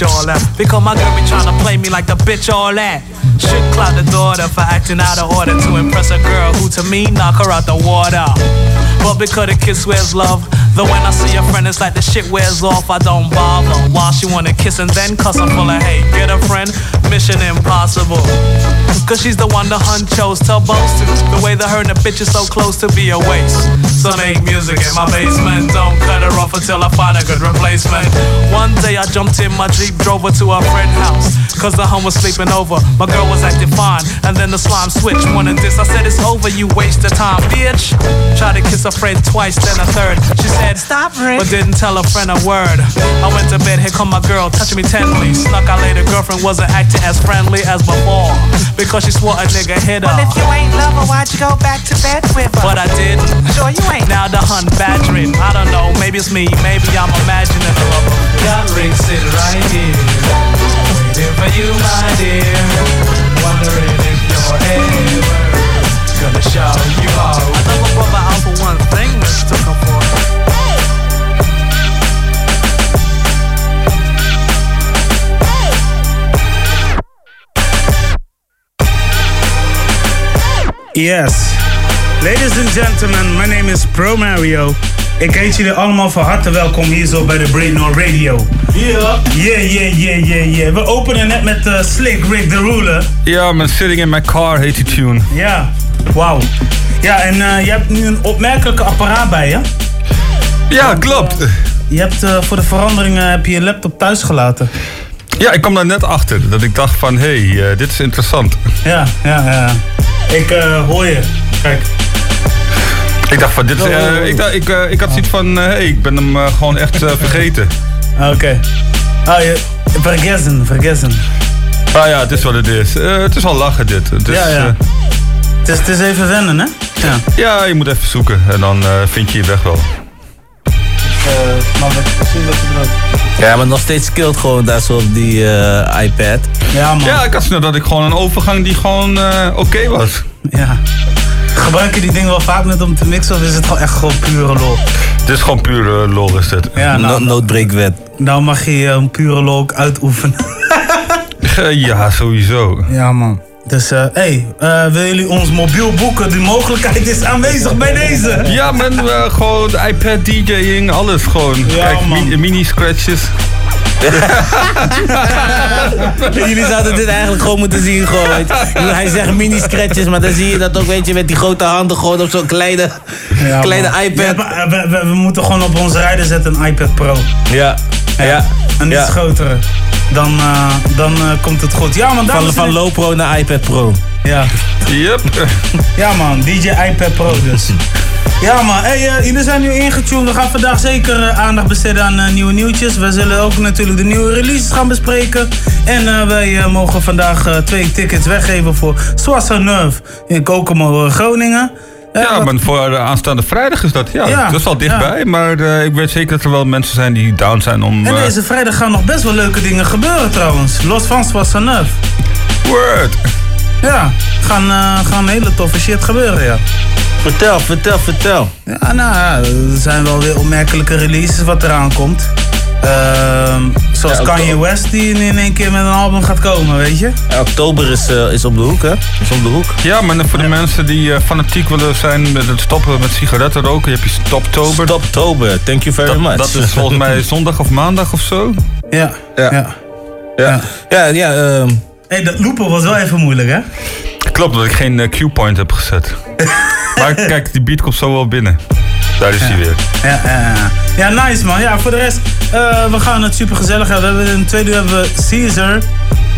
all that. Because my girl be trying to play me like the bitch all that. Should cloud the daughter for acting out of order to impress a girl who to me knock her out the water. But because the kiss wears love, though when I see a friend it's like the shit wears off, I don't bother. While she wanna kiss and then cuss, I'm full of hate. Get a friend, mission impossible. Cause she's the one the hun chose to boast to. The way that her and the bitch is so close to be a waste. So make music in my basement. Don't cut her off until I find a good replacement. One day I jumped in my Jeep, drove her to her friend's house. Cause the hun was sleeping over. My girl was acting fine. And then the slime switched. Wanted this. I said it's over, you waste of time, bitch. Tried to kiss a friend twice, then a third. She said, Stop, Rick. But didn't tell a friend a word. I went to bed, here come my girl, touching me tenderly. Snuck out later, girlfriend wasn't acting as friendly as before. Because she swore a nigga hit her. Well, if you ain't love her, why'd you go back to bed with her? But I didn't. Sure you ain't. Now the hun badgering. I don't know, maybe it's me, maybe I'm imagining. Got Rick sitting right here, waiting for you, my dear. Wondering if you're ever gonna show you out. I know my brother out for one thing, Mr. Comfort. Yes. Ladies and gentlemen, my name is Pro Mario. Ik heet jullie allemaal van harte welkom hier zo bij de Brain On Radio. Yeah. Yeah, yeah, yeah, yeah, yeah. We openen net met uh, Slick Rick the Ruler. Ja, met Sitting in My Car heet die tune. Ja, wauw. Ja, en uh, je hebt nu een opmerkelijke apparaat bij je. Ja, klopt. Je hebt uh, voor de veranderingen heb je je laptop thuis gelaten. Ja, ik kwam daar net achter. Dat ik dacht van, hé, hey, dit is interessant. Ja, ja, ja. Ik hoor je. Kijk. Ik dacht van, dit is, uh, ik, dacht, ik, uh, ik had zoiets van, hé, hey, ik ben hem uh, gewoon echt vergeten. Oké. Okay. Oh, je, vergessen, vergessen. Ah ja, het is wat het is. het is al lachen dit. Het is, ja, ja. Het is, het is even wennen, hè? Ja, ja je moet even zoeken en dan vind je je weg wel. maar precies wat je bedoelt. Ja, maar nog steeds skilled gewoon daar zo op die iPad. Ja, man. Ja, ik had dat ik gewoon een overgang die gewoon oké okay was. Ja. Gebruik je die dingen wel vaak net om te mixen of is het gewoon echt gewoon pure lol? Het is gewoon pure lol is het. Ja, nou, no noodbreekwet. Nou mag je een pure lol ook uitoefenen. ja, sowieso. Ja man. Dus hé, uh, hey, uh, willen jullie ons mobiel boeken? Die mogelijkheid is aanwezig bij deze. Ja man, uh, gewoon iPad DJing, alles gewoon. Ja, Kijk, man. mini-scratches. Jullie zouden dit eigenlijk gewoon moeten zien. Gewoon. Hij zegt mini-scratches, maar dan zie je dat ook, weet je, met die grote handen gewoon op zo'n kleine, ja, kleine man. iPad. We, we, we, we, moeten gewoon op onze rijden zetten een iPad Pro. Ja. Ja. ja. Een iets ja. grotere. Dan, uh, dan uh, komt het goed. Ja, man, van, van low pro naar iPad Pro. Ja. Yep. Ja, man, DJ iPad Pro dus. Ja man, hey, uh, jullie zijn nu ingetuned. We gaan vandaag zeker uh, aandacht besteden aan uh, nieuwe nieuwtjes. We zullen ook natuurlijk de nieuwe releases gaan bespreken. En wij mogen vandaag twee tickets weggeven voor Soissonneuf in Kokomo, Groningen. ja, maar voor de aanstaande vrijdag is dat. Ja, Ja, dat is al dichtbij. ja. Maar ik weet zeker dat er wel mensen zijn die down zijn om... En eh, deze vrijdag gaan nog best wel leuke dingen gebeuren trouwens. Los van Soissonneuf. Word! Ja, gaan, eh, gaan hele toffe shit gebeuren, ja. Vertel, vertel, vertel. Ja, nou ja, er zijn wel weer opmerkelijke releases wat eraan komt. Ehm, zoals Ja, Kanye. West die in één keer met een album gaat komen, weet je? Ja, oktober is, eh, is op de hoek, hè? Is op de hoek. Ja, maar voor de mensen die eh, fanatiek willen zijn met het stoppen met sigaretten roken, heb je Stoptober. Stoptober, thank you very Dat, much. dat is volgens mij zondag of maandag of zo. Ja. Ja. ja. Ja, ja, ja ehm, hey, dat loopen was wel even moeilijk, hè? Klopt dat ik geen eh, Q-point heb gezet. maar kijk, die beat komt zo wel binnen. Daar is hij weer. Ja, ja, nice man. Ja, voor de rest, eh, we gaan het super gezellig hebben. We hebben in het tweede uur hebben we Caesar.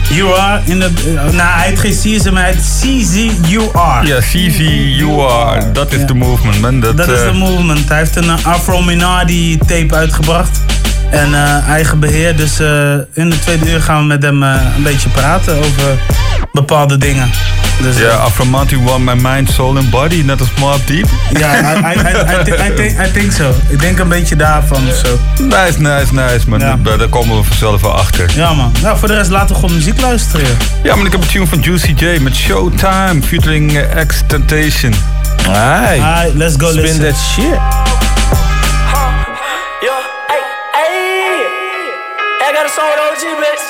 You are in de. eh, nou, hij heet geen Caesar, maar hij heet CZUR. Ja, CZUR, dat is de movement, man. Dat, Dat is eh, de movement. Hij heeft een Afro Minardi tape uitgebracht. En eh, eigen beheer. Dus eh, in de tweede uur gaan we met hem eh, een beetje praten over bepaalde dingen. Dus, Ja, Afromanti won my mind, soul and body, net als Mob Deep. ja, I, I, I, I, think- I, think, I think so. Ik denk een beetje daarvan of zo. Nice, nice, nice. Maar Ja. daar daar komen we vanzelf wel achter. Ja man. Nou, voor de rest laten we gewoon muziek luisteren. Ja, maar ik heb een tune van Juicy J met Showtime, featuring X Temptation. Alright, let's go spin listen. that shit. Song with OG, bitch.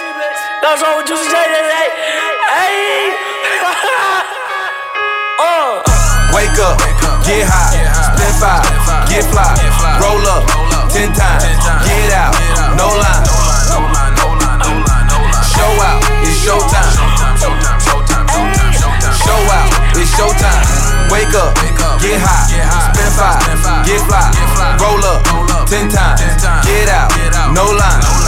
A song with Juicy J today. Hey. uh. Wake up, get high, spin five, get fly, roll up, ten times, get out, no line. Show out, it's showtime. Show out, it's showtime. Wake up, get high, spin five, get fly, roll up, ten times, get out, no line.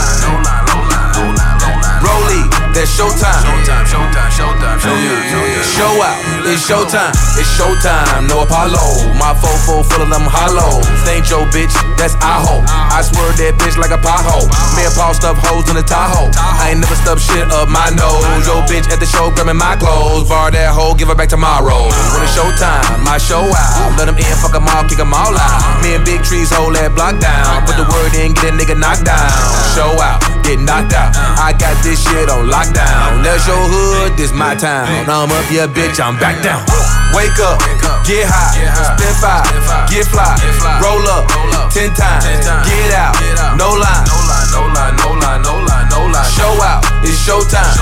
Rollie, that's showtime. Showtime, showtime, showtime, showtime, showtime. Show out, it's showtime, it's showtime. No Apollo, my fofo full of them hollow. Ain't your bitch, that's Aho. I swear that bitch like a pothole. Me and Paul stuff hoes in the Tahoe. I ain't never stuffed shit up my nose. Yo bitch at the show grabbing my clothes. Bar that hoe, give her back tomorrow. When it's showtime, my show out. Let them in, fuck them all, kick them all out. Me and Big Trees hold that block down. Put the word in, get a nigga knocked down. Show out, get knocked out. Uh. I got this shit on lockdown. Uh. That's your hood, this my town. I'm up, yeah, bitch, I'm back down. Uh. Wake up, get high, spin five, get fly, roll up, ten times, get out, no line, no line, no line, no line, no line. show out, it's showtime.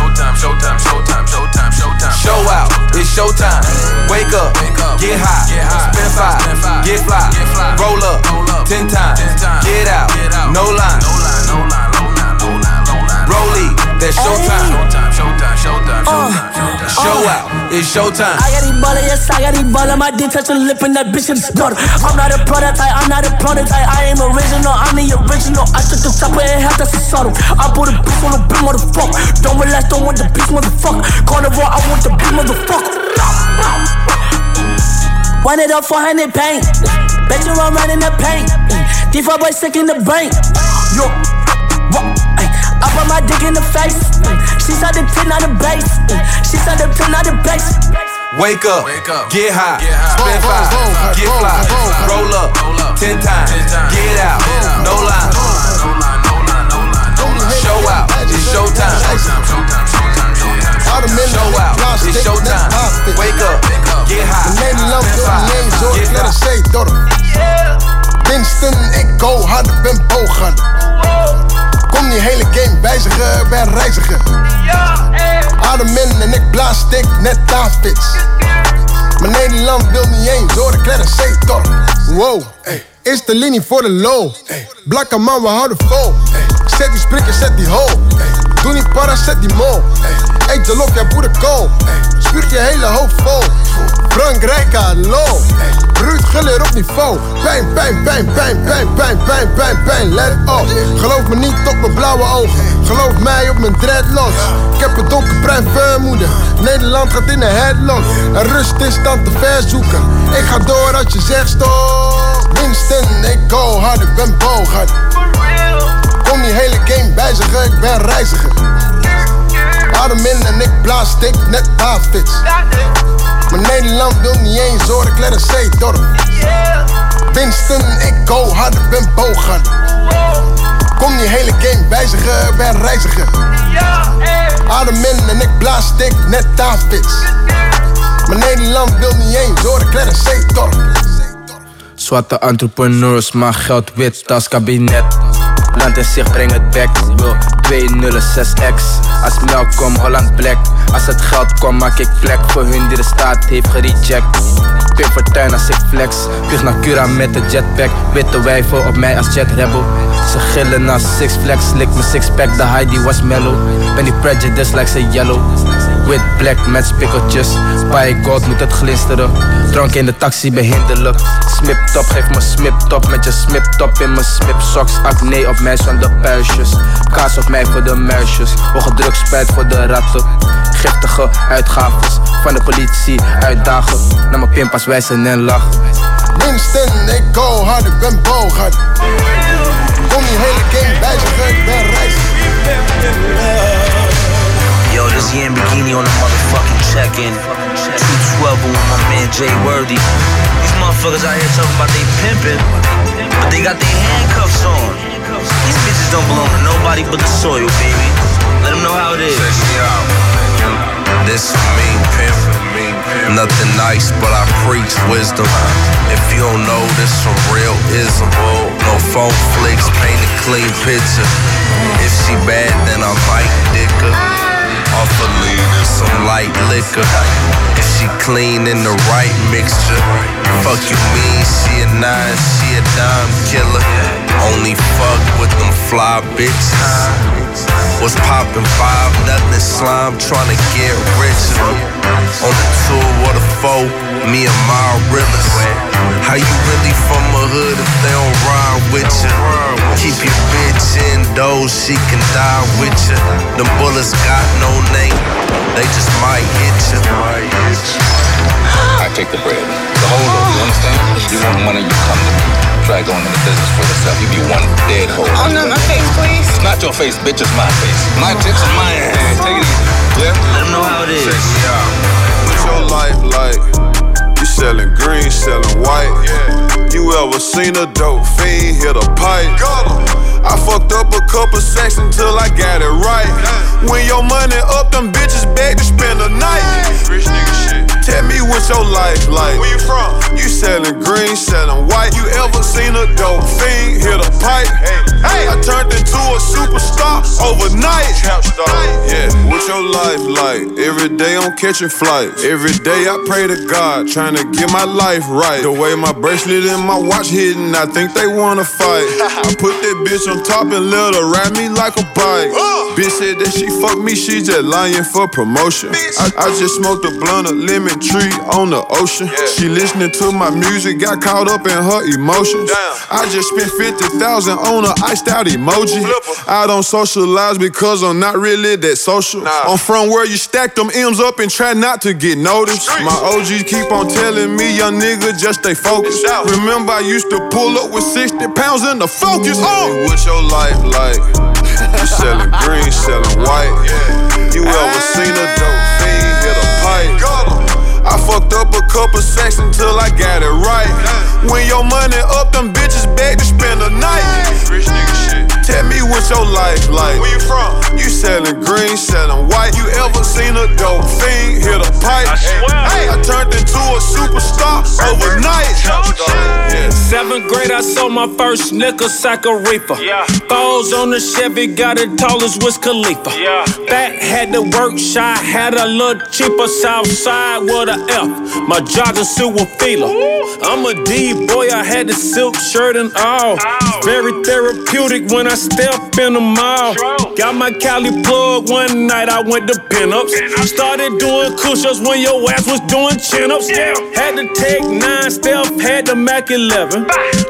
Show out, it's showtime. Wake up, get high, spin five, get fly, roll up, ten times, get out, no line. Rollie, that's showtime. Uh. Uh. Show out, it's showtime. I got these baller, yes, I got these baller. My dick touch a lip and that bitch is daughter. I'm not a prototype, I'm not a prototype. I am original, I'm the original. I took the chopper and half that's a subtle. I put a beast on the beat, motherfucker. Don't relax, don't want the beast, motherfucker. Carnivore, I want the beat, motherfucker. Wind it up 400 paint. Bet you I'm running the paint. D4 boy sick in the brain. Yo, what? Ay, I Put my dick in the face. She saw the pin on the base. She saw the pin on the base. Wake up, get high, get high. spend five, get fly, roll up, roll up. Ten, times, ten times, get out, no line, show out, it's showtime. All the men show out, it's showtime. Wake up, get high, spend five, get fly. Mensen, ik go harder, ben booghard. Kom die hele game wijzigen, ben reiziger. Adem in en ik blaas stik, net Davids. Maar Nederland wil niet eens hoor, ik let een zeedorp. Wow, eerste linie voor de low. Blakke man, we houden vol. Zet die sprikker, zet die hole. Doe niet para, zet die mol. Eet de lok, ja boerenkool. Spuurt je hele hoofd vol. Frank Rijka, lol. Ruud Guller op niveau. Pijn, pijn, pijn, pijn, pijn, pijn, pijn, pijn, pijn. Let op. Geloof me niet op mijn blauwe ogen. Geloof mij op mijn dreadlocks. Ik heb een donkerbruin vermoeden. Nederland gaat in een headlock. En rust is dan te ver zoeken. Ik ga door als je zegt stop. Ik go hard, ik ben booghard. Kom die hele game wijzigen, ik ben reiziger. Adem in en ik blaas stik, net Davids. Maar Nederland wil niet eens hoor, ik let een. Winston, ik go hard, ik ben booghard. Kom die hele game wijzigen, ik ben reiziger. Adem in en ik blaas stik, net Davids. Maar Nederland wil niet eens hoor, ik let een. Zwarte entrepreneurs, maar geld wit als kabinet. Land in zich, breng het back. Wil 206x. Als melk kom, Holland black. Als het geld komt, maak ik plek voor hun die de staat heeft gereject. Pim fortuin als ik flex. Vlieg naar Cura met de jetpack. Witte wijven op mij als jet rebel. Ze gillen als six flex. Lik mijn six pack, de high die was mellow. Ben die prejudice like ze yellow. Wit black met spikkeltjes. Bij gold moet het glinsteren. Drank in de taxi behinderlijk. Smip top, geef me smip top met je smip top in mijn smip socks. Acne op mij zonder puistjes. Kaas op mij voor de muisjes. Hoge druk spijt voor de ratten. Giftige uitgaves van de politie uitdagen. Naar mijn pimpas wijzen en lachen. Winston, ik go hard, ik ben booghard. Kom die hele game wijzigen, ik ben reiziger. Yo, this Yan Bikini on the motherfucking check-in. 212 with my man Jay Worthy. These motherfuckers out here talking about they pimping, but they got their handcuffs on. These bitches don't belong to nobody but the soil, baby. Let them know how it is. This for me, pimp. Nothing nice, but I preach wisdom. If you don't know this some real ism. No phone flicks, paint a clean picture. If she bad, then I might dick her. Some light liquor. If she clean in the right mixture. Fuck you mean, she a nine, she a dime killer. Only fuck with them fly bitches. Was popping five, nothing slime, trying to get richer. On the tour with a foe, me and my realest. How you really from a hood if they don't ride with you? Keep your bitch indoors, she can die with you. Them bullets got no name, they just might hit you. I take the bread. The whole loaf, you understand? You want money, you come to me. Try going into business for yourself. You be one dead hole. Oh, not my face, please. It's not your face, bitch, it's my face. My tits and my hands. Take it easy. Yeah? Let them know how it is. What's your life like? Selling green, selling white. Yeah. You ever seen a dope fiend hit a pipe? I fucked up a couple sacks until I got it right. When your money up, them bitches beg to spend the night. Rich nigga shit. Tell me what's your life like? Where you from? You selling green, selling white. You ever seen a dope fiend hit a pipe? Hey, hey. I turned into a superstar overnight. Trap star. Yeah, what's your life like? Every day I'm catching flights. Every day I pray to God, trying to get my life right. The way my bracelet and my watch hitting, I think they wanna fight. I put that bitch on top and let her ride me like a bike. Uh. Bitch said that she fuck me, she just lying for promotion. I, I just smoked a blunt of lemon tree on the ocean. She listening to my music, got caught up in her emotions. I just spent 50,000 on a iced out emoji. I don't socialize because I'm not really that social. I'm from where you stack them M's up and try not to get noticed. My OGs keep on telling me, young nigga, just stay focused. Remember, I used to pull up with 60 pounds in the focus. Oh, what's your life like? You selling green, selling white. Yeah. You ever ah. seen a dope fiend hit a pipe? I fucked up a couple sacks until I got it right. When your money up, them bitches beg to spend the night. Rich nigga shit. Tell me what's your life like? Where you from? You selling green, selling white. You ever seen a dope fiend hit a pipe? I swear. Hey, I turned into a superstar overnight. Yeah. Seventh grade, I sold my first nickel sack of reefer. Yeah. Falls on the Chevy, got it tall as Wiz Khalifa. Yeah. Back had the work shot, had a little cheaper south side with a F. My jogging suit was Fila. I'm a D boy, I had the silk shirt and all. Very therapeutic when I step in the mall. Got my Cali plug one night, I went to pinups. Started doing push-ups when your ass was doing chin-ups. Had to take nine step, had the Mac 11.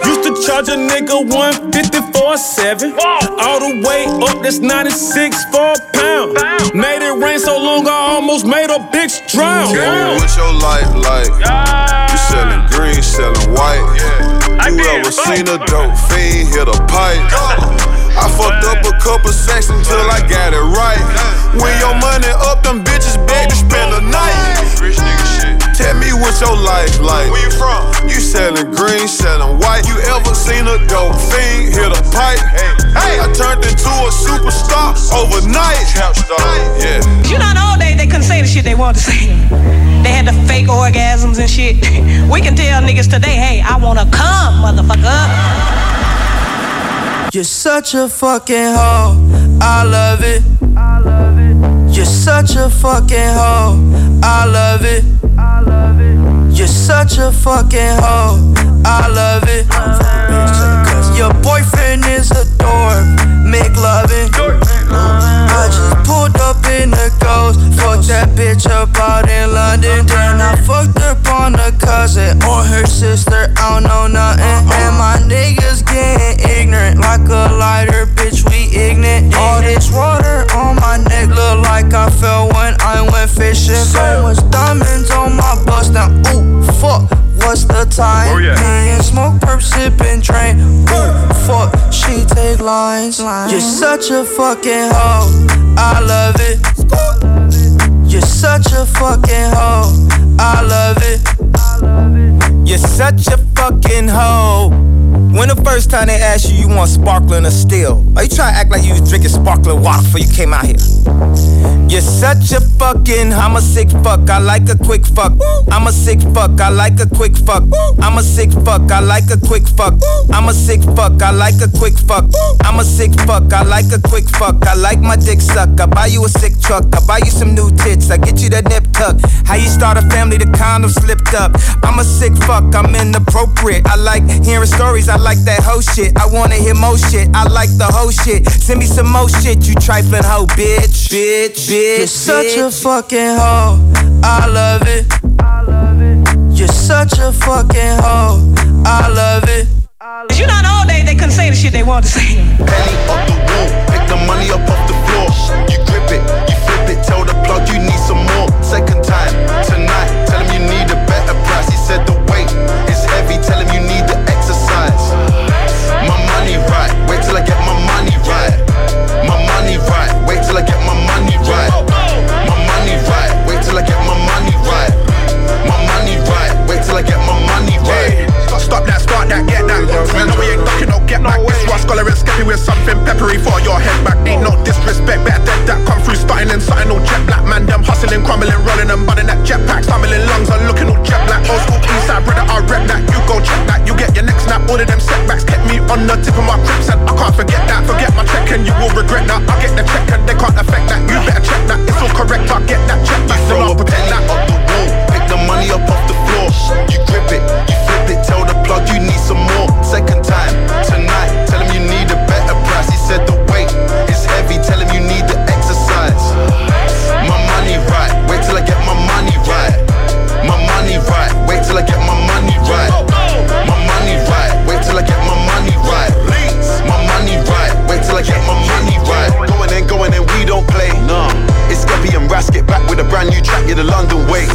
Used to charge a nigga 150 for a seven. All the way up, that's 96 for a pound. Made it rain so long, I almost made a bitch drown. Tell me what's your life like? You selling green, selling white. You ever seen a dope fiend hit a pipe? I fucked up a couple sacks until I got it right. When your money up, them bitches beg to spend the night. Rich nigga shit. Tell me what your life like? Where you from? You selling green, selling white. You ever seen a dope fiend hit a pipe? Hey, hey. I turned into a superstar overnight. Yeah. You know, in the old days, they couldn't say the shit they wanted to say. They had the fake orgasms and shit. We can tell niggas today, hey, I wanna come, motherfucker. You're such a fucking hoe. I love it. I love it. You're such a fucking hoe. I love it. I love it. You're such a fucking hoe. I love it. Your boyfriend is a dork. Make loving. I just pulled up in the ghost. Fucked that bitch up out in London. Then I fucked her on the cousin, on her sister, I don't know nothing. And my niggas getting ignorant, like a lighter, bitch, we ignorant. All this water on my neck look like I fell when I went fishing. So much diamonds on my bust, now ooh, fuck, what's the time? Oh, yeah. Me and smoke, perp, sippin', drain. ooh, fuck, she take lines. You're such a fucking hoe, I love it. You're such a fucking hoe. I love it. You're such a fucking hoe. When the first time they asked you, you want sparkling or still? Are you trying to act like you was drinking sparkling water before you came out here? You're such a fucking, I'm a sick fuck, I like a quick fuck. I'm a sick fuck, I like a quick fuck. I'm a sick fuck, I like a quick fuck. I'm a sick fuck, I like a quick fuck. I'm a sick fuck, I like a quick fuck. I like my dick suck. I buy you a sick truck, I buy you some new tits, I get you that nip tuck. How you start a family, the condom slipped up. I'm a sick fuck, I'm inappropriate. I like hearing stories, I like that hoe shit. I wanna hear more shit, I like the whole shit. Send me some more shit, you trifling hoe, bitch, bitch, bitch. You're such a fucking hoe. I love it. You're such a fucking hoe. I love it. Cause You know, in the old days, they couldn't say the shit they wanted to say. Penny off the wall, pick the money up off the floor. You grip it, you flip it, tell the plug you need some more. Second time, tonight, tell him you need a better price. He said the weight is heavy, tell him you need till I get my money right. My money right, wait till I get my money right. My money right, wait till I get my money right. My money right, wait till I get my money ducking, no get back. This was scholar and skippy with something peppery for your head back. Ain't no disrespect, better dead that come through, starting and starting no jet black. Man, them hustling, crumbling, rolling and bunning that jetpack, stumbling lungs and looking all jet black. Old school inside, side brother, I rep that. You go check that, you get your next snap. All of them setbacks kept me on the tip of my grips, and I can't forget that. Forget my check, and you will regret that. I get the check, and they can't affect that. You better check that, it's all correct. I get that check back, then I'll that. off the wall, pick the money up off the floor. You grip it, you flip it, tell the plug you need some more. Get my money right. Going in, going in, we don't play. No. It's Skeppy and Rasket back with a brand new track, yeah, the London way.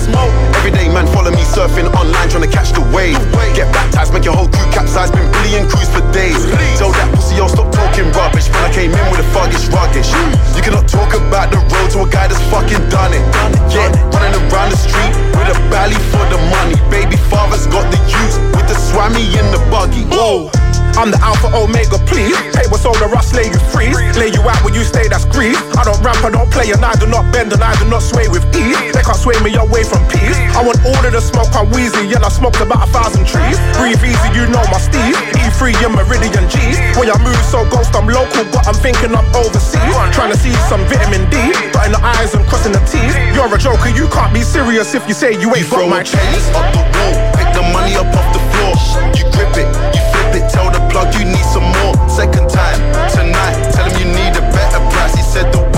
Everyday man follow me surfing online trying to catch the wave. Get baptized, make your whole crew capsize, been billion crews for days. Tell that pussy, yo, stop talking rubbish. Man, I came in with a thuggish ruggish. You cannot talk about the road to a guy that's fucking done it. Yeah, running around the street with a belly for the money. I'm the Alpha Omega, please. Paper soda, rust, lay you free. Lay you out when you stay, that's greed. I don't ramp, I don't play, and I do not bend, and I do not sway with ease. They can't sway me away from peace. I want all of the smoke, I'm wheezy, and I smoked about a thousand trees. Breathe easy, you know my Steve. E3 and Meridian G's. When I move so ghost, I'm local, but I'm thinking I'm overseas. Trying to see some vitamin D, dotting the I's and crossing the T's. You're a joker, you can't be serious if you say you ain't got my pennies up the wall, pick the money up off the floor. You grip it, you tell the plug you need some more. Second time, tonight, tell him you need a better price. He said the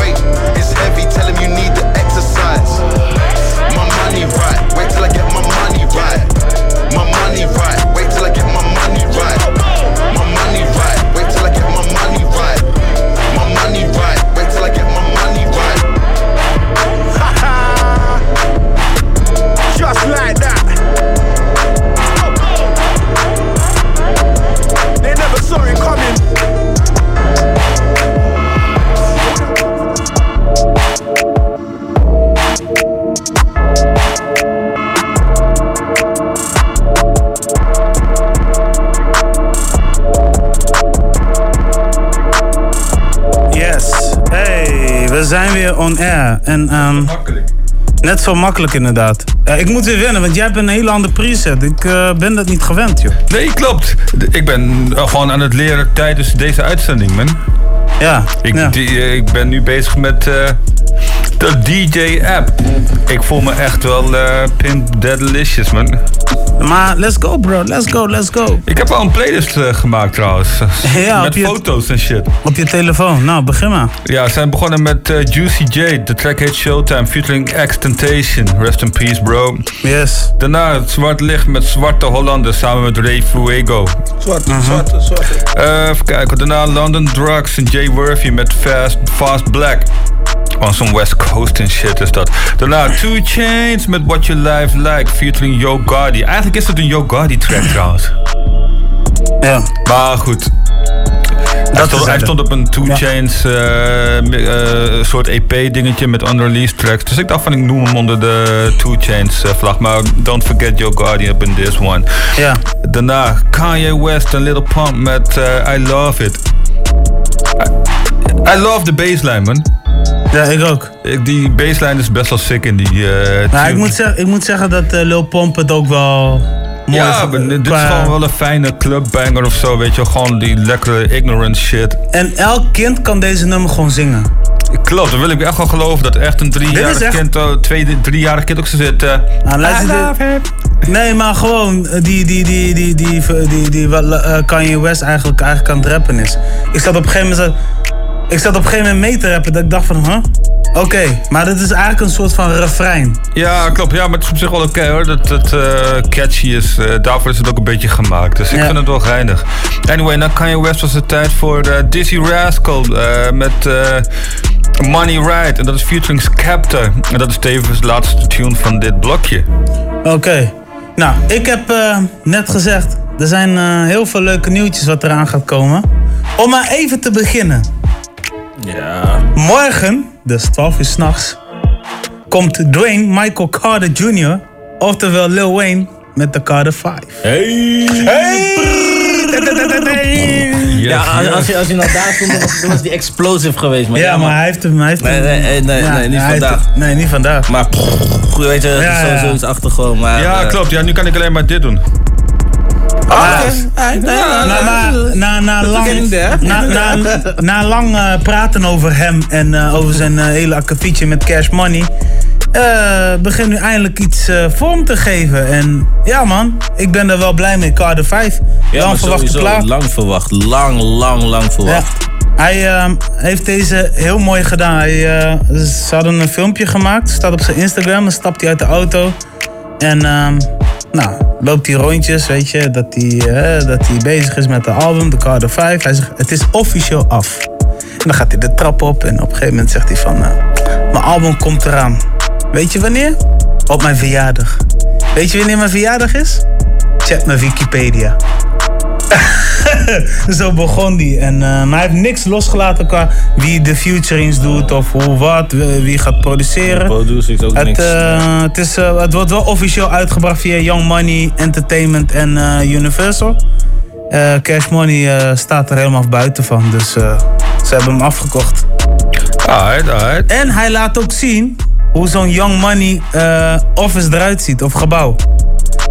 zijn weer on air. En, ehm, Net zo makkelijk inderdaad. Ik moet weer wennen, want jij hebt een hele andere preset. Ik eh, ben dat niet gewend, joh. Nee, klopt. Ik ben eh, gewoon aan het leren tijdens deze uitzending, man. Ja. Ik, ja. die, eh, ik ben nu bezig met de DJ-app. Ik voel me echt wel eh Pimp Deadlicious, man. Maar let's go, bro. Let's go, let's go. Ik heb al een playlist eh, gemaakt trouwens. Ja, met foto's en shit. Op je telefoon. Nou, begin maar. Ja, we zijn begonnen met eh, Juicy J. De track heet Showtime featuring X Temptation. Rest in peace, bro. Yes. Daarna het Zwart Licht met Zwarte Hollander samen met Ray Fuego. Zwarte, Mhm. zwarte, zwarte. Eh, even kijken. Daarna London Drugs en Jay Worthy met Fast, Fast Black. Gewoon zo'n West Coast en shit is dat. Daarna Two Chains met What Your Life Like, featuring Yo Gotti. Eigenlijk is het een Yo Gotti track trouwens. Ja. Maar goed. Hij stond, hij stond op een Two Chains eh, eh, soort EP-dingetje met unreleased tracks. Dus ik dacht van ik noem hem onder de Two Chains eh, vlag. Maar don't forget Yo Gotti up in this one. Ja. Daarna Kanye West en Little Pump met I Love It. I, love the baseline man. Ja, ik ook. Ik, die baseline is best wel sick in die eh Nou, ik moet, zeggen, ik moet zeggen dat eh, Lil Pomp het ook wel mooi ja, maar dit is gewoon wel een fijne clubbanger of zo, weet je. Gewoon die lekkere ignorant shit. En elk kind kan deze nummer gewoon zingen. Klopt, dan wil ik echt wel geloven dat echt een driejarig echt- kind, oh, twee, driejarig kind ook zo zit. it. Nee, maar gewoon die, die, die, die, die, die, die, die wat Kanye West eigenlijk, eigenlijk aan het rappen is. Ik zat op een gegeven moment, ik zat op een gegeven moment mee te rappen dat ik dacht van, huh? Oké, maar dit is eigenlijk een soort van refrein. Ja, klopt. Ja, maar het is op zich wel oké hoor. Dat het eh, catchy is. Eh, daarvoor is het ook een beetje gemaakt. Dus ik Ja. vind het wel geinig. Anyway, na Kanye West was het tijd voor eh, Dizzy Rascal met Money Right. En dat is featuring Skepta. En dat is tevens de laatste tune van dit blokje. Oké. Nou, ik heb net gezegd, er zijn heel veel leuke nieuwtjes wat eraan gaat komen. Om maar even te beginnen. Ja. Morgen, dus 12 uur s'nachts, komt Dwayne Michael Carter Jr., oftewel Lil Wayne, met de Carter 5. Hey! ja, als, je, als je nou daar stond, dan was, was die explosive geweest. Maar Ja, maar hij heeft hem. Hij heeft Nee, nee, nee, nee, Ja, nee, niet vandaag. het- nee, niet vandaag. Maar weet je, is Ja, sowieso ja. iets achter gewoon. Maar, Ja, eh, klopt. Ja, nu kan ik alleen maar dit doen. Na, lang, eh, praten over hem en eh, over zijn eh, hele akkefietje met Cash Money. eh begint nu eindelijk iets vorm te geven. En ja man, ik ben er wel blij mee. Carter 5. Ja, lang sowieso plaat. lang verwacht. Lang, lang, lang verwacht. Hij ehm, heeft deze heel mooi gedaan. Hij, ze hadden een filmpje gemaakt, staat op zijn Instagram. Dan stapt hij uit de auto. En ehm, nou, loopt hij rondjes, weet je, dat hij, eh, dat hij bezig is met de album, de Carter 5. Hij zegt, het is officieel af. En dan gaat hij de trap op en op een gegeven moment zegt hij van... eh, mijn album komt eraan. Weet je wanneer? Op mijn verjaardag. Weet je wanneer mijn verjaardag is? Check mijn Wikipedia. Zo begon die. En, eh, maar hij heeft niks losgelaten qua wie de featurings doet of hoe wat, wie gaat produceren. Producer is ook Het, niks. eh, het, is, eh, het wordt wel officieel uitgebracht via Young Money Entertainment en Universal. Cash Money staat er helemaal buiten van, dus ze hebben hem afgekocht. Alright, alright. En hij laat ook zien hoe zo'n Young Money office eruit ziet, of gebouw.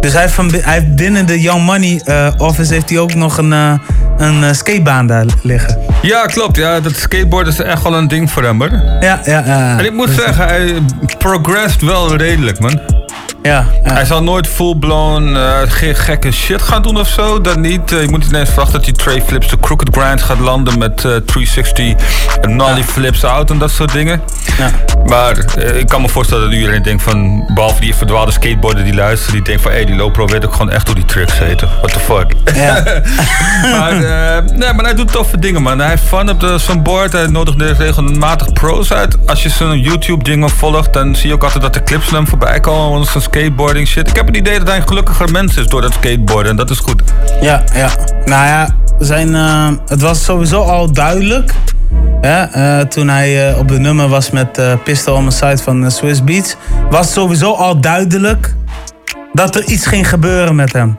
Dus hij heeft, van, hij heeft binnen de Young Money eh, office heeft hij ook nog een, eh, een eh, skatebaan daar liggen. Ja, klopt. Ja, dat skateboard is echt wel een ding voor hem, hoor. Ja, ja, ja. En ik moet zeggen, hij progressed wel redelijk, man. Ja, Hij zal nooit full-blown ge- gekke shit gaan doen of zo. Dat niet. Eh, je moet niet ineens verwachten dat hij tray flips de crooked grind gaat landen met eh 360 nollie flips out en dat soort dingen. Maar eh, ik kan me voorstellen dat iedereen denkt van, behalve die verdwaalde skateboarder die luistert, die denkt van, hé, hey, die Lopro weet ook gewoon echt hoe die tricks heten. What the fuck. maar, eh, nee, maar hij doet toffe dingen, man. Hij heeft fun op de- zijn board. Hij nodigt regelmatig pro's uit. Als je zijn YouTube-dingen volgt, dan zie je ook altijd dat de clips van hem voorbij komen. Skateboarding shit. Ik heb het idee dat hij een gelukkiger mens is door dat skateboarden. En dat is goed. Ja, ja. Nou ja, zijn, eh, het was sowieso al duidelijk. Hè, eh, toen hij eh, op de nummer was met eh Pistol on the side van Swiss Beats. Was sowieso al duidelijk dat er iets ging gebeuren met hem.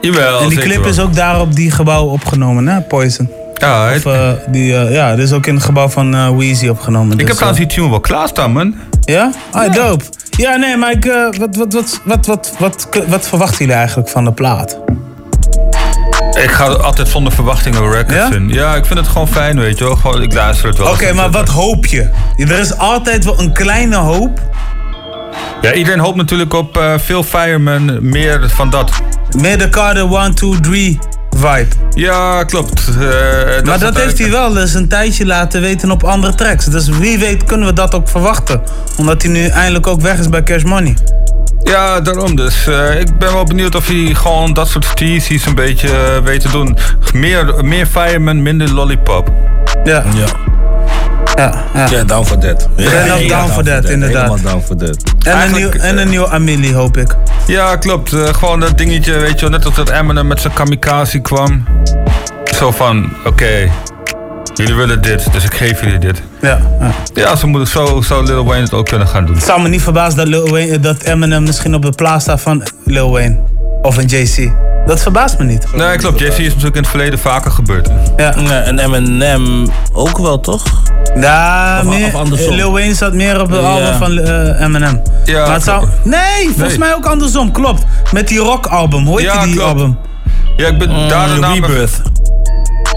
Jawel, en die clip wel. is ook daar op die gebouw opgenomen, hè? Poison. Ja, of, eh, die, eh, ja, dit is ook in het gebouw van eh Weezy opgenomen. Ik dus, heb trouwens die tune wel klaarstaan, man. Ja? Ah, dope. Ja, nee, maar ik, wat, wat, wat, wat, wat, wat, wat verwachten jullie eigenlijk van de plaat? Ik ga altijd zonder verwachtingen records in. Ja, ik vind het gewoon fijn, weet je wel. Gewoon, ik luister het wel. Oké, maar wat hoop je? Er is altijd wel een kleine hoop. Ja, iedereen hoopt natuurlijk op veel Fireman, meer van dat. Meer de Carter 1, 2, 3 vibe. Ja, klopt. Eh, maar dat heeft hij wel dus een tijdje laten weten op andere tracks. Dus wie weet kunnen we dat ook verwachten. Omdat hij nu eindelijk ook weg is bij Cash Money. Ja, daarom dus. Eh, ik ben wel benieuwd of hij gewoon dat soort steezies een beetje eh, weet te doen. Meer, meer Fireman, minder Lollipop. Ja. ja. Ja, ja. down for that. Ik ben ook down for that, inderdaad. Helemaal down for that. En een, nieuw, en een nieuwe Amelie, hoop ik. Ja, klopt. Eh, gewoon dat dingetje, weet je wel, net als dat Eminem met zijn kamikaze kwam. Zo van, oké, jullie willen dit, dus ik geef jullie dit. Ja, ja. Ja, zo, moet, zo zou Lil Wayne het ook kunnen gaan doen. Het zou me niet verbazen dat, Lil Wayne, dat Eminem misschien op de plaats staat van Lil Wayne. Of een JC. Dat verbaast me niet. Nee, klopt. JC is natuurlijk in het verleden vaker gebeurd. Ja. en Eminem ook wel, toch? Ja, Of- meer, of andersom. Lil Wayne zat meer op het Ja. album van eh, Eminem. Ja, maar het zou... Nee, volgens Nee. mij ook andersom, klopt. Met die rock album, hoe heet Ja, die klopt. album? Ja, ik ben Mm, daar de naam... Rebirth.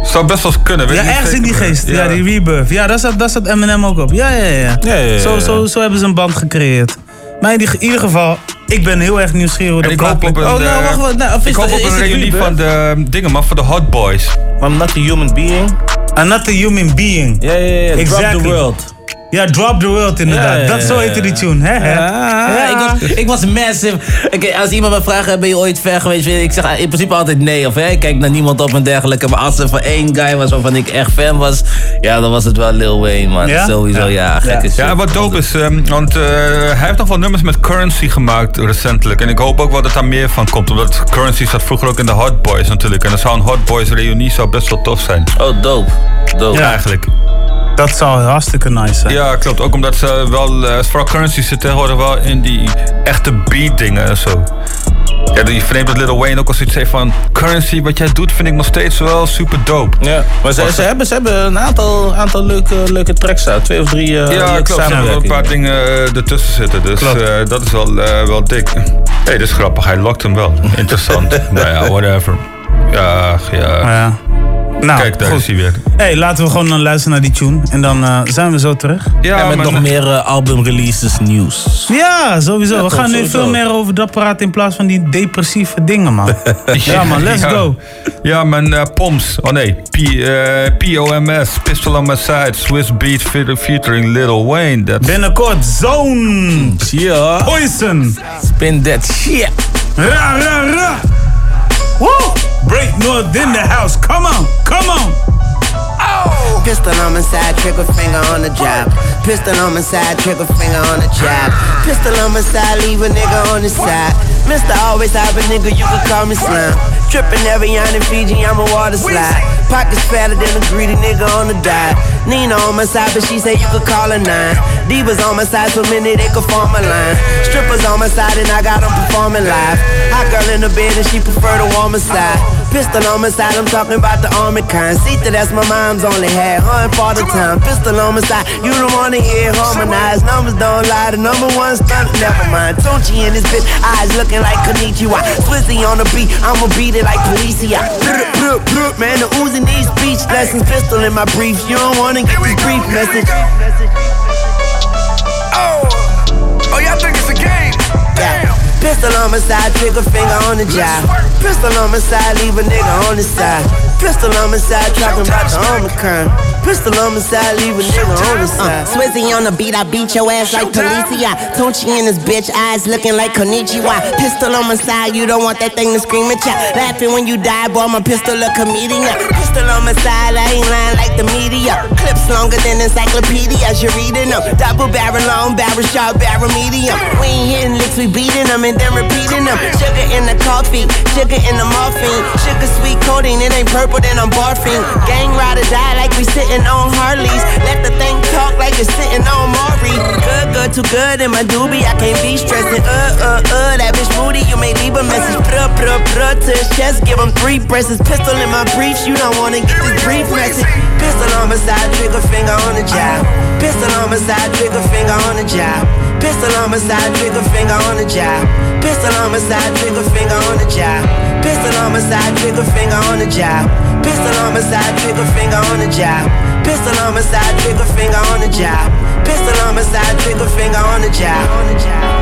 Zou best wel eens kunnen, weet Ja, ik niet ergens in die geest. Ja, die Rebirth. Ja, daar zat, daar zat Eminem ook op. Ja, ja, ja. Ja, ja, ja, Zo, ja. zo, zo hebben ze een band gecreëerd. Maar in, die- in ieder geval, ik ben heel erg nieuwsgierig hoe plaat op een, klinkt. nou, eh, wacht, wacht, nou, of ik hoop dat- op een het reunie van de eh, dingen, man, van de Hot Boys. I'm not a human being. I'm not a human being. Ja, ja, ja. Drop Exactly. the world. Ja, Drop the World inderdaad. Ja, ja, dat zo heette die tune, hè? hè? Ja, ik, was, ik was massive. Oké, als iemand me vraagt, ben je ooit ver geweest? Ik zeg in principe altijd nee. Of hè, ik kijk naar niemand op en dergelijke. Maar als er van één guy was waarvan ik echt fan was, ja, dan was het wel Lil Wayne, man. Ja? Sowieso, ja, gekke shit. Ja, wat dope is, ehm, want eh, hij heeft nog wel nummers met Currency gemaakt recentelijk. En ik hoop ook wel dat daar meer van komt. Omdat Currency zat vroeger ook in de Hot Boys natuurlijk. En dan zou een Hot Boys reunie zou best wel tof zijn. Oh, dope. Dope. Ja, eigenlijk. Dat zou hartstikke nice zijn. Ja, klopt. Ook omdat ze wel, eh, vooral Currency zit tegenwoordig wel in die echte beat dingen en zo. Ja, die vreemd dat Lil Wayne ook al zoiets heeft van... Currency, wat jij doet, vind ik nog steeds wel super dope. Ja, maar ze, ze, hebben, ze hebben een aantal, aantal leuke, leuke tracks uit. Twee of drie eh Ja, klopt. Er hebben wel een paar dingen eh, ertussen zitten. Dus eh, dat is wel, eh, wel dik. Hé, hey, dat is grappig. Hij lokt hem wel. Interessant. nou ja, whatever. Ja, ja. Ja. Nou, Kijk, daar goed. is hij weer. hey, laten we gewoon dan luisteren naar die tune. En dan eh, zijn we zo terug. en met nog meer uh, album releases nieuws. Ja, sowieso. Ja, we gaan nu sowieso. veel meer over dat praten in plaats van die depressieve dingen, man. ja, man, let's Ja. go. Ja, mijn eh, Poms. Oh nee, P, eh, POMS, Pistol on My Side, Swiss Beat fe- featuring Lil Wayne. That's Binnenkort Zone. Ja. Poison. Spin that shit. Ra, ra, ra. Woo! Break North in the house. Come on, come on. Oh. Pistol on my side, trigger finger on the job. Pistol on my side, trigger finger on the job. Pistol on my side, leave a nigga on the side. Mister always have a nigga, you can call me Slim. Trippin' every on in Fiji, I'm a water slide. Pockets fatter than a greedy nigga on the diet. Nina on my side, but she say you could call her nine. Divas on my side, so many they could form a line. Strippers on my side, and I got them performing live. Hot girl in the bed, and she prefer the warmer side. Pistol on my side, I'm talking about the army kind. Sita, that's my mom's only had. Her and for the time. Pistol on my side, you don't wanna hear harmonized. Numbers don't lie, the number one stunt, never mind. Tunchi in this bitch, eyes looking like Konichiwa. Swizzy on the beat, I'ma beat it like Policia. Man, the Uzi needs speech lessons. Pistol in my briefs, you don't wanna get this brief message. Oh, oh, y'all think it's a game? Yeah. Pistol on my side, trigger finger on the job. Pistol on my side, leave a nigga on the side. Pistol on my side, talking about the Omicron. Pistol on my side, leave a nigga on the side. Uh, Swizzy on the beat, I beat your ass like Policia. Tunchi in this bitch, eyes looking like Konichiwa. Pistol on my side, you don't want that thing to scream at ya. Laughing when you die, boy, my pistol a comedian. Pistol on my side, I ain't lying like the media. Clips longer than encyclopedias, you're reading them. Double barrel long, barrel short, barrel medium. We ain't hitting licks, we beating them and then repeating them. Sugar in the coffee, sugar in the morphine. Sugar sweet coating, it ain't purple, then I'm barfing. Gang ride or die like we sitting on Harleys. Let the thing talk like it's sitting on Maury. Good, good, too good in my doobie, I can't be stressing. Uh, uh, uh, that bitch moody, you may leave a message. Bruh, bruh, bruh, to his chest, give him three breasts. Pistol in my briefs, you don't wanna get this brief message. Pistol on my side, trigger finger on the job. Pistol on my side, trigger finger on the job. Pistol on my side, trigger finger on the job. Pistol on my side, trigger finger on the job. Pistol on my side, trigger finger on the job. Pistol on my side, trigger finger on the job. Pistol on my side, trigger finger on the job. Pistol on my side, trigger finger on the job. On the job.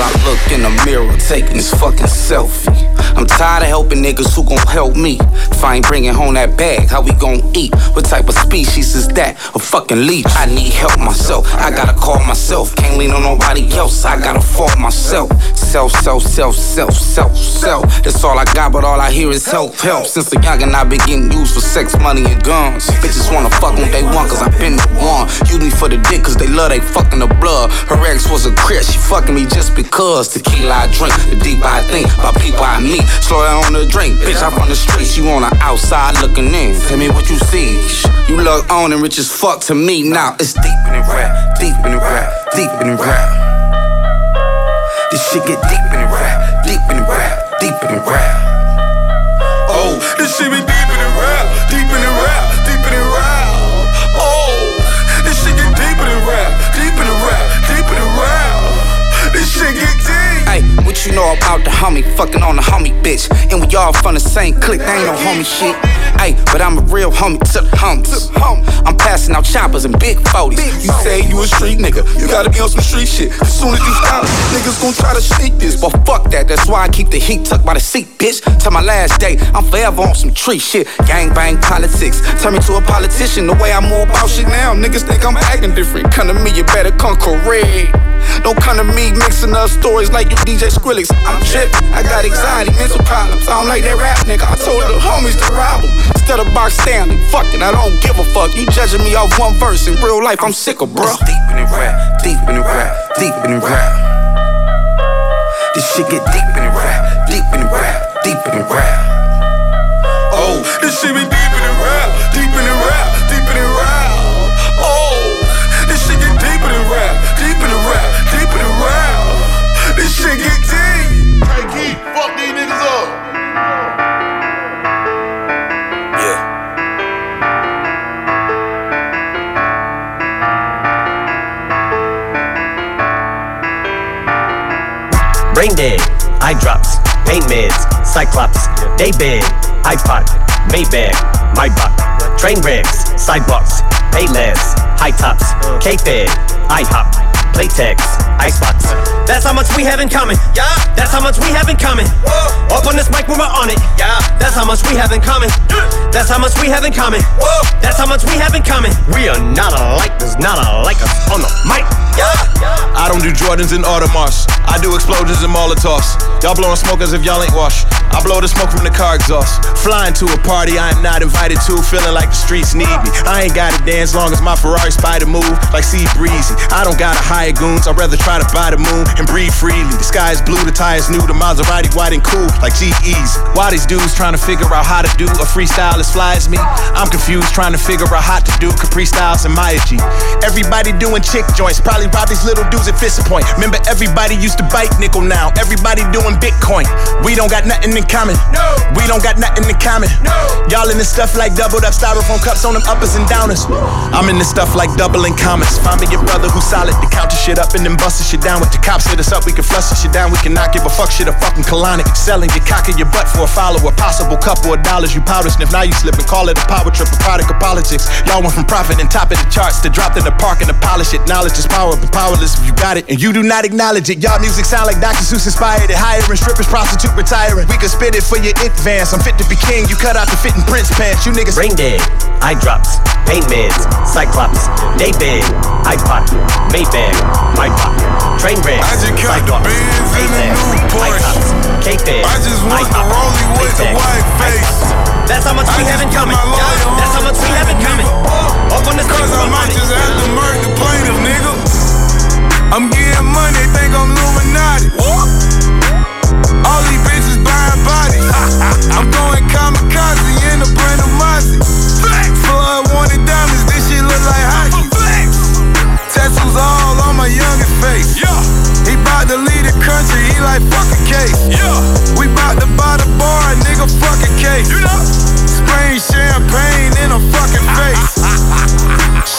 I look in the mirror, taking this fucking selfie. I'm tired of helping niggas who gon' help me. If I ain't bringing home that bag, how we gon' eat? What type of species is that? A fucking leech. I need help myself. I gotta call myself. Can't lean on nobody else. I gotta fall myself. Self, self, self, self, self, self. That's all I got, but all I hear is help, help. Since a youngin' I been getting used for sex, money, and guns. Bitches wanna fuck on day one, cause I been the one. Use me for the dick, cause they love they fucking the blood. Her ex was a crit, she fucking me just because. Tequila I drink, the deep I think, about people I meet. Slow down on the drink, bitch, I run the streets. You on the outside looking in. Tell me what you see. You look on and rich as fuck to me. Now it's deep in the rap, deep in the rap, deep in the rap. This shit get deep in the rap, deep in the rap, deep in the rap. Oh, this shit be deep in the rap, deep in the you know about the homie fucking on the homie bitch? And we all from the same clique, they ain't no homie shit. Hey, but I'm a real homie to the homies. I'm passing out choppers and big 40s. You say you a street nigga, you gotta be on some street shit. As soon as you stop, niggas gon' try to sneak this. But fuck that, that's why I keep the heat tucked by the seat, bitch. Till my last day, I'm forever on some tree shit. Gang bang politics, turn me to a politician. The way I move about shit now, niggas think I'm acting different. Come to me, you better come correct. Don't come to me mixing up stories like you DJ Skrillex. I'm trippin', I got anxiety, mental problems. I don't like that rap nigga. I told the homies to rob him. Instead of box Stanley, fuck it, I don't give a fuck. You judging me off one verse. In real life, I'm sick of, bro. Deep in the rap, deep in the rap, deep in the rap. This shit get deep in the rap, deep in the rap, deep in the rap. Oh, this shit be cyclops, day bed, iPod, Maybach, my buck, train wrecks, sidewalks, payless, high tops, K-Fed, IHOP, Playtex, Icebox. That's how much we have in common. Yeah. That's how much we have in common. Whoa. Up on this mic when we're on it. Yeah. That's how much we have in common. That's how much we have in common. Whoa. That's how much we have in common. We are not alike. There's not alike us on the mic. I don't do Jordans and Audemars. I do explosions and Molotovs. Y'all blowing smoke as if y'all ain't washed. I blow the smoke from the car exhaust. Flying to a party I am not invited to, feeling like the streets need me. I ain't gotta dance long as my Ferrari spider move like Sea Breezy. I don't gotta hire goons, I'd rather try to buy the moon and breathe freely. The sky is blue, the tires new, the Maserati white and cool like GE's. Why these dudes trying to figure out how to do a freestyle as fly as me? I'm confused trying to figure out how to do Capri Styles and Maya G. Everybody doing chick joints, probably rob these little dudes at Fist Point. Remember, everybody used to bite nickel now. Everybody doing Bitcoin. We don't got nothing in common. No. We don't got nothing in common. No. Y'all in this stuff like doubled up styrofoam cups on them uppers and downers. I'm in this stuff like doubling commas. Find me your brother who's solid to count shit up and then bust the shit down. With the cops hit us up, we can flush the shit down. We cannot give a fuck shit a fucking colonic. Selling your cock in your butt for a follower. Possible couple of dollars you powder sniff. Now you slip and call it a power trip, a product of politics. Y'all went from profit and top of the charts to dropped in the park and to polish it. Knowledge is power, but powerless if you got it and you do not acknowledge it. Y'all music sound like Dr. Seuss inspired it. Hiring strippers, prostitute retiring. We could spit it for your it vans. I'm fit to be king. You cut out the fitting Prince pants. You niggas Brain dead, eye drops, pain meds, cyclops, day bed, iPod, Maybach, my pop, train wrecks, sidewalks, payless, high tops, K-Fed, I just want the iPod, rollie with the Playtex, white face. That's how much we I have in common. my lawyer That's how much we have in common. Up on this Cause I might just have to murder the plaintiff, nigga. I'm getting money, think I'm Illuminati. All these bitches buying bodies. I'm going kamikaze in a brand new Mozzie. Flood wanted diamonds, this shit look like hockey. Tattoos all on my youngest face. He bout to lead the country, he like fuck a case. We bout to buy the bar, nigga, fuck a case. Spraying champagne in a fucking.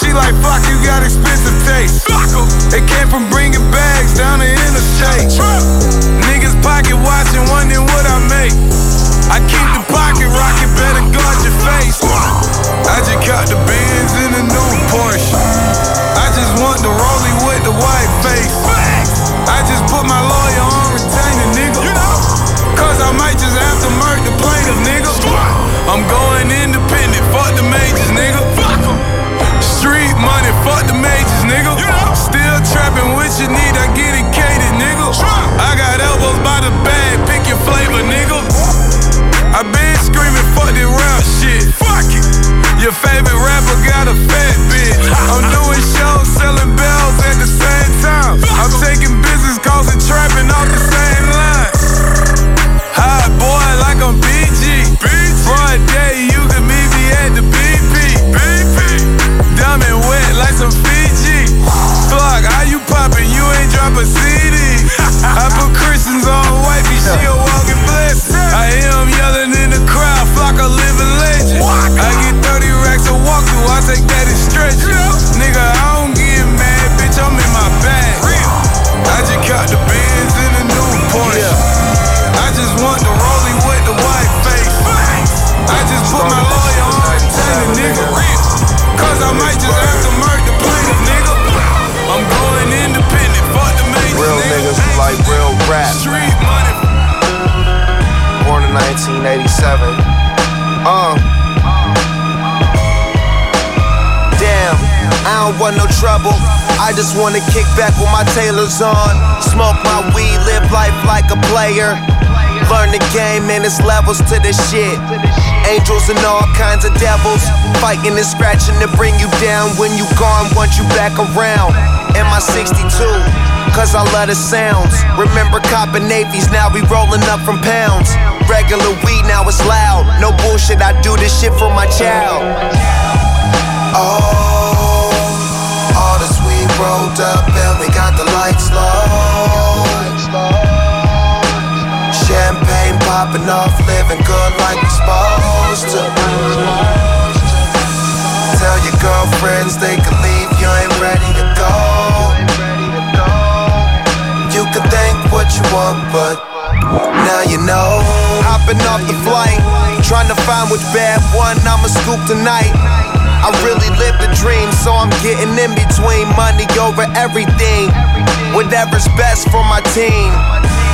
She like, fuck, you got expensive taste. Fuck em. It came from bringing bags down the interstate. Niggas pocket watching, wondering what I make. I keep the pocket rocking, better guard your face. I just caught the Benz in a new Porsche. I just want the Rollie with the white face. I just put my lawyer on retainer, nigga. Cause I might just have to murk the plaintiff, nigga. I'm going independent, fuck the majors, nigga. Still trapping what you need, I get it catered, nigga. I got elbows by the bag, pick your flavor, nigga. I been screaming, levels to this shit. Angels and all kinds of devils. Fighting and scratching to bring you down. When you gone, want you back around. In my 62, cause I love the sounds. Remember copping navies, now we rolling up from pounds. Regular weed, now it's loud. No bullshit, I do this shit for my child. Oh, all this weed rolled up and we got the lights low. Popping off, living good like we're supposed to. Tell your girlfriends they can leave, you ain't ready to go. You can think what you want, but now you know. Hopping off the flight, trying to find which bad one I'ma scoop tonight. I really live the dream, so I'm getting in between money over everything. Whatever's best for my team.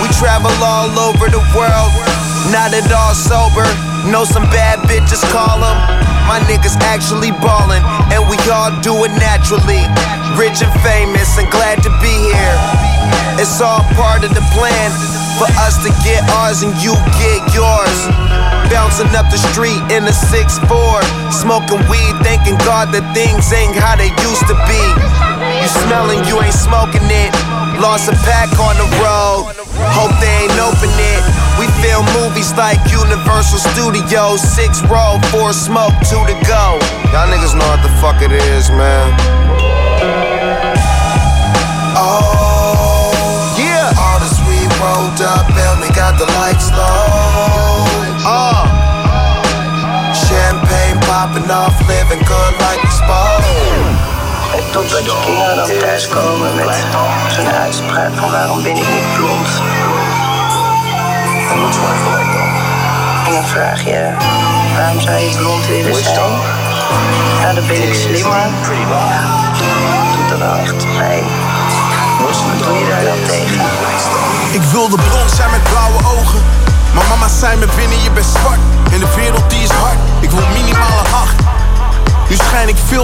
We travel all over the world, not at all sober. Know some bad bitches, call them. My niggas actually ballin', and we all do it naturally. Rich and famous, and glad to be here. It's all part of the plan for us to get ours and you get yours. Bouncing up the street in a 6'4, smoking weed, thanking God that things ain't how they used to be. You smelling, you ain't smoking it. Lost a pack on the road. Hope they ain't open it. We film movies like Universal Studios, six roll, four smoke, two to go. Y'all niggas know what the fuck it is, man. Oh, yeah. All this weed rolled up and we got the lights low. Uh, champagne popping off, living good like we supposed. Totdat je kinderen dan thuiskomen met zo'n uitspraak van waarom ben ik niet blond. En dan vraag je, waarom zou je blond willen zijn? Nou, dan ben ik slimmer. Ja, doet er wel echt pijn. Wat doe je daar dan tegen? Ik wilde blond zijn met blauwe ogen. Maar mama zei me binnen je bent zwart. En de wereld die is hard.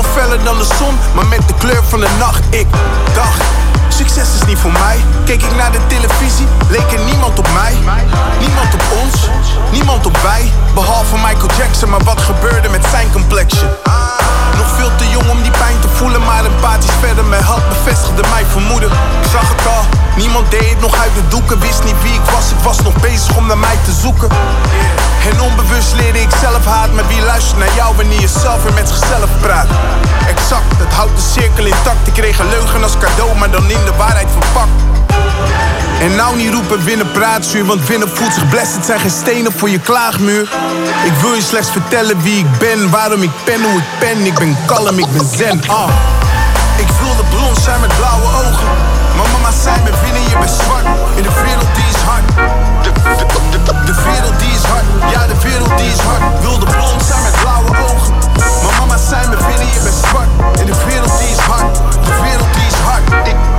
Feller dan de zon, maar met de kleur van de nacht. Ik dacht, succes is niet voor mij. Keek ik naar de televisie, leek er niemand op mij. Niemand op ons, niemand op wij. Behalve Michael Jackson, maar wat gebeurde met zijn complexion? Nog veel te jong om die pijn te voelen, maar empathisch verder. Mijn hart bevestigde mijn vermoeden. Ik zag het al, niemand deed het nog uit de doeken. Wist niet wie ik was, ik was nog bezig om naar mij te zoeken. En onbewust leerde ik zelf haat, maar wie luistert naar jou wanneer je zelf weer met zichzelf praat? Exact, het houdt de cirkel intact. Ik kreeg een leugen als cadeau, maar dan in de waarheid verpakt. En nou niet roepen winnen praatzuur, want winnen voelt zich blessed. Zijn geen stenen voor je klaagmuur. Ik wil je slechts vertellen wie ik ben, waarom ik ben, hoe ik ben. Ik ben kalm, ik ben zen, ah. Ik wilde blond zijn met blauwe ogen. Maar mama zei me winnen, je bent zwart. In de wereld die is hard. De, de, de, de wereld die is hard. Ja, de wereld die is hard. Wilde blond zijn met blauwe ogen. Maar mama zei me winnen, je bent zwart. In de wereld die is hard. De wereld die is hard.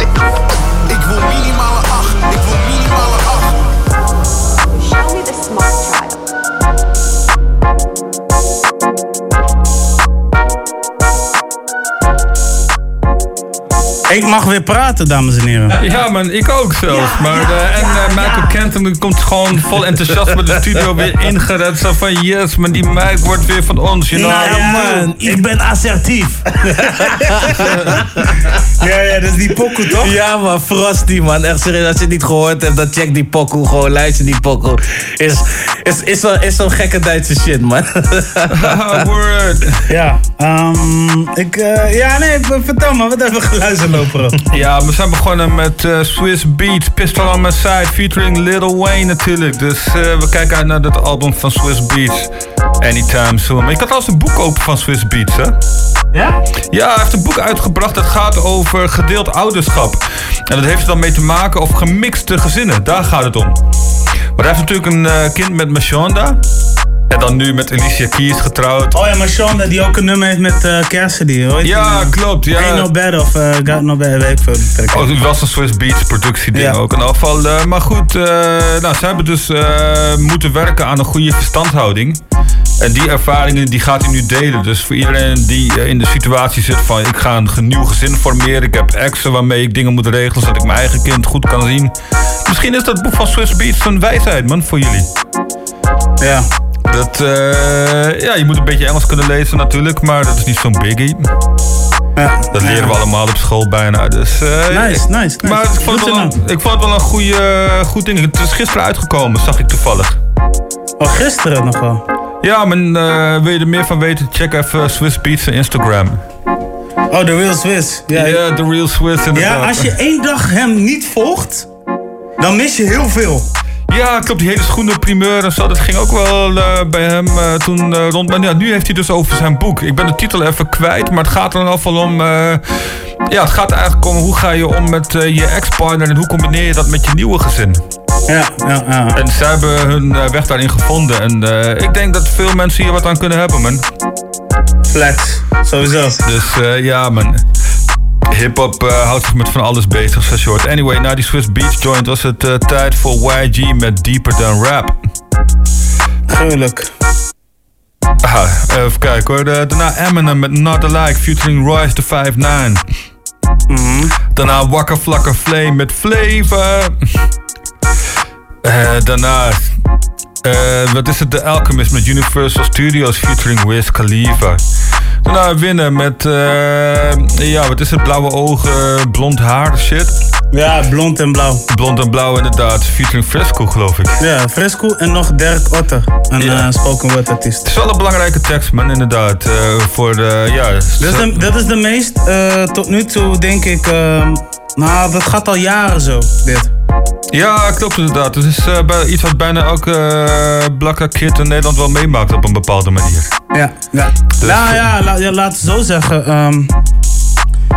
Ik mag weer praten, dames en heren. Ja, man, ik ook zelfs. maar, eh, en eh, Michael Kenton komt gewoon vol enthousiasme de studio weer ingered. Zo van, yes, man, die meid wordt weer van ons, you know. Ja, man, ik ben assertief. ja, ja, dat is die pokoe, toch? Ja, man, Frosty, man. Echt serieus, als je het niet gehoord hebt, dan check die pokoe. Gewoon luister die pokoe. Is, is, is, zo- is zo'n gekke Duitse shit, man. Word. Ja, ehm, ik, eh, ja, nee, vertel maar, wat hebben we geluisterd Ja, we zijn begonnen met eh, Swiss Beats, Pistol on My Side, featuring Lil Wayne natuurlijk. Dus eh, we kijken uit naar het album van Swiss Beats, Anytime Soon. Maar ik had al eens een boek open van Swiss Beats, hè? Ja? Ja, hij heeft een boek uitgebracht dat gaat over gedeeld ouderschap. En dat heeft er dan mee te maken of gemixte gezinnen, daar gaat het om. Maar hij heeft natuurlijk een eh, kind met Mashonda. En dan nu met Alicia Keys getrouwd. Oh ja, maar Sean, die ook een nummer heeft met eh Cassidy, hoor. Ja, klopt. Ja. Ain't no bad of uh, Got no bad, weet ik veel. Oh, het was een Swiss Beats productieding Ja. ook in elk geval. eh, maar goed, nou, ze hebben dus moeten werken aan een goede verstandhouding. En die ervaringen die gaat hij nu delen. Dus voor iedereen die in de situatie zit van... ik ga een nieuw gezin formeren. Ik heb exen waarmee ik dingen moet regelen... zodat ik mijn eigen kind goed kan zien. Misschien is dat boek van Swiss Beats een wijsheid, man, voor jullie. Ja. Dat, eh, ja, je moet een beetje Engels kunnen lezen natuurlijk, maar dat is niet zo'n biggie. Dat leren we allemaal op school bijna. Dus, eh, Nice, nice, nice. Maar ik vond, het wel een, ik vond het wel een goede, goed ding. Het is gisteren uitgekomen, zag ik toevallig. Oh, gisteren nog wel. Ja, maar eh, wil je er meer van weten? Check even Swiss Beats en Instagram. Oh, The Real Swiss. Ja, Ja, The Real Swiss inderdaad. ja, als je één dag hem niet volgt, dan mis je heel veel. Ja, klopt. Die hele schoenenprimeur en zo. Dat ging ook wel eh, bij hem eh, toen eh, rond. Maar ja, nu heeft hij dus over zijn boek. Ik ben de titel even kwijt. Maar het gaat er in ieder geval om... eh, ja, het gaat eigenlijk om hoe ga je om met je ex-partner... en hoe combineer je dat met je nieuwe gezin. Ja, ja, ja. En zij hebben hun weg daarin gevonden. En ik denk dat veel mensen hier wat aan kunnen hebben, man. Flex, sowieso. Dus ja, man. Hip-hop eh, houdt zich met van alles bezig, zoals je hoort. Anyway, na die Swiss Beats joint was het eh, tijd voor YG met Deeper Than Rap. Gruwelijk. Aha, even kijken hoor. De- daarna Eminem met Not Alike featuring Royce the 5'9. Daarna Wakker Flakker Flame met Flavor. Eh, daarna, eh, wat is het? The Alchemist met Universal Studios featuring Wiz Khalifa. Daarna winnen met, eh, ja, wat is het? Blauwe ogen, blond haar, shit. Ja, blond en blauw. Blond en blauw inderdaad, featuring Fresco geloof ik. Ja, Fresco en nog Dirk Otter, een eh, spoken word artiest. Het is wel een belangrijke tekst, man, inderdaad. eh, voor de, ja... Dat is de, dat is de meest, tot nu toe denk ik, nou dat gaat al jaren zo, dit. Ja, klopt inderdaad. Het is eh, iets wat bijna elke uh, blakke kid in Nederland wel meemaakt op een bepaalde manier. Ja, ja. nou ja, la, ja, laten we zo zeggen. ehm,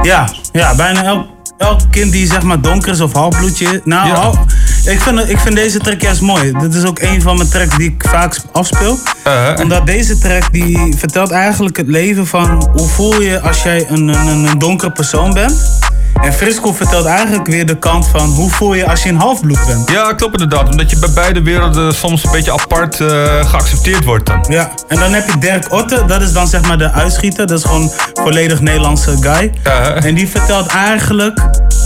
ja, ja, bijna elk, elk kind die zeg maar donker is of halfbloedje is. Nou, hal- ik, vind, het- ik vind deze track juist mooi. Dit is ook een van mijn tracks die ik vaak afspeel. Omdat deze track die vertelt eigenlijk het leven van hoe voel je als jij een, een, een, een donkere persoon bent. En Frisco vertelt eigenlijk weer de kant van hoe voel je als je een halfbloed bent. Ja, klopt inderdaad. Omdat je bij beide werelden soms een beetje apart eh, geaccepteerd wordt dan. Ja, en dan heb je Dirk Otte, dat is dan zeg maar de uitschieter. Dat is gewoon volledig Nederlandse guy. En die vertelt eigenlijk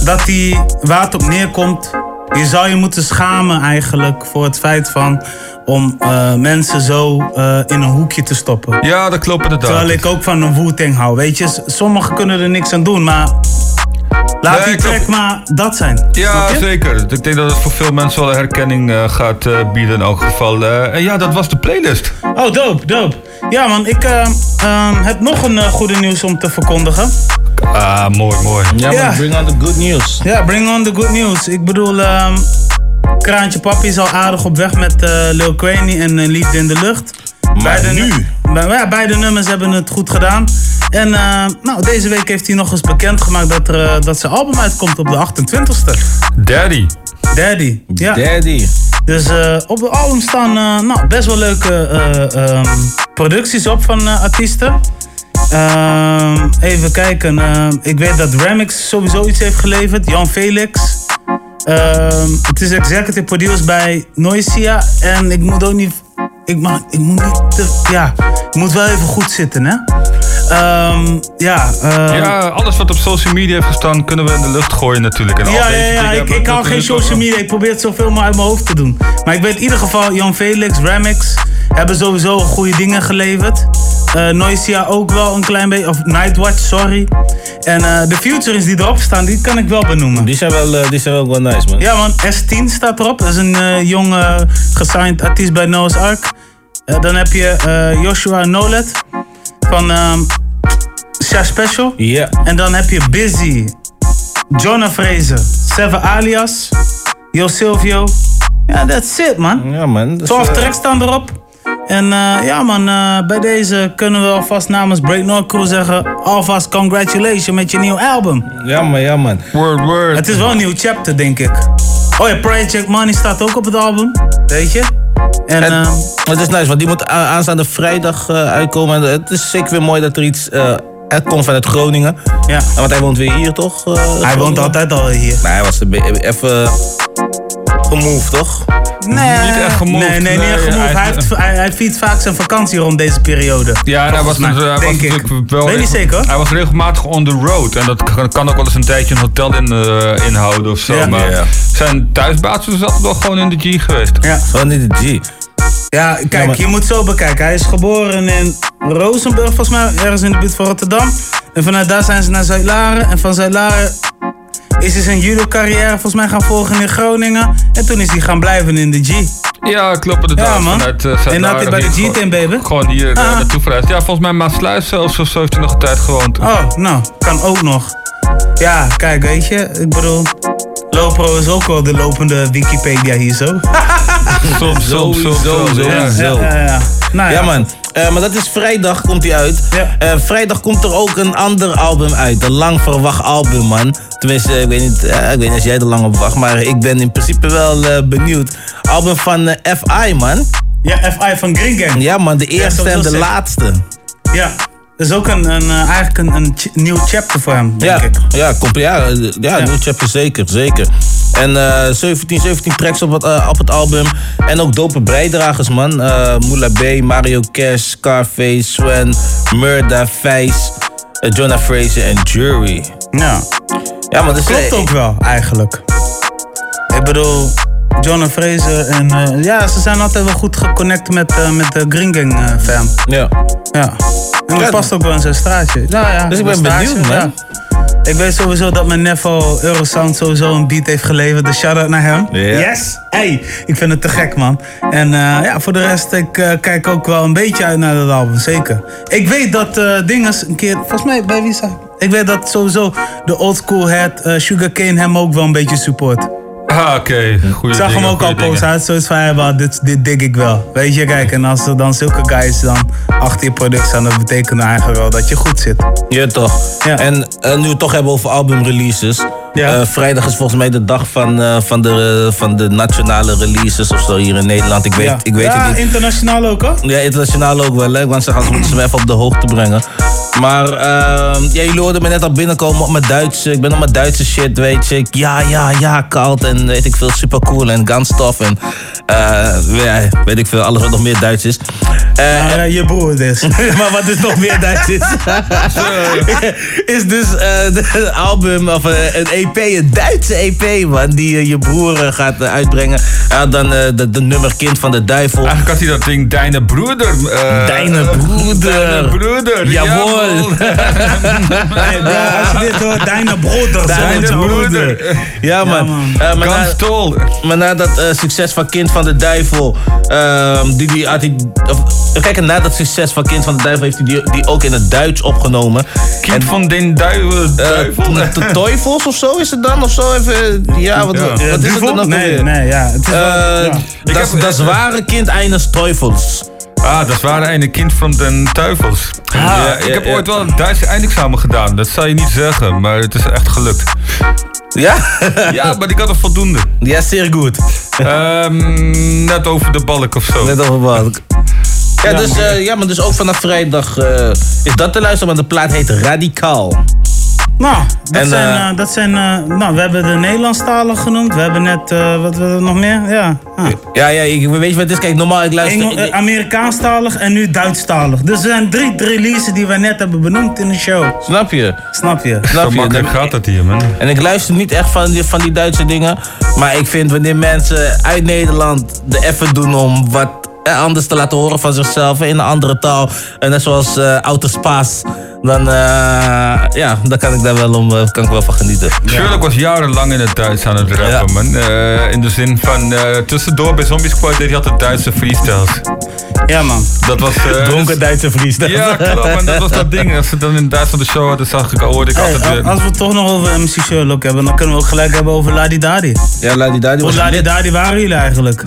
dat hij, waar het op neerkomt, je zou je moeten schamen eigenlijk voor het feit van om eh, mensen zo eh, in een hoekje te stoppen. Ja, dat klopt inderdaad. Terwijl ik ook van een Wu-Tang hou. Weet je, sommigen kunnen er niks aan doen, maar laat die track maar dat zijn. Ja, zeker. Ik denk dat het voor veel mensen wel een herkenning eh, gaat eh, bieden in elk geval. Eh, en ja, dat was de playlist. Oh, dope, dope. Ja man, ik eh, ehm, heb nog een goede nieuws om te verkondigen. Ah, mooi, mooi. Ja, man, bring on the good news. Ja, bring on the good news. Ik bedoel, ehm, Kraantje Papi is al aardig op weg met Lil Quaney en eh, Liefde in de Lucht. Beide nu? ja, beide nummers hebben het goed gedaan. En eh, nou, deze week heeft hij nog eens bekendgemaakt dat, er, eh, dat zijn album uitkomt op de 28ste. Daddy. Daddy, ja. Daddy. Dus eh, op het album staan eh, nou, best wel leuke eh, ehm, producties op van artiesten. Ehm, even kijken. ehm, ik weet dat Remix sowieso iets heeft geleverd. Jan Felix. Ehm, het is executive produced bij Noisia. En ik moet ook niet. Ik, mag, ik moet niet te. Ja, ik moet wel even goed zitten, hè? Ehm, ja, eh, ja, alles wat op social media heeft gestaan, kunnen we in de lucht gooien natuurlijk. En al ja, ja, ja. dingen Ik, ik hou geen social media. Ik probeer het zoveel mogelijk uit mijn hoofd te doen. Maar ik weet in ieder geval, Jan Felix, Remix hebben sowieso goede dingen geleverd. Eh Noisia ook wel een klein beetje. Of Nightwatch, sorry. En eh, de Futures die erop staan, die kan ik wel benoemen. Die zijn wel, eh, die zijn wel, wel nice, man. Ja man, S10 staat erop. Dat is een jong eh, gesigned artiest bij Noah's Ark. Dan heb je Joshua Nolet van ehm Sha Special. Ja. En dan heb je Busy, Jonah Fraser, Seven Alias, Yo Silvio. Ja, that's it man. Ja man. Dus, 12 eh, tracks staan erop. En eh, ja man, eh, bij deze kunnen we alvast namens Break North Crew zeggen... alvast congratulations met je nieuw album. Ja man, ja man. Word, word. Het is wel een nieuw chapter, denk ik. Oh ja, Project Money staat ook op het album. Weet je? En, En, ehm, het is nice, want die moet aanstaande vrijdag eh, uitkomen. En het is zeker weer mooi dat er iets eh uitkomt vanuit Groningen. Ja. Want hij woont weer hier, toch? eh, hij woont altijd al hier. Maar hij was even gemoved, toch? Nee, Niet echt gemoved, Nee, nee, niet nee, echt gemoved. hij- Hij, heeft, hij, hij viert vaak zijn vakantie rond deze periode. Ja, en hij was, mij, dus, hij was denk ik. natuurlijk wel. Weet je niet zeker? Hij was regelmatig on the road. En dat kan, kan ook wel eens een tijdje een hotel in, eh, inhouden of zo. Ja. Maar Ja. zijn thuisbasis is altijd wel gewoon in de G geweest. Ja. Gewoon niet de G. Ja, kijk, maar- je moet zo bekijken. Hij is geboren in Rozenburg, volgens mij, ergens in de buurt van Rotterdam. En vanuit daar zijn ze naar Zuid-Laren. En van Zuid-Laren is hij zijn judo-carrière volgens mij gaan volgen in Groningen. En toen is hij gaan blijven in de G. Ja, klopt inderdaad. Ja, man. Vanuit, uh, En dat hij bij de G-Team, baby? Gewoon hier eh, Ah. naartoe verhuisd. Ja, volgens mij Maasluis zelfs of zo heeft hij nog een tijd gewoond. Oh, nou, kan ook nog. Ja, kijk, weet je, ik bedoel, Lopro is ook wel de lopende Wikipedia hier zo. Soms, soms, soms. Soms, ja. sowieso. Ja, ja, ja. Nou, Ja man, Eh, maar dat is vrijdag komt hij uit. Ja. Eh, vrijdag komt er ook een ander album uit. Een lang verwacht album man. Tenminste, ik weet niet, eh, ik weet niet als jij er lang op wacht. Maar ik ben in principe wel eh, benieuwd. Album van FI man. Ja, FI van Green Gang. Ja man, de eerste en de laatste. Ja, dat is ook een, een, eh, eigenlijk een, een ch- nieuw chapter voor hem, denk Ja, ik. ja, compl- ja, eh, ja, nieuw chapter zeker, zeker. En eh 17, 17 tracks op het, op het album. En ook dope bijdragers, man. Eh Moula B, Mario Cash, Scarface, Swen, Murda, Vijs, Jonah Fraser en Jury. Ja, Ja, maar dat klopt ook wel, eigenlijk. Ik bedoel, John en Fraser en... eh, ja, ze zijn altijd wel goed geconnect met, eh, met de Green Gang eh, fam. Ja. Ja. En dat past ook wel in zijn straatje. Ja, ja, Dus ik ben straatje, benieuwd, man. ja. Ik weet sowieso dat mijn Nevo Eurosound sowieso een beat heeft geleverd. Dus shout-out naar hem. Yes! Hey, ik vind het te gek, man. En ja, voor de rest, ik kijk ook wel een beetje uit naar dat album, zeker. Ik weet dat Dinges een keer, volgens mij bij zei Ik weet dat sowieso de oldschool head uh, Sugarcane hem ook wel een beetje support. Ah, oké. Ik zag dingen, hem ook al posten. Hij had zoiets van, wel, dit, dit dig ik wel. Weet je, kijk, en als er dan zulke guys dan achter je product staan, dat betekent eigenlijk wel dat je goed zit. Ja, toch. Ja. En eh, nu we het toch hebben over albumreleases. Ja. Eh, vrijdag is volgens mij de dag van, eh, van, de, van de nationale releases of zo hier in Nederland. Ik weet, ja, ik weet ja het niet. internationaal ook hoor. Ja, internationaal ook wel. Hè? Want ze gaan ze moeten ze even op de hoogte brengen. Maar ehm, ja, jullie hoorden me net al binnenkomen op mijn Duitse. Ik ben op mijn Duitse shit, weet je. Ja, ja, ja, koud en weet ik veel, super cool en ganstof. En eh, ja, weet ik veel, alles wat nog meer Duits is. Eh, je broer dus. maar wat dus nog meer Duits is. is dus de album of een EP, een Duitse EP, man. Die eh, je broer eh, gaat eh, uitbrengen. Had dan de, de nummer Kind van de Duivel. Eigenlijk had hij dat ding Deine Broeder. Deine Broeder. Deine Broeder. Jawohl. Ja, als je dit hoort, Deine broeder. Deine broeder. Ja, man. man. Eh, maar, na, maar na dat succes van Kind van de Duivel, ehm, die, die had hij, kijken, na dat succes van Kind van de Duivel heeft hij die, die ook in het Duits opgenomen. Kind van den duivel. De Teufels of zo is het dan? Of zo even, ja, wat, Ja. wat is het dan ook Nee, alweer? nee, ja. Het is wel- Eh, ja. Das, heb- das ware Kind eines Teufels. Ah, dat waren een kind van den duivels. ja, ik ja, heb ja. ooit wel een Duitse eindexamen gedaan. Dat zou je niet zeggen, maar het is echt gelukt. Ja? Ja, maar ik had er voldoende. ja, zeer goed. Ehm, net over de balk of zo. Net over wat. Ja, Ja, dus, eh, ja, maar dus ook vanaf vrijdag eh, is dat te luisteren, want de plaat heet Radicaal. Nou, Dat En, zijn, eh, eh, dat zijn eh, nou, we hebben de Nederlandstalig genoemd. We hebben net, eh, wat we nog meer? Ja. ah. Ja, ja, ik, weet je wat het is? Kijk, normaal, ik luister... Engel- Amerikaanstalig en nu Duitsstalig. Dus er zijn drie releases die wij net hebben benoemd in de show. Snap je? Snap je? Snap je? makkelijk Dan- gaat dat hier, man. En ik luister niet echt van die, van die Duitse dingen. Maar ik vind wanneer mensen uit Nederland de effort doen om wat anders te laten horen van zichzelf in een andere taal. En net zoals eh Outer Spaas. Dan, eh, ja, dan kan ik daar wel, om, eh, kan ik wel van genieten. Sherlock was jarenlang in het Duits aan het rappen, man. Eh, in de zin van, eh, tussendoor bij Zombie Squad deed hij altijd Duitse freestyles. Ja, man. Dat was... eh, Dronken Duitse freestyles. Ja, klopt, man. Dat was dat ding. Als ze dan in Duitsland de show hadden, zag ik, hoorde ik Hey, altijd weer... als we het toch nog over MC Sherlock hebben, dan kunnen we ook gelijk hebben over Ladi Dadi. Ja, Ladi Dadi Hoe was Ladi. Dadi waren jullie eigenlijk?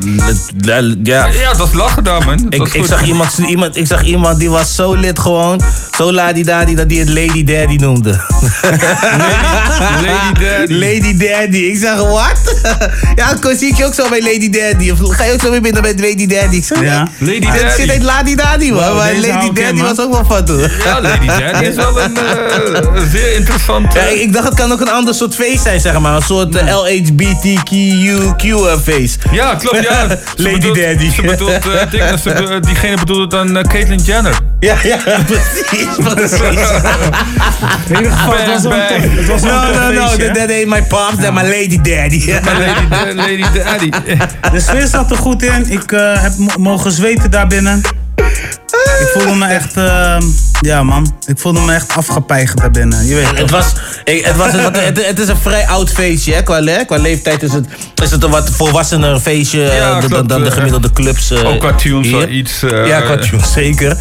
Ja, Ja, dat was lachen daar, man. Dat Ik, zag iemand, iemand, ik zag iemand die was zo lid gewoon. Zo ladi dadi dat hij het Lady Daddy noemde. Lady Daddy. Lady Daddy. Ik zeg, wat? ja, zie ik je ook zo bij Lady Daddy? Of ga je ook zo weer binnen bij Lady Daddy? Ik zeg, Ja. Lady Daddy. heet Ladi Daddy, man. Wow, maar Lady in, Daddy was ook wel van toen. Ja, Lady Daddy is wel een eh, zeer interessant... Ja, eh, ik, dacht het kan ook een ander soort feest zijn, zeg maar. Een soort LHBTQQ eh, feest. Ja, klopt, ja. Lady bedoelt- Daddy. Ze bedoelt, diegene bedoelde dan Caitlyn Jenner. Ja, ja, precies. precies. In ieder geval, het was een het was No, no, no. That ain't my pops, that my lady daddy. Lady, Da- Lady Daddy. De sfeer zat er goed in. Ik eh, heb mo- mogen zweten daar binnen. Ik voelde me echt, eh, ja man, ik voelde me echt afgepeigerd daar binnen. Je weet Het, toch? was, ik, het, was het, het, het is een vrij oud feestje, hè? Qua, le- qua leeftijd is het, is het een wat volwassener feestje eh, Ja, dan, dan, klopt, dan de eh, gemiddelde clubs. eh, Ook qua tunes wel iets... eh, ja, qua tunes, zeker.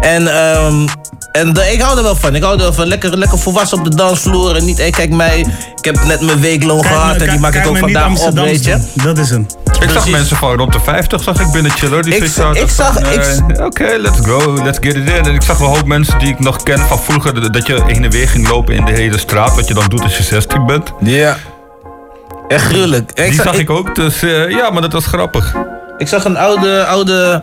En, ehm, en de- ik hou er wel van. Ik hou er wel van. Lekker, lekker volwassen op de dansvloer. En niet, hey, kijk mij, ik heb net mijn weekloon Kijk gehad me- en die maak ik ook vandaag op, weet je. Dat is hem. Ik zag mensen van rond de 50 zag ik binnen chiller. Die Ik ik zag- van, ik z- Oké, let's go, let's get it in. En ik zag wel een hoop mensen die ik nog ken van vroeger. dat- je heen en weer ging lopen in de hele straat. Wat je dan doet als je 16 bent. Ja. Echt gruwelijk. Die zag- zag ik ook, dus eh, ja, maar dat was grappig. Ik zag een oude, oude,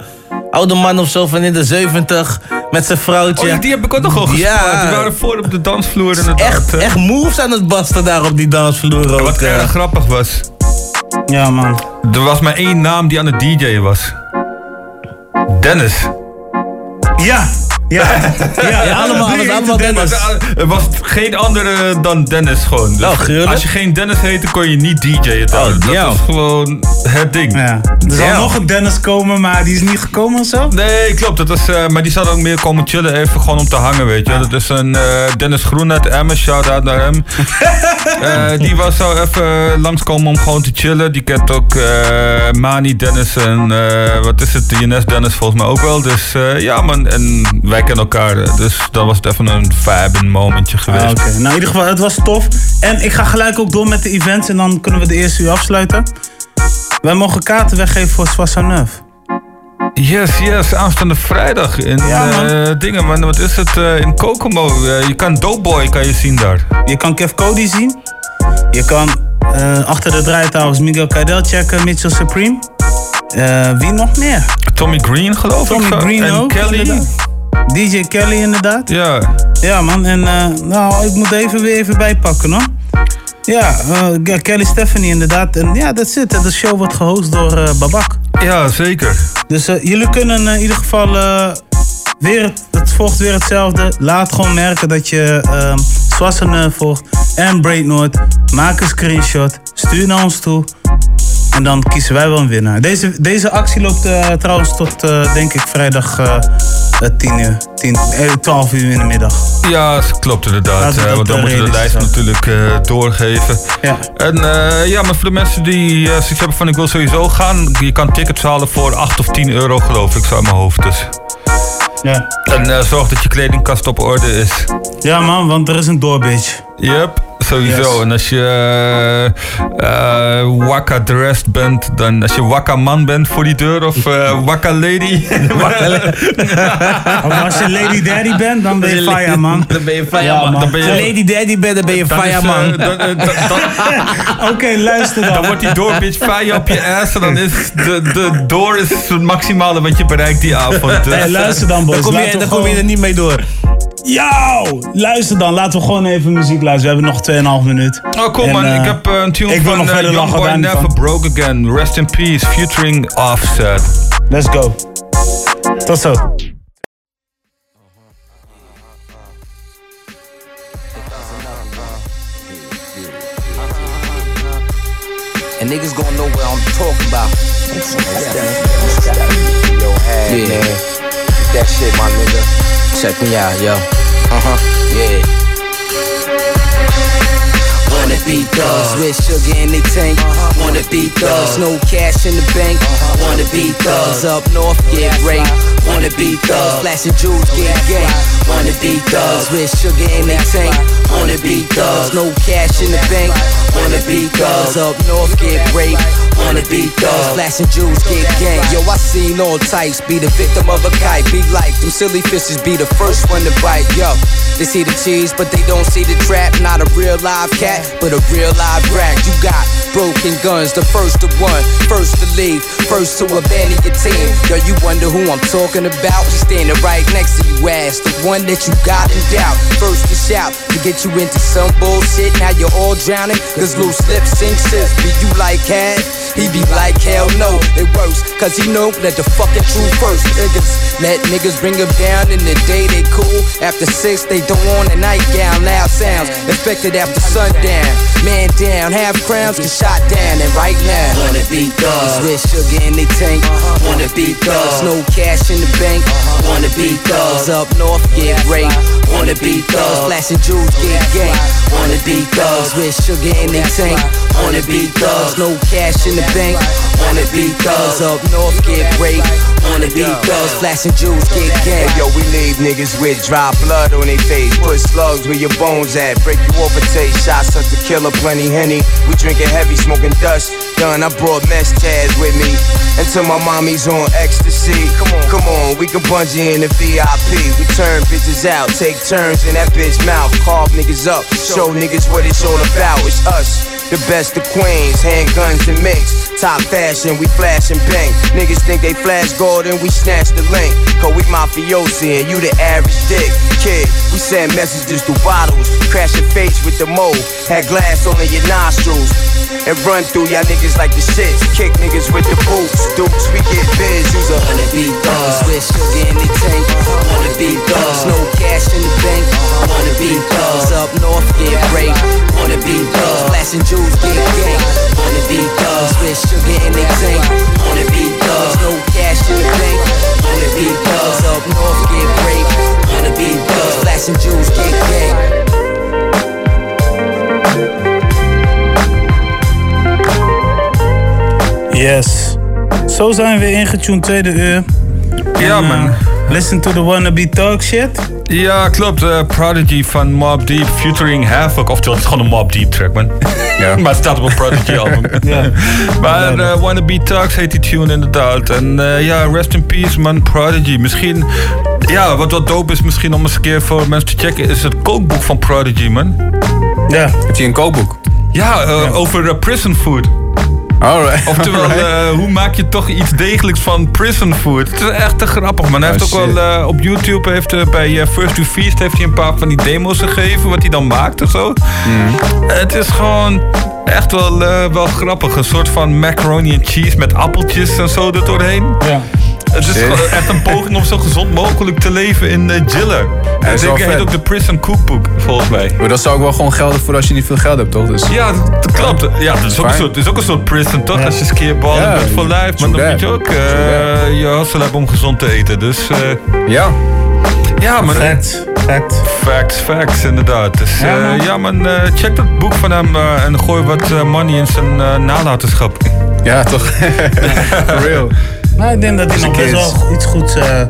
oude man of zo van in de 70 met zijn vrouwtje. Oh, ja, die heb ik ook nog al gespeeld. Ja. Die waren voor op de dansvloer echt, echt moves aan het basten daar op die dansvloer ook. Wat grappig was. Ja man. Er was maar één naam die aan het DJ was. Dennis. Ja, ja, ja. Ja, allemaal, allemaal Dennis. Er was geen andere dan Dennis gewoon. Dus Nou, als je geen Dennis heette, kon je niet DJ'en. Oh, dat damn. was gewoon het ding. Ja. Er zal Ja. nog een Dennis komen, maar die is niet gekomen of zo? Nee, klopt. Dat is, eh, maar die zou ook meer komen chillen, even gewoon om te hangen, weet je. Dat is een eh, Dennis Groen uit Emmen, shout-out naar hem. Eh, die was zou even langskomen om gewoon te chillen. Die kent ook Mani Dennis en wat is het, DNS Dennis volgens mij ook wel. Dus ja man, en wij kennen elkaar. Dus dan was het even een vibe momentje geweest. Ah, Oké, nou in ieder geval, het was tof. En ik ga gelijk ook door met de events en dan kunnen we de eerste uur afsluiten. Wij mogen kaarten weggeven voor Soissonneuf. Yes, yes, aanstaande vrijdag in Ja, eh, dingen, man. Wat is het? eh, in Kokomo. Eh, je kan Doughboy kan je zien daar. Je kan Kev Cody zien. Je kan achter de draaitafels Miguel Cadel checken, Mitchell Supreme. Wie nog meer? Tommy Green geloof ik. Tommy. Green en ook. Kelly. inderdaad. DJ Kelly inderdaad. Ja. Ja man, en eh, nou, ik moet even weer even bijpakken hoor. Ja, eh, ja, Kelly Stephanie inderdaad. En ja, dat zit. De show wordt gehost door eh, Babak. Ja, zeker. Dus jullie kunnen in ieder geval weer, het, volgt weer hetzelfde. Laat gewoon merken dat je ehm Swassene volgt en Braid Noord. Maak een screenshot, stuur naar ons toe. En dan kiezen wij wel een winnaar. Deze, deze actie loopt trouwens tot, denk ik, vrijdag 10 uur. 10, eh, 12 uur in de middag. Ja, klopt inderdaad. Eh, want dan eh, moeten we de lijst natuurlijk eh, doorgeven. Ja. En eh, ja, maar voor de mensen die eh, zoiets hebben van ik wil sowieso gaan, je kan tickets halen voor 8 of 10 euro geloof ik, zo uit mijn hoofd. Dus. Ja. En eh, zorg dat je kledingkast op orde is. Ja man, want er is een doorbitch. Yep, sowieso. Yes. En als je eh, wakka dressed bent, dan als je wakka man bent voor die deur of eh wakka lady. Of als je Lady Daddy bent, dan ben je fire man. Dan ben je fire Ja, man. man. Dan ben je Lady Daddy bent, dan ben je Dan is, fire man. dan- dan- dan- Oké, luister dan. Dan wordt die door bitch fire op je ass en dan is de, de door is het maximale wat je bereikt die avond. Dus, Hey, luister dan boys. Dan kom je, dan kom je er niet mee door. Yo! Luister dan, laten we gewoon even muziek luisteren. We hebben nog 2,5 minuut. Oh, cool En, man. eh, ik heb eh, een tune ik wil van nog uh, verder Never van. Broke Again. Rest in Peace, featuring Offset. Let's go. Tot zo. And niggas gonna know what I'm talking about. Yo, Yeah. man. That shit, my nigga. Check me out, yo. Uh huh. Yeah. Wanna be thugs with sugar in they tank. Uh-huh. Wanna be thugs, no cash in the bank. Uh-huh. Wanna be thugs up north, get raped. Wanna be thugs, flashing jewels, get gang. Wanna be thugs with sugar in they tank. Wanna be thugs, no cash in the bank. Wanna be thugs up north, get raped. Wanna be thugs, flashing jewels, get gang. Yo, I seen all types be the victim of a kite. Be like them silly fishes, be the first one to bite. Yo, they see the cheese, but they don't see the trap. Not a real live cat, but a real live rat. You got broken guns, the first to one, first to leave, first to abandon your team. Yo, you wonder who I'm talking about? He's standing right next to you, ass, the one that you got in doubt. First to shout to get you into some bullshit. Now you're all drowning, cause loose lips sink ships. Be you like had? He be like, hell no, it works. Cause he know that the fucking truth first. Niggas let niggas bring him down in the day they cool. After six, they don't want a nightgown. Loud sounds expected after sundown. Man down, half crowns get shot down. And right now, wanna be thugs with sugar in they tank. Uh-huh. Wanna be thugs, no cash in the bank. Wanna be thugs up north, get raped. Wanna be thugs, flashing jewels, get gang. Wanna be thugs with sugar in they tank. Wanna be thugs, no cash in the bank. Wanna be thugs up north, get raped. Wanna be thugs, flashing jewels, get gang. Hey, yo, we leave niggas with dry blood on their face. Put slugs where your bones at. Break you off a taste. Shots up to killer, plenty henny. We drinking heavy, smoking dust. Done, I brought mess tabs with me. Until my mommy's on ecstasy. Come on, come on, we can bungee in the VIP. We turn bitches out, take turns in that bitch mouth. Carve niggas up, show niggas what it's all about. It's us. The best of queens, handguns and mix. Top fashion, we flash and bang. Niggas think they flash gold and we snatch the link. Cause we mafiosi and you the average dick. Kid, we send messages through bottles. Crash your face with the mold. Had glass on in your nostrils. And run through y'all niggas like the shits. Kick niggas with the boots. Dukes, we get biz. Use a Wanna be thugs with sugar in the tank. Wanna be thugs, no cash in the bank. Wanna be thugs up north, get raped. Wanna be thugs, flashing jewels, get gang. Wanna be thugs with sugar in the tank. Wanna be thugs, no cash in the bank. Wanna be thugs up north, get raped. Wanna be thugs, flashing jewels, get gang. Yes. Zo zijn we ingetuned tweede uur. Ja, En, man. Listen to the wannabe talk shit. Ja, klopt. eh, Prodigy van Mob Deep featuring Havoc. Oftewel, het is gewoon een Mob Deep track, man. maar het staat op een Prodigy album. Ja. maar eh Wannabe Talks heet die tune inderdaad. En eh, ja, rest in peace, man. Prodigy. Misschien, ja, wat wat dope is misschien om eens een keer voor mensen te checken... is het kookboek van Prodigy, man. Ja. Heb je een kookboek? Ja, eh, over prison food. Alright. Oftewel, Alright. eh, hoe maak je toch iets degelijks van prison food? Het is echt te grappig, man. Hij Oh, heeft ook shit. wel eh, op YouTube, heeft, eh, bij First to Feast, heeft hij een paar van die demos gegeven, wat hij dan maakt of zo. Mm. Het is gewoon echt wel, wel grappig. Een soort van macaroni and cheese met appeltjes en zo er doorheen. Ja. Het is Shit. echt een poging om zo gezond mogelijk te leven in uh, Jiller. Ja, is wel heet ook de Prison Cookbook, volgens mij. Maar dat zou ook wel gewoon gelden voor als je niet veel geld hebt, toch? Dus... Ja, dat, klopt. Ja, dat is ook, een soort, is ook een soort prison, toch? Als je skeerballen Ja, bent voor lijf. Maar dan moet je ook eh, True je hustle hebben om gezond te eten. Dus eh, Ja. ja, maar... Facts. Facts. Facts, facts, inderdaad. Dus Ja, man. ja man, eh, check dat boek van hem eh, en gooi wat eh, money in zijn eh, nalatenschap. Ja, toch? For real. Nou, ik denk dat hij nog best wel iets goeds... eh,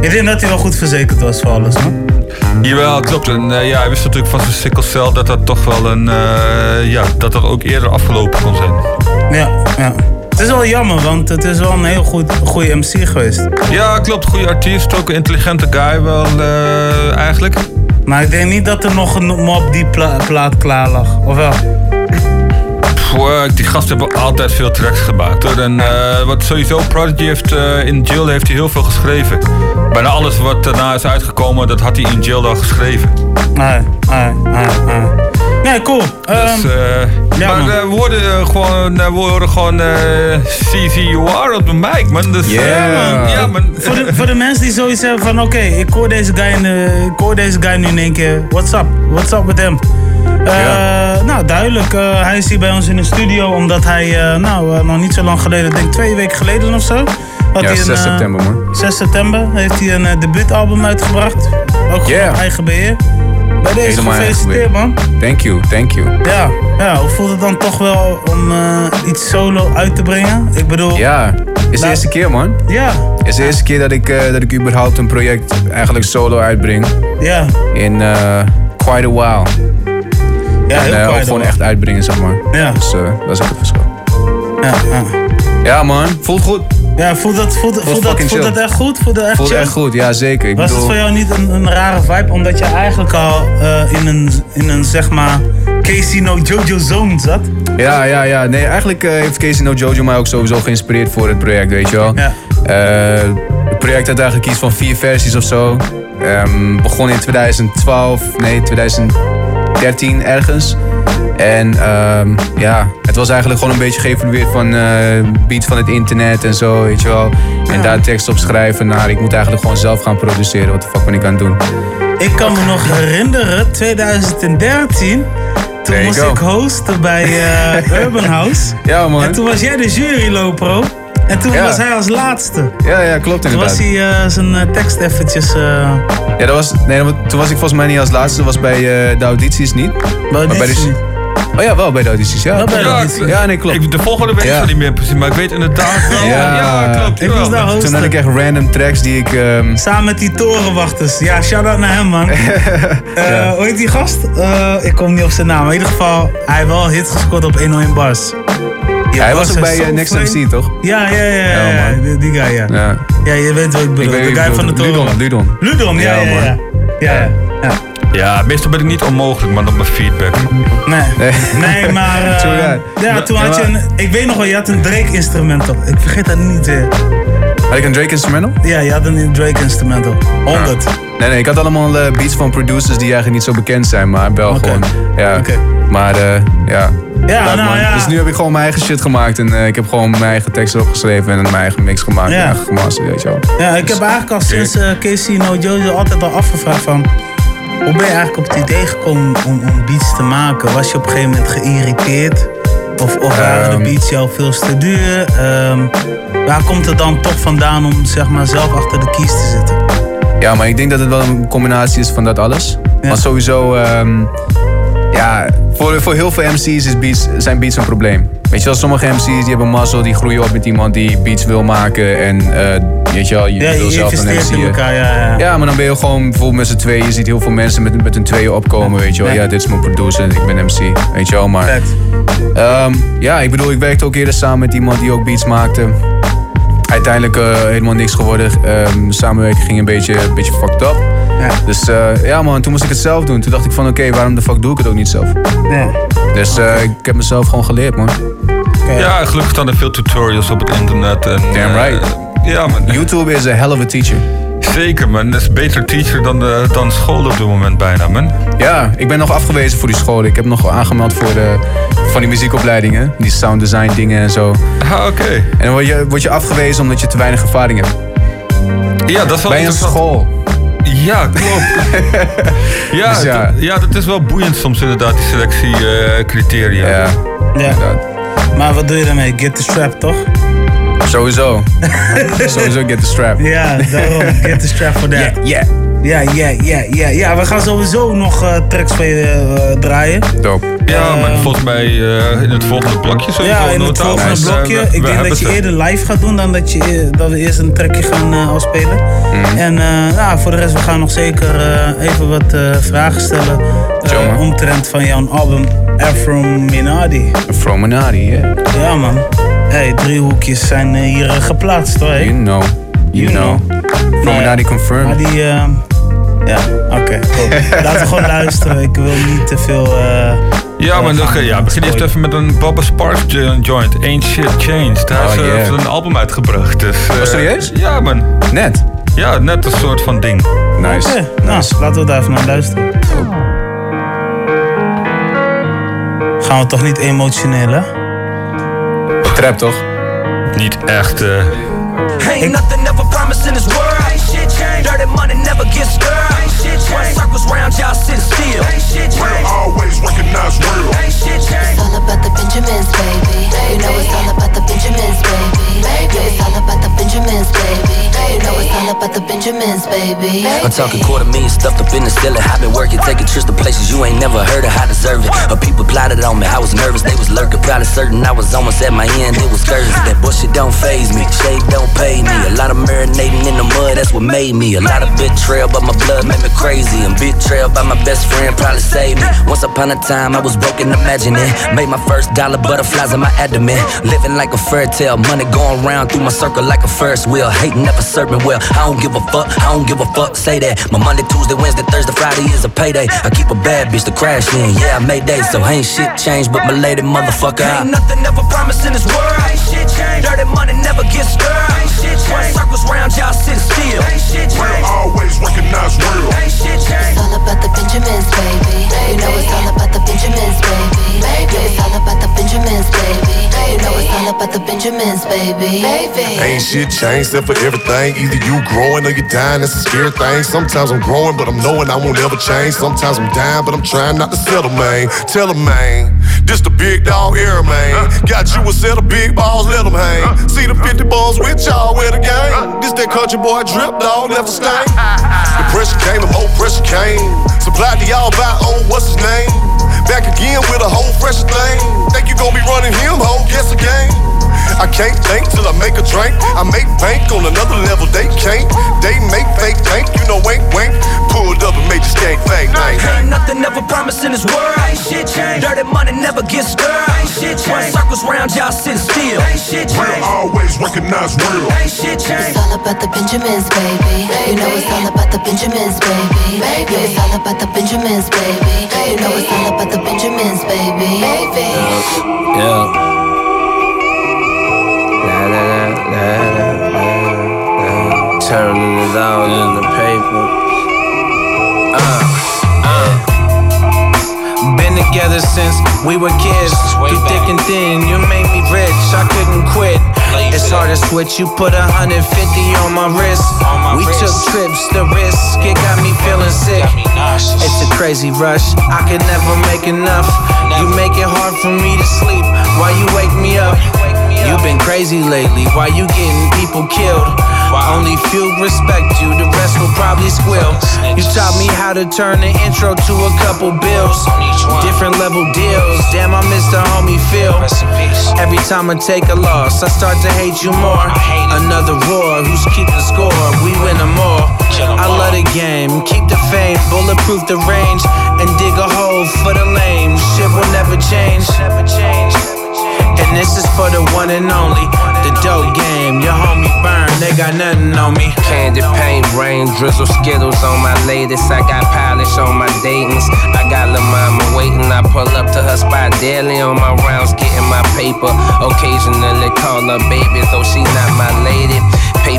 ik denk dat hij wel goed verzekerd was voor alles, man. Jawel, klopt. En eh, ja, hij wist natuurlijk van zijn sikkelcel dat dat toch wel een... eh, ja, dat dat ook eerder afgelopen kon zijn. Ja, ja. Het is wel jammer, want het is wel een heel goed, goede MC geweest. Ja, klopt. Goede artiest, ook een intelligente guy wel eh, eigenlijk. Maar ik denk niet dat er nog een mop die pla- plaat klaar lag. Of wel? Die gasten hebben altijd veel tracks gemaakt hoor. En eh, wat sowieso, Prodigy heeft eh, in Jill heeft hij heel veel geschreven. Bijna alles wat daarna is uitgekomen, dat had hij in Jill al geschreven. Nee, nee, nee, nee. Nee, cool. Dus, eh, ja, maar we hoorden eh, gewoon, eh, we horen gewoon CCUR op de mic, man. Dus, Ja, man. ja, man. Voor de, voor de mensen die zoiets hebben van, oké, ik hoor deze guy, ik hoor deze guy nu in één keer. What's up? What's up with him? Eh, Nou, duidelijk. eh, hij is hier bij ons in de studio omdat hij, eh, nou, nog niet zo lang geleden, ik denk twee weken geleden of zo. had Ja, hij een, 6 eh, september, man. 6 september heeft hij een eh, debuutalbum uitgebracht. Ook op eigen beheer. Bij deze Helemaal gefeliciteerd, man. Thank you, thank you. Ja, ja, hoe voelt het dan toch wel om iets solo uit te brengen? Ik bedoel... Ja, is de eerste keer, man. Ja. Is de eerste keer dat ik, dat ik überhaupt een project eigenlijk solo uitbreng. Ja. In quite a while. Ja, en eh, ook gewoon echt uitbrengen, zeg maar. Ja. Dus eh, dat is ook het verschil. Ja, ja. Ja, man. Voelt goed. Ja, voelt dat, voelt, voelt, dat, voelt dat echt goed? Voelt dat echt Voelt chill? echt goed, ja zeker. Ik Was bedoel, het voor jou niet een, een rare vibe? Omdat je eigenlijk al eh, in, een, in een, zeg maar, Casey No Jojo zone zat? Ja, ja, ja. Nee, eigenlijk eh, heeft Casey No Jojo mij ook sowieso geïnspireerd voor het project, weet je wel. Ja. Eh, het project had eigenlijk iets van vier versies of zo. Ehm, begon in 2012, nee, 2013 ergens. En ehm, ja, het was eigenlijk gewoon een beetje geëvolueerd van eh beats van het internet en zo, weet je wel. En daar tekst op schrijven naar, ik moet eigenlijk gewoon zelf gaan produceren. Wat de fuck ben ik aan het doen? Ik kan me nog herinneren, 2013. Toen There you moest go. ik hosten bij eh, Urban House. Ja, man. En toen was jij de jurylopro. En toen Ja. was hij als laatste. Ja, ja, klopt Toen inderdaad. was hij eh, zijn eh, tekst eventjes... eh, Ja, dat was, nee, toen was ik volgens mij niet als laatste. Dat was bij eh, de audities niet. Maar bij audities de, Oh ja, wel bij de audities, ja. Wel bij de ja, audities. Ja, nee, klopt. Ik, de volgende weet ik Ja. niet meer precies, maar ik weet inderdaad wel. Ja, klopt. Ik daar Toen had ik echt random tracks die ik... ehm, Samen met die torenwachters. Ja, shout-out naar hem, man. Eh, Hoe heet die gast? Eh, ik kom niet op zijn naam. Maar in ieder geval, hij heeft wel hits gescoord op 101 bars. Hij was ook bij eh, Next. MC, toch? Ja, ja, ja. ja, die, die guy, ja. Ja. Ja, je weet wat ik bedoel. de guy van de toren. Ludon, Ludon. Ludon, ja, Ja, ja, ja. Ja. ja, ja. Ja, meestal ben ik niet onmogelijk, man, op mijn feedback. Nee. Nee, maar... eh, True that. ja, toen Ja, had je maar- een... Ik weet nog wel, je had een Drake-instrumental. Ik vergeet dat niet weer. Had ik een Drake instrumental? Ja, je had een Drake-instrumental. 100. Nee, nee, ik had allemaal eh, beats van producers die eigenlijk niet zo bekend zijn, maar wel gewoon. Ja. Maar eh, ja. Ja, Laat, nou man. ja. Dus nu heb ik gewoon mijn eigen shit gemaakt en eh, ik heb gewoon mijn eigen tekst erop geschreven en mijn eigen mix gemaakt Ja. en eigen gemasterd, weet je wel. Ja, ik heb eigenlijk al sinds eh Casey No Jojo altijd al afgevraagd van... Hoe ben je eigenlijk op het idee gekomen om, om beats te maken? Was je op een gegeven moment geïrriteerd? Of, of waren Ehm. de beats jou veel te duur? Ehm, waar komt het dan toch vandaan om zeg maar, zelf achter de keys te zitten? Ja, maar ik denk dat het wel een combinatie is van dat alles. Maar sowieso, ehm, ja, voor, voor heel veel MC's is beats, zijn beats een probleem. Weet je wel, sommige MC's die hebben mazzel, die groeien op met iemand die beats wil maken. En eh, weet je wel, je Ja, je wil zelf een MC. in elkaar, ja, ja. Ja, maar dan ben je gewoon bijvoorbeeld met z'n tweeën. Je ziet heel veel mensen met, met hun tweeën opkomen, weet je wel. Ja. Ja, dit is mijn producer, ik ben MC, weet je wel. Maar Ehm, ja, ik bedoel, ik werkte ook eerder samen met iemand die ook beats maakte. Uiteindelijk eh, helemaal niks geworden. Ehm, de samenwerking ging een beetje, een beetje fucked up. Dus eh, ja man, toen moest ik het zelf doen. Toen dacht ik van oké, waarom de fuck doe ik het ook niet zelf? Ja. Dus eh, ik heb mezelf gewoon geleerd man. Ja, gelukkig staan er veel tutorials op het internet. En, Damn right. ja, man. YouTube is a hell of a teacher. Zeker, man. Dat is een beter teacher dan, de, dan school op dit moment bijna, man. Ja, ik ben nog afgewezen voor die school. Ik heb nog aangemeld voor de, van die muziekopleidingen. Die sound design dingen en zo. Ah, oké. En dan word je, word je afgewezen omdat je te weinig ervaring hebt. Ja, dat is wel Bij een school. Ja, klopt. ja, Dus ja. dat- ja, dat is wel boeiend soms inderdaad, die selectiecriteria. ja. Ja. Maar wat doe je daarmee? Get the strap, toch? Sowieso. Sowieso get the strap. Ja, daarom. Get the strap for that. Yeah, Ja, ja, ja, ja. Ja, we gaan sowieso nog eh, tracks van je eh, draaien. Dope. Ja, maar Ehm, volgens mij eh, in het volgende blokje sowieso. Ja, in het volgende blokje. we- ik we denk dat je ze. eerder live gaat doen dan dat, je, dat we eerst een trackje gaan eh, afspelen. Mhm. En eh, ja, voor de rest, we gaan nog zeker eh, even wat eh, vragen stellen. Zo, man. omtrent van jouw album Afro Minardi. Afro Minardi, yeah. Ja, man. Hey, driehoekjes zijn eh, hier geplaatst hoor. You know. You, know. Minardi Maar confirmed. die, eh, ja, oké. cool. Laten we gewoon luisteren. Ik wil niet te veel. eh, Ja, maar eh, nog, gaan ja, begin eerst even met een Bubba Sparks jo- joint. Ain't shit changed. Hij Oh, heeft, eh, yeah. een album uitgebracht. Dus, eh, Oh, serieus? Ja, man. Net? Ja, net een soort van ding. Nice. Oké, nou, laten we daar even naar luisteren. Gaan we toch niet emotioneel, hè? Trap toch? Niet echt. eh, Mm. Ain't nothing ever promised in this world. Ain't shit changed. Dirty money never gets stirred. Ain't shit changed. circles round, y'all sit still. Ain't shit changed. always recognize real. Ain't shit changed. About the Benjamins, baby. You know it's all about the Benjamins, baby. Yeah, it's all about the Benjamins, baby. You know it's all about the Benjamins, baby. I'm talking quarter million stuffed up in the ceiling. I've been working, taking trips to places you ain't never heard of. I deserve it. But people plotted on me. I was nervous, they was lurking. Probably certain I was almost at my end. It was curtains. That bullshit don't phase me. Shade don't pay me. A lot of marinating in the mud, that's what made me. A lot of betrayal, but my blood made me crazy. And betrayal by my best friend probably saved me. Once upon a time, I was broken, imagine it. Made my first dollar, butterflies in my abdomen. Living like a fairy tale, money going round through my circle like a Ferris wheel. Hating never serving well. I don't give a fuck, I don't give a fuck. Say that. My Monday, Tuesday, Wednesday, Thursday, Friday is a payday. I keep a bad bitch to crash in. Yeah, I made days, so ain't shit changed, but my lady motherfucker. I Ain't nothing ever promised in this world. Ain't shit changed. Dirty money never gets stirred. Ain't shit changed. circles round, y'all sit still. Ain't shit changed. always recognize real. Ain't shit changed. It's all about the Benjamins, baby. You know it's all about the Benjamins, baby. Yeah, it's all about the Benjamins, baby. You know it's all about the Benjamins, baby. Ain't shit changed except for everything. Either you growing or you dying, that's a scary thing. Sometimes I'm growing, but I'm knowing I won't ever change. Sometimes I'm dying, but I'm trying not to settle, man. Tell 'em, man. This the big dog era, man. Got you a set of big balls, let 'em hang. See the 50 balls with y'all, where the game. This that country boy drip, dog, left a. The pressure came, the more pressure came. Supplied to y'all by, oh, what's his name? Back again with a whole fresh thing. Think you gon' be running him, ho? Guess again. I can't think till I make a drink. I make bank on another level, they can't. They make fake bank, you know, wink, wink. Pulled up and made the skank fake, bang. Ain't nothing ever promised in this world. Ain't shit changed. Dirty money never gets stirred. Ain't shit changed. circles round, y'all sit still. Ain't shit changed. always recognize real. Ain't shit changed. It's all about the Benjamins, baby. You know it's all about the Benjamins, baby. Yeah, it's all about the Benjamins, baby. You know it's all about the Benjamins, baby. Yeah. La, la, la, la, la, la, la. Turning it out in the paper. Uh, uh. Been together since we were kids. Through thick and thin, you made me rich. I couldn't quit. It's hard to switch. You put a hundred fifty on my wrist. We took trips, the risk. It got me feeling sick. It's a crazy rush. I can never make enough. You make it hard for me to sleep while you wake me up. You've been crazy lately. Why you getting people killed? Only few respect you, the rest will probably squill. You taught me how to turn the intro to a couple bills. Different level deals. Damn, I miss the homie feel. Every time I take a loss, I start to hate you more. Another war, who's keeping score? We win them all. I love the game, keep the fame, bulletproof the range, and dig a hole for the lame. Shit will never change. never change. And this is for the one and only, the dope game. Your homie burn, they got nothing on me. Candy paint, rain, drizzle, skittles on my latest. I got polish on my datings. I got La Mama waiting. I pull up to her spot daily on my rounds, getting my paper. Occasionally call her baby, though she not my lady.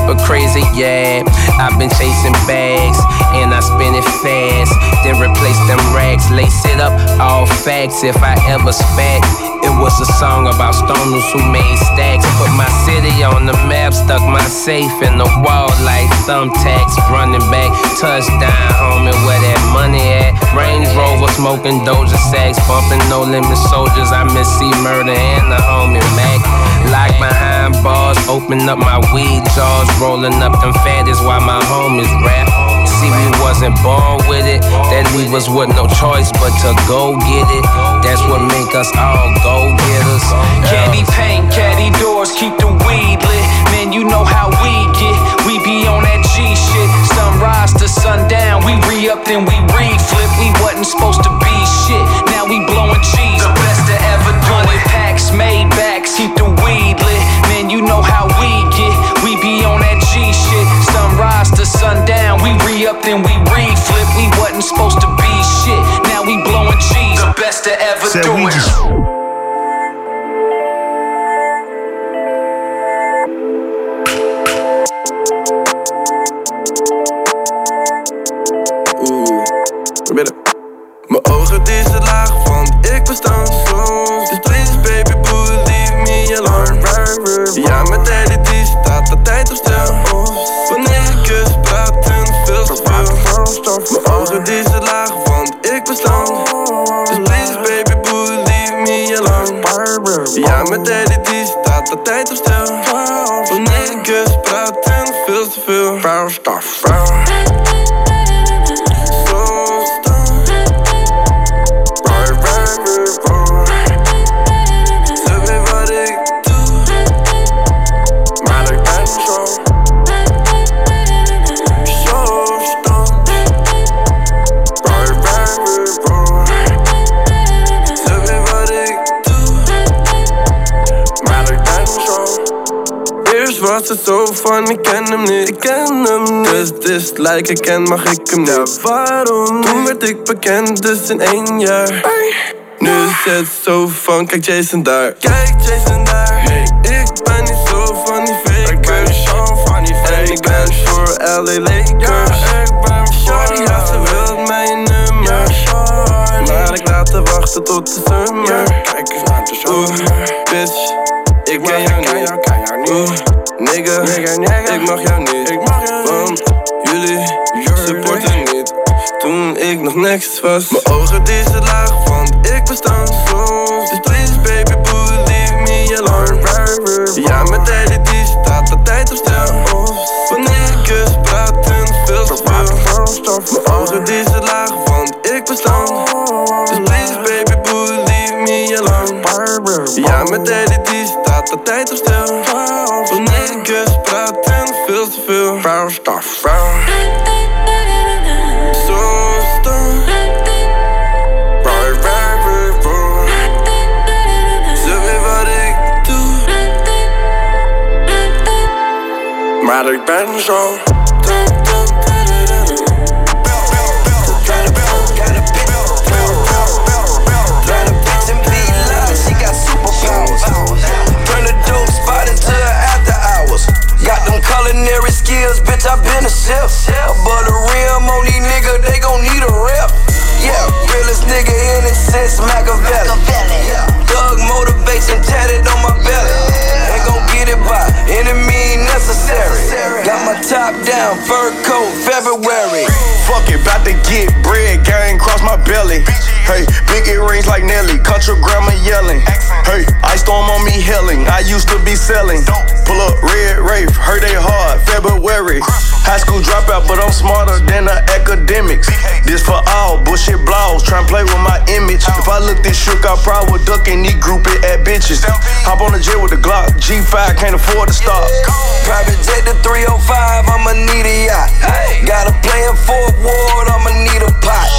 Paper crazy, yeah. I've been chasing bags, and I spin it fast. Then replace them rags, lace it up, all facts. If I ever spat, it was a song about stoners who made stacks. Put my city on the map, stuck my safe in the wall like thumbtacks. Running back, touchdown, homie, where that money at? Range Rover, smoking Doja sacks, bumping no limit soldiers. I miss C Murder and the homie Mac. Lock behind bars, open up my weed jaws, rolling up them fatties while my homies rap. See, we wasn't born with it. That we was with no choice but to go get it. That's what make us all go getters. Caddy paint, caddy doors, keep the weed lit. Man, you know how we get. We be on that G shit. Sunrise to sundown, we re up then we re-flip. We wasn't supposed to be shit. Now we blowing cheese. The best to ever do it. Packs made backs, keep the weed lit. Man, you know how we get. We be on that G shit. Sunrise to sundown, we re up then we re-flip. We wasn't supposed to be shit. Now we blowing cheese. The best to ever Said do we it. Mijn ogen die zijn laag, want ik ben slank. Dus please baby believe me alone. Ja, met daddy die staat de tijd op stil. Wanneer ik keer praat en veel te veel. Vrouw, stof. Was het zo van, ik ken hem niet, ik ken hem niet. Dus het is like ik ken, mag ik hem niet? Waarom? Toen werd ik bekend, dus in één jaar. Nu is het zo van, kijk Jason daar. Kijk Jason daar. Ik ben niet zo van die fakers Ik ben zo van die fakers En ik ben voor LA Lakers. Ik ben Shorty, ja ze wil mijn nummer. Maar ik laat haar wachten tot de zomer Kijk eens naar de zomer. Bitch, ik ken jou niet. Oeh, nigga, ik mag jou niet. Want jullie supporten niet. Toen ik nog niks was. Mijn ogen die zijn laag, want ik bestand soms. Dus please baby boo, leave me alone Ja, met Daddy die staat altijd op stil. Wanneer ik kus, praten veel te veel Mijn ogen die zijn laag, want ik bestand Dus please baby boo, leave me alone Ja, met Daddy die staat altijd op stil veel te veel Vrouw, staf, vrouw bitch. I been a chef. But a rim on these nigga, they gon' need a rep. Yeah, realest nigga in it since Machiavelli. Thug motivation tatted on my belly. Ain't gon' get it by any means necessary. Got my top down, fur coat, February. Fuck it, bout to get bread, gang cross my belly. Hey, big earrings like Nelly, country grandma yelling. Hey, ice storm on me helling, I used to be selling. Pull up red rape, heard they hard, February. High school dropout, but I'm smarter than the academics. This for all bullshit blogs, tryna play with my image. If I look this shook, I probably would duck and knee group it at bitches. Hop on the jet with the Glock, G5 can't afford to stop. Private jet to 305, I'ma need a yacht. Got a plan for a Ward, I'ma need a pot.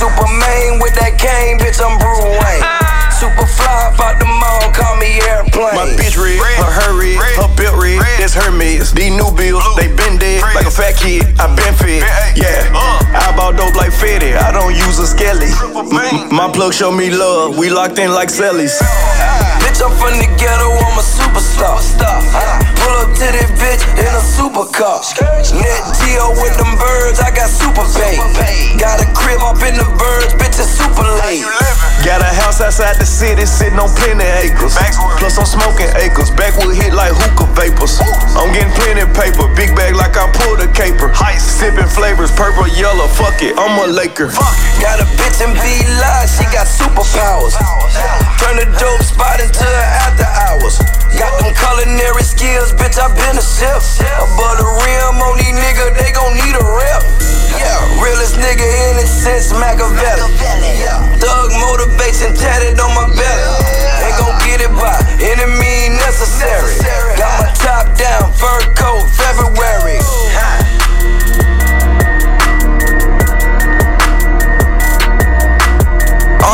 Superman with that cane, bitch, I'm Bruce Wayne. Super fly, out the mall, call me airplane. My bitch red, her hair red, her belt red, that's Hermes. These new bills, they been dead like a fat kid. I been fed, yeah. I bought dope like Fetty, I don't use a skelly. M- My plug show me love, we locked in like cellies. Bitch, I'm from the ghetto, I'm a superstar. Pull up to this bitch in a supercar. Net Geo with them birds, I got super pay. Got a crib up in the birds, bitch, it's super late. Got a house outside the city, sitting on plenty acres. Plus I'm smoking acres, backwood hit like hookah vapors. I'm getting plenty paper, big bag like I pulled a caper. Sipping flavors, purple, yellow, fuck it, I'm a Laker. Got a bitch in V-Line, she got superpowers. Turn the dope spot into her after hours. Got them culinary skills, bitch, I been a chef. But a rim on these nigga, they gon' need a rep. Yeah, realest nigga in it since Machiavelli. Thug motivation tatted on my belly. Ain't gon' get it by any means necessary. Got my top down, fur coat, February.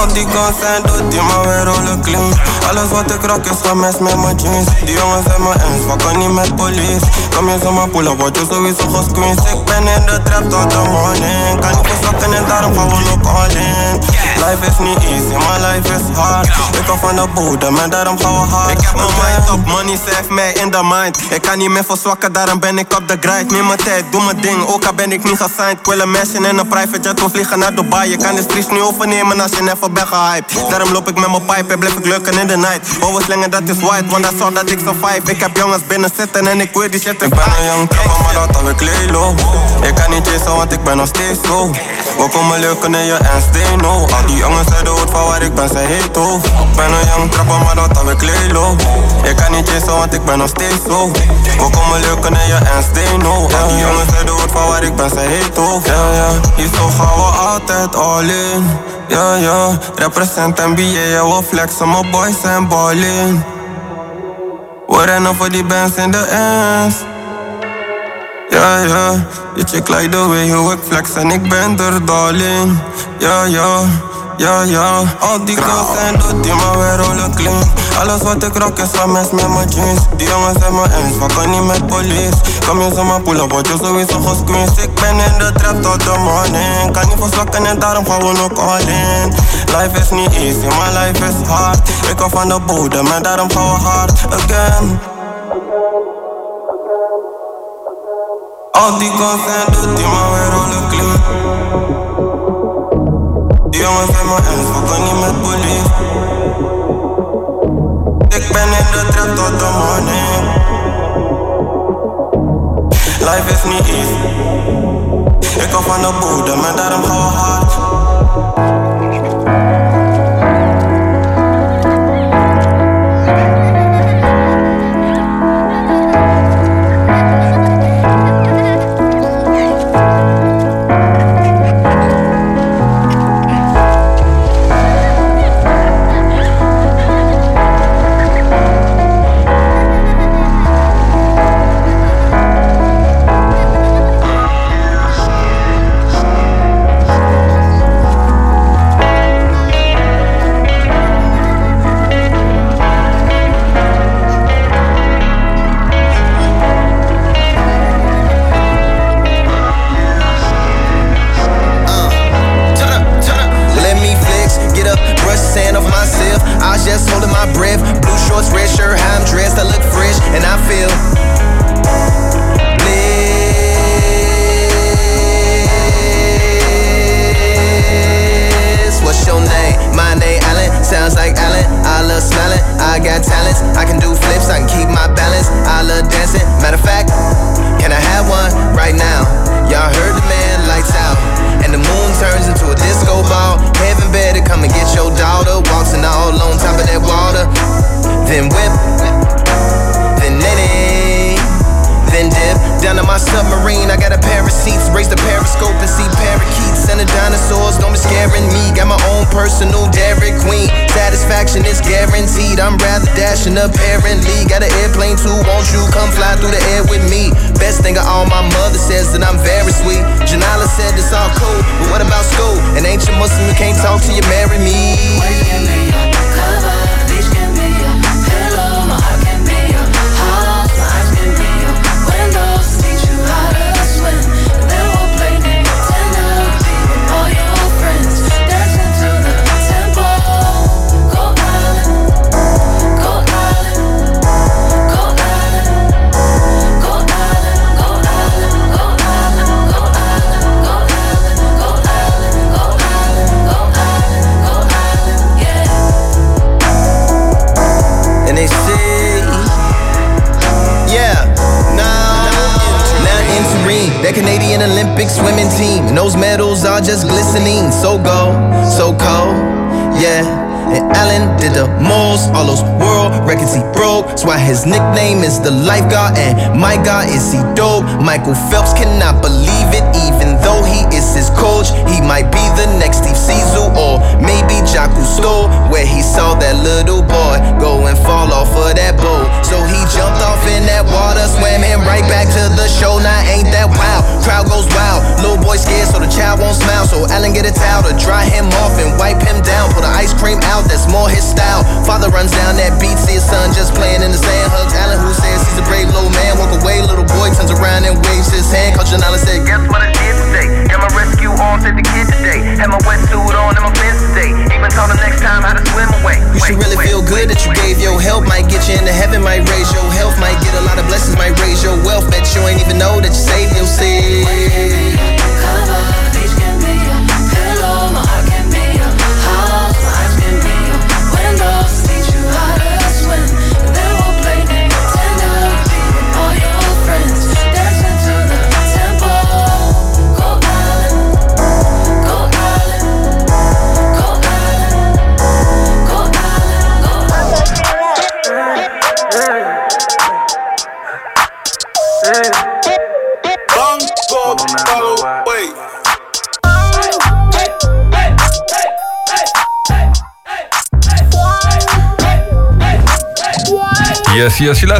Al die guns zijn dood, die maar weer rollen clean Alles wat ik rock is gemest met mijn jeans. Die jongens zijn mijn eens, fucken niet met police. Kom je zomaar pull up, word je sowieso gesqueezed Ik ben in de trap tot de morning. Kan niet verzakken en daarom gaan we ook all in Life is niet easy, maar life is hard. Ik hou van de bodem en daarom gaan we hard. Ik heb mijn mind op, money save mij in de mind. Ik kan niet meer verzwakken, daarom ben ik op de grind. Neem mijn tijd, doe mijn ding, ook al ben ik niet gesigned. Ik wil een en een private jet, we vliegen naar Dubai. Je kan de streets niet overnemen als je never bent gehyped. Daarom loop ik met mijn pipe en blijf ik lurken in de night. Overslengen dat is white, want dat zorgt dat ik survive. Ik heb jongens binnen zitten en ik weet die shit Ik ben een young trapper, maar dat heb ik lelo. Ik kan niet chasen, want ik ben nog steeds zo. We komen lurken in je en steno. Al die jongens uit de hoed van waar ik ben, ze heet tof. Ik ben een young trapper, maar dat heb ik lelo. Ik kan niet chasen, want ik ben nog steeds zo. We komen lurken in je en steno. Al die jongens uit de hoed van waar ik ben, ze heet tof. Ja, ja, hier zo gaan we altijd all in. Ja, ja, represent NBA, ja, we flexen, mijn boys zijn ballin'. We rennen voor die bands in de ends. Ja, ja, je chick like the way hoe ik flex en ik ben er darling. Ja, ja, ja, ja. Al die girls zijn dood, die maar weer rollen clean. Alles wat ik rock is van mes met mijn jeans. Die jongens zijn mijn eens, fucken niet met police. Kom je zomaar pull up, word je sowieso gesqueezed. Ik ben in de trap tot de morning. Kan niet verslakken en daarom gaan we nog all in. Life is niet easy, maar life is hard. Ik hou van de bodem en daarom gaan we hard again. Al die girls zijn dood, die maar weer rollen clean. Die jongens zijn mijn eens, fucken niet met police. Ik ben in de trap tot de. Life is niet easy. Ik hou van de bodem en daarom gaan we hard.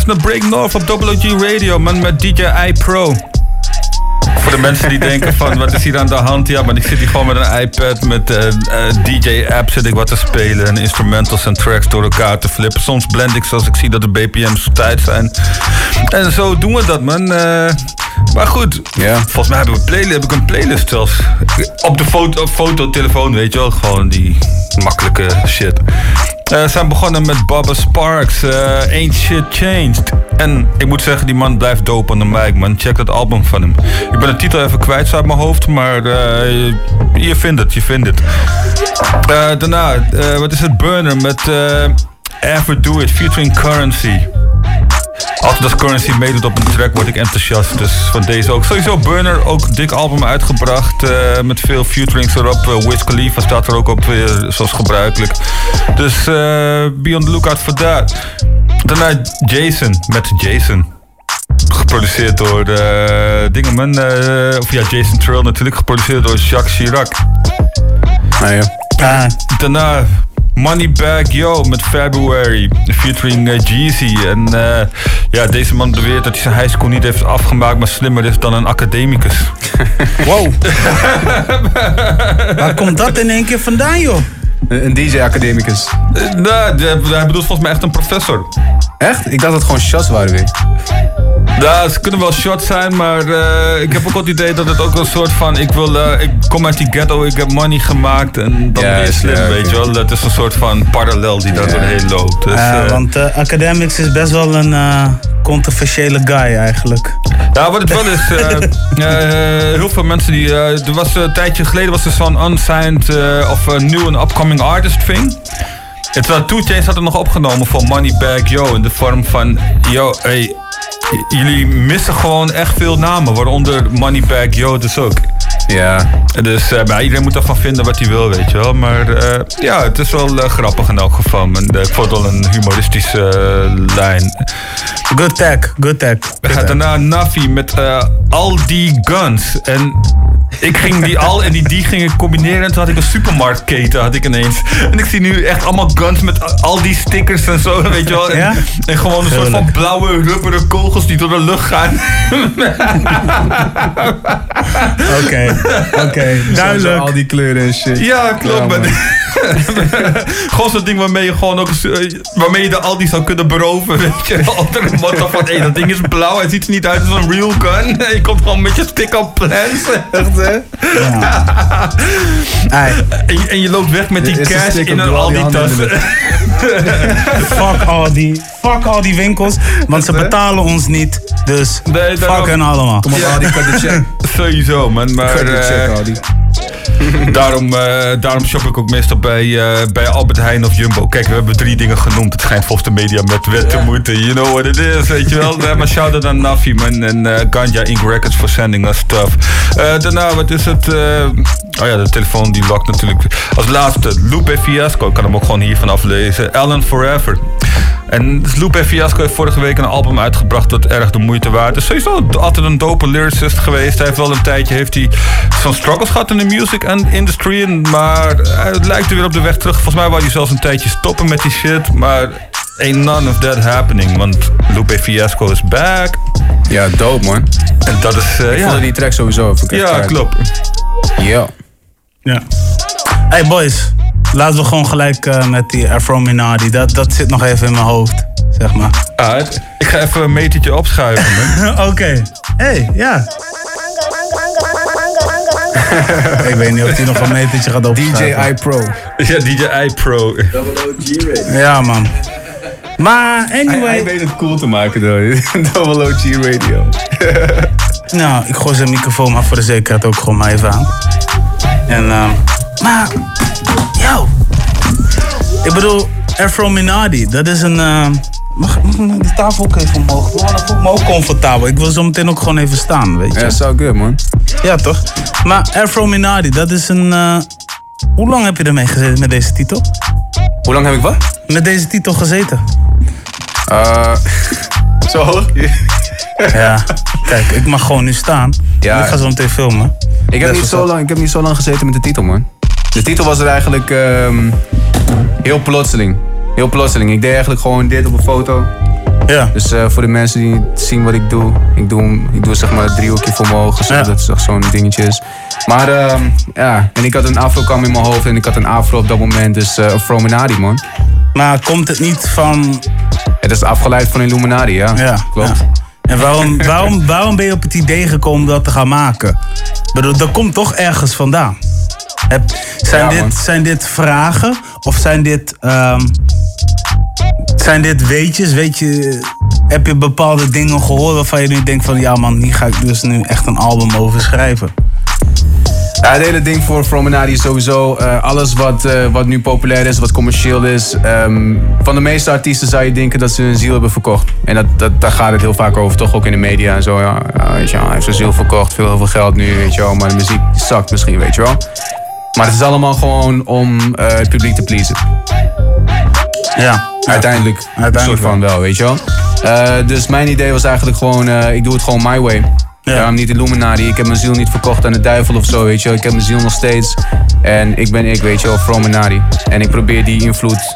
Luistert naar Break North op WG Radio, man, met DJ I Pro. Voor de mensen die denken van, wat is hier aan de hand? Ja, maar ik zit hier gewoon met een iPad, met eh, eh, DJ-app zit ik wat te spelen. En instrumentals en tracks door elkaar te flippen. Soms blend ik zoals ik zie dat de BPM's tijd zijn. En zo doen we dat, man. Eh, maar goed, volgens mij hebben we play- heb ik een playlist zelfs. Op de foto, op fototelefoon, weet je wel. Gewoon die makkelijke shit. We zijn begonnen met Bubba Sparks, eh, Ain't Shit Changed. En ik moet zeggen, die man blijft dope aan de mic, man. Check dat album van hem. Ik ben de titel even kwijt uit mijn hoofd, maar eh, je, je vindt het, je vindt het. Daarna, wat is het? Burner met Ever Do It, featuring Currency. Altijd als Currency meedoet op een track word ik enthousiast. Dus van deze ook. Sowieso Burner, ook dik album uitgebracht. eh, met veel featurings erop. Uh, Wiz Khalifa staat er ook op, weer, zoals gebruikelijk. Dus eh, be on the lookout for that. Daarna Jason, met Jason. Geproduceerd door de Dingeman. eh, of ja, Jason Trill natuurlijk. Geproduceerd door Jacques Chirac. Ah, ja. Daarna Moneybag Yo met February, featuring eh, Jeezy. En eh, ja, deze man beweert dat hij zijn high school niet heeft afgemaakt, maar slimmer is dan een academicus. Wow. Waar komt dat in één keer vandaan, joh? Een, een DJ-academicus. nou, hij bedoelt volgens mij echt een professor. Echt? Ik dacht dat het gewoon shots waren weer. Ja, ze kunnen wel shots zijn, maar eh, ik heb ook het idee dat het ook een soort van... Ik, wil, eh, ik kom uit die ghetto, ik heb money gemaakt en dan ben je slim, weet je wel. Dat is een soort van parallel die daar doorheen loopt. Dus, Ja, eh, want Academics is best wel een controversiële guy eigenlijk. Ja, wat het wel is, heel veel mensen die. er was een tijdje geleden was er zo'n unsigned of een new and upcoming artist thing. En terwijl Two Chainz had het nog opgenomen voor Moneybag Yo in de vorm van yo, hey, jullie missen gewoon echt veel namen, waaronder Moneybag Yo dus ook. Ja. Dus eh, iedereen moet ervan vinden wat hij wil, weet je wel. Maar eh, ja, het is wel eh, grappig in elk geval. En, ik vond het wel een humoristische lijn. Good tag, good tag. We gaan daarna Navi met al die guns. En ik ging die al en die die gingen combineren. En toen had ik een supermarktketen had ik ineens. En ik zie nu echt allemaal guns met al die stickers en zo, weet je wel. En, Ja? en gewoon een soort van blauwe rubberen kogels die door de lucht gaan. Oké, oké, duidelijk. Al die kleuren en shit. Ja, klopt. Ja, man. gewoon zo'n ding waarmee je gewoon ook eh, waarmee je de Aldi zou kunnen beroven, weet je. Altijd een motto van, hé, dat ding is blauw, het ziet er niet uit als een real gun. Je komt gewoon met je stick-up plans. Echt, hè? En, je, en je loopt weg met die cash in een al die Aldi-tas. in fuck al die, fuck al die winkels, want ze betalen ons niet. Dus fuck hen allemaal. Kom op, Aldi, cut the check. Sowieso, man. Maar, Cut the check, eh, Aldi. daarom, eh, daarom shop ik ook meestal bij, eh, bij Albert Heijn of Jumbo. Kijk, we hebben drie dingen genoemd. Het schijnt volgens de media met wet te moeten. You know what it is, weet je wel. Maar shout-out aan Nafi, man. En eh, Ganja Ink Records for sending us stuff. Daarna, wat is het? oh ja, de telefoon die lokt natuurlijk. Als laatste, Lupe Fiasco. Ik kan hem ook gewoon hier vanaf lezen. Ellen Forever. En Lupe Fiasco heeft vorige week een album uitgebracht dat erg de moeite waard is. Sowieso altijd een dope lyricist geweest. Hij heeft wel een tijdje heeft hij zo'n struggles gehad in de music en industry. Maar hij lijkt er weer op de weg terug. Volgens mij wou hij zelfs een tijdje stoppen met die shit. Maar ain't none of that happening. Want Lupe Fiasco is back. Ja, dope man. En dat is... eh, Ik ja. vond die track sowieso even Ja, klopt. Ja. Ja. Hey boys, laten we gewoon gelijk eh, met die Afro Minardi. Dat, dat zit nog even in mijn hoofd, zeg maar. Ah, het- ik ga even een metertje opschuiven. Oké. Hey, ja. ik weet niet of hij nog een metertje gaat opschuiven. DJ iPro. Ja, DJ iPro. Ja, man. Maar Hij, anyway. hij weet het cool te maken door Double OG Radio. Nou, ik gooi zijn microfoon maar voor de zekerheid ook gewoon maar even aan. En, ehm maar, yo. Ik bedoel, Afro Minardi, dat is een... ehm, mag, mag de tafel ook even omhoog? Oh, dan voel ik me ook comfortabel. Ik wil zo meteen ook gewoon even staan, weet je. Ja, so good man. Ja, toch? Maar Afro Minardi, dat is een... eh, hoe lang heb je ermee gezeten met deze titel? Hoe lang heb ik wat? Met deze titel gezeten. Uh, zo hoog? Ja, kijk, ik mag gewoon nu staan. Ja. En ik ga zo meteen filmen. Ik heb, Dat niet zo lang, ik heb niet zo lang gezeten met de titel, man. De titel was er eigenlijk ehm, heel plotseling. Heel plotseling. Ik deed eigenlijk gewoon dit op een foto. Ja. Dus eh, voor de mensen die niet zien wat ik doe, ik doe, ik doe zeg maar een driehoekje voor mijn ogen, Ja. dat is zo'n dingetje is. Maar ehm, ja, en ik had een afro in mijn hoofd en ik had een afro op dat moment, dus eh Frominati man. Maar komt het niet van... Het is afgeleid van Illuminati, ja. Ja, Klopt. ja. En waarom, waarom, waarom ben je op het idee gekomen om dat te gaan maken? Ik bedoel, dat komt toch ergens vandaan. Heb, zijn, Ja, man. dit, zijn dit vragen of zijn dit, ehm, zijn dit weetjes? Weet je, heb je bepaalde dingen gehoord waarvan je nu denkt van... ja man, hier ga ik dus nu echt een album over schrijven. Ja, het hele ding voor Frominati is sowieso eh, alles wat, eh, wat nu populair is, wat commercieel is. ehm, van de meeste artiesten zou je denken dat ze hun ziel hebben verkocht. En dat, dat, daar gaat het heel vaak over, toch ook in de media en zo. Ja, ja, weet je hij heeft zijn ziel verkocht, veel, heel veel geld nu, weet je wel. Maar de muziek zakt misschien, weet je wel. Maar het is allemaal gewoon om eh, het publiek te pleasen. Ja. Uiteindelijk, een soort van wel, weet je wel. Eh, dus mijn idee was eigenlijk gewoon, eh, ik doe het gewoon my way. Ja. niet Illuminati. Ik heb mijn ziel niet verkocht aan de duivel of zo, weet je wel. Ik heb mijn ziel nog steeds. En ik ben ik, weet je wel, Frominati. En ik probeer die invloed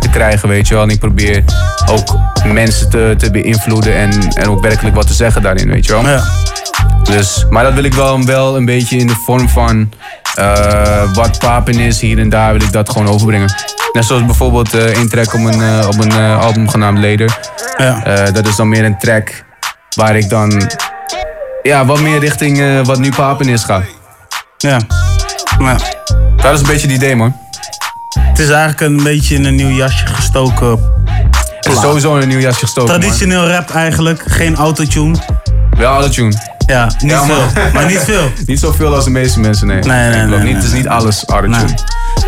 te krijgen, weet je wel. En ik probeer ook mensen te, te beïnvloeden en, en ook werkelijk wat te zeggen daarin, weet je wel. Dus, maar dat wil ik wel, wel een beetje in de vorm van eh, wat papen is hier en daar, wil ik dat gewoon overbrengen. Net zoals bijvoorbeeld eh één track op een, eh, op een album genaamd Later. Ja. Dat is dan meer een track waar ik dan ja, wat meer richting wat nu papen is ga. Ja. ja. Dat is een beetje het idee, man. Het is eigenlijk een beetje in een nieuw jasje gestoken. Het is sowieso in een nieuw jasje gestoken, man. Traditioneel rap eigenlijk, geen autotune. Wel autotune. Ja, niet Ja, veel. Maar niet veel. niet zoveel als de meeste mensen, nee. Nee, nee, nee, niet, Het is niet alles autotune. Nee.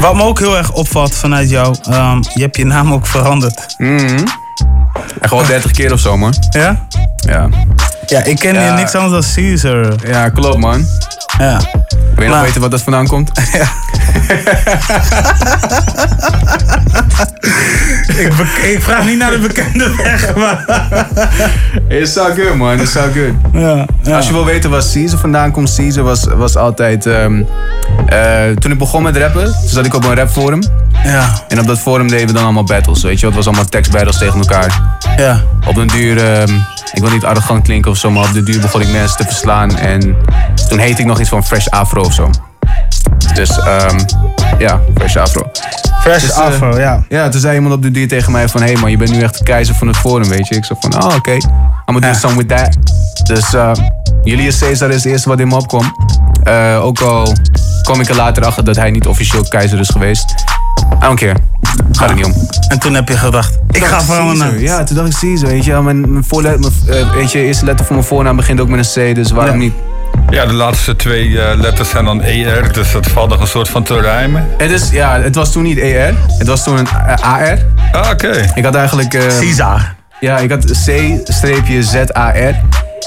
Wat me ook heel erg opvalt vanuit jou, ehm, je hebt je naam ook veranderd. Mhm. En gewoon 30 keer of zo, man. Ja? Ja. Ja, ik ken je Ja. niks anders dan Caesar. Ja, klopt, man. Ja. Wil je nog weten wat dat vandaan komt? ik, be- ik vraag niet naar de bekende weg, maar... It's all good, man. It's all good. Ja, ja. Als je wil weten waar Caesar vandaan komt, Caesar was, was altijd... ehm, eh, toen ik begon met rappen, zat ik op een rapforum. Ja. En op dat forum deden we dan allemaal battles, weet je. Het was allemaal tekstbattles tegen elkaar. Ja. Op den duur, ehm, ik wil niet arrogant klinken of zo, maar op de duur begon ik mensen te verslaan. En toen heette ik nog iets van Fresh Afro of zo. Dus ehm, ja, Fresh Afro. Fresh Dus, eh, Afro, ja. Ja, toen zei iemand op de duur tegen mij van... Hé hey man, je bent nu echt de keizer van het forum, weet je. Ik zei van, oh oké, I'm gonna do something with that. Dus eh Julius Caesar is het eerste wat in me opkwam. Eh, ook al kwam ik er later achter dat hij niet officieel keizer is geweest. I don't care. Gaat er niet om. En toen heb je gedacht, ik ga veranderen. Caesar. Ja, toen dacht ik Caesar, weet je. Mijn, mijn, voorlet, mijn eh, weet je, eerste letter van mijn voornaam begint ook met een C, dus waarom niet? Ja, de laatste twee eh, letters zijn dan ER, dus dat valt nog een soort van te rijmen. Het, is, ja, het was toen niet ER, het was toen een eh, AR. Ah, oké. Ik had eigenlijk... eh, Caesar. Ja, ik had C-Z-A-R.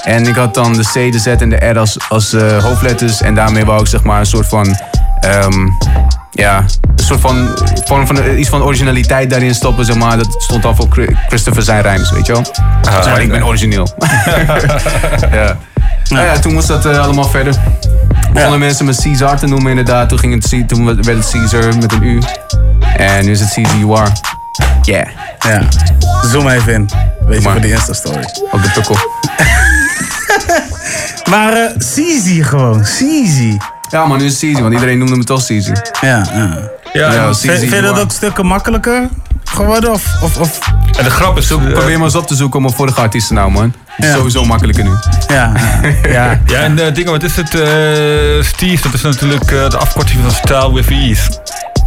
En ik had dan de C, de Z en de R als, als eh, hoofdletters. En daarmee wou ik zeg maar een soort van... ehm, ja, een soort van, vorm van eh, iets van originaliteit daarin stoppen, zeg maar. Dat stond dan voor Chri- Christopher zijn rijms, weet je wel. Ah, maar ik ben origineel. ja. Nou ja, toen moest dat eh, allemaal verder. Begonnen mensen me Caesar te noemen inderdaad. Toen, ging het, toen werd het Caesar met een U. En nu is het CZUR. Yeah. Ja. Zoom even in. Weet je, voor de Insta-story. Op de tukkel. Maar eh Caesar gewoon, Caesar. Ja, maar nu is het Caesar, want iedereen noemde me toch Caesar. Ja, ja. Ja, Vind- Caesar Vind je dat ook stukken makkelijker geworden? Of, of, of? En de grap is... Zoek, probeer maar eens op te zoeken op mijn vorige artiesten nou, man. Ja. sowieso makkelijker nu. Ja, ja. Ja, en eh, dingen, wat is het? eh, Steve, dat is natuurlijk eh, de afkorting van Style with Ease.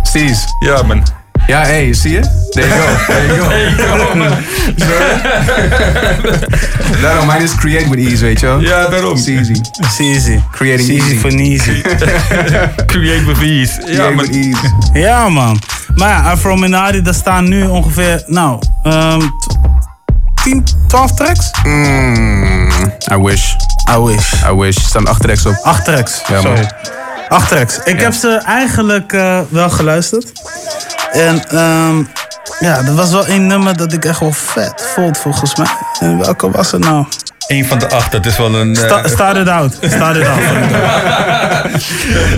Steez. Ja, man. Ja, hey, zie je? There you go. There you go. There you go, man. Daarom, mijn is create with ease, weet je wel? Ja, daarom. Easy. Caesar. Creating easy. voor Easy. Create with Ease. Ja, Create man. with ease. Ja, man. Maar ja, Afro Minari, daar staan nu ongeveer, nou, ehm 10, 12 tracks? Mm, I wish. I wish. I wish. Er staan acht tracks op. Acht tracks, Ja, man. sorry. Acht tracks. Ik heb ze eigenlijk eh, wel geluisterd. En ehm, ja, er was wel één nummer dat ik echt wel vet vond, volgens mij. En welke was het nou? Eén van de acht, dat is wel een... eh, Sta, start it out. Start it out.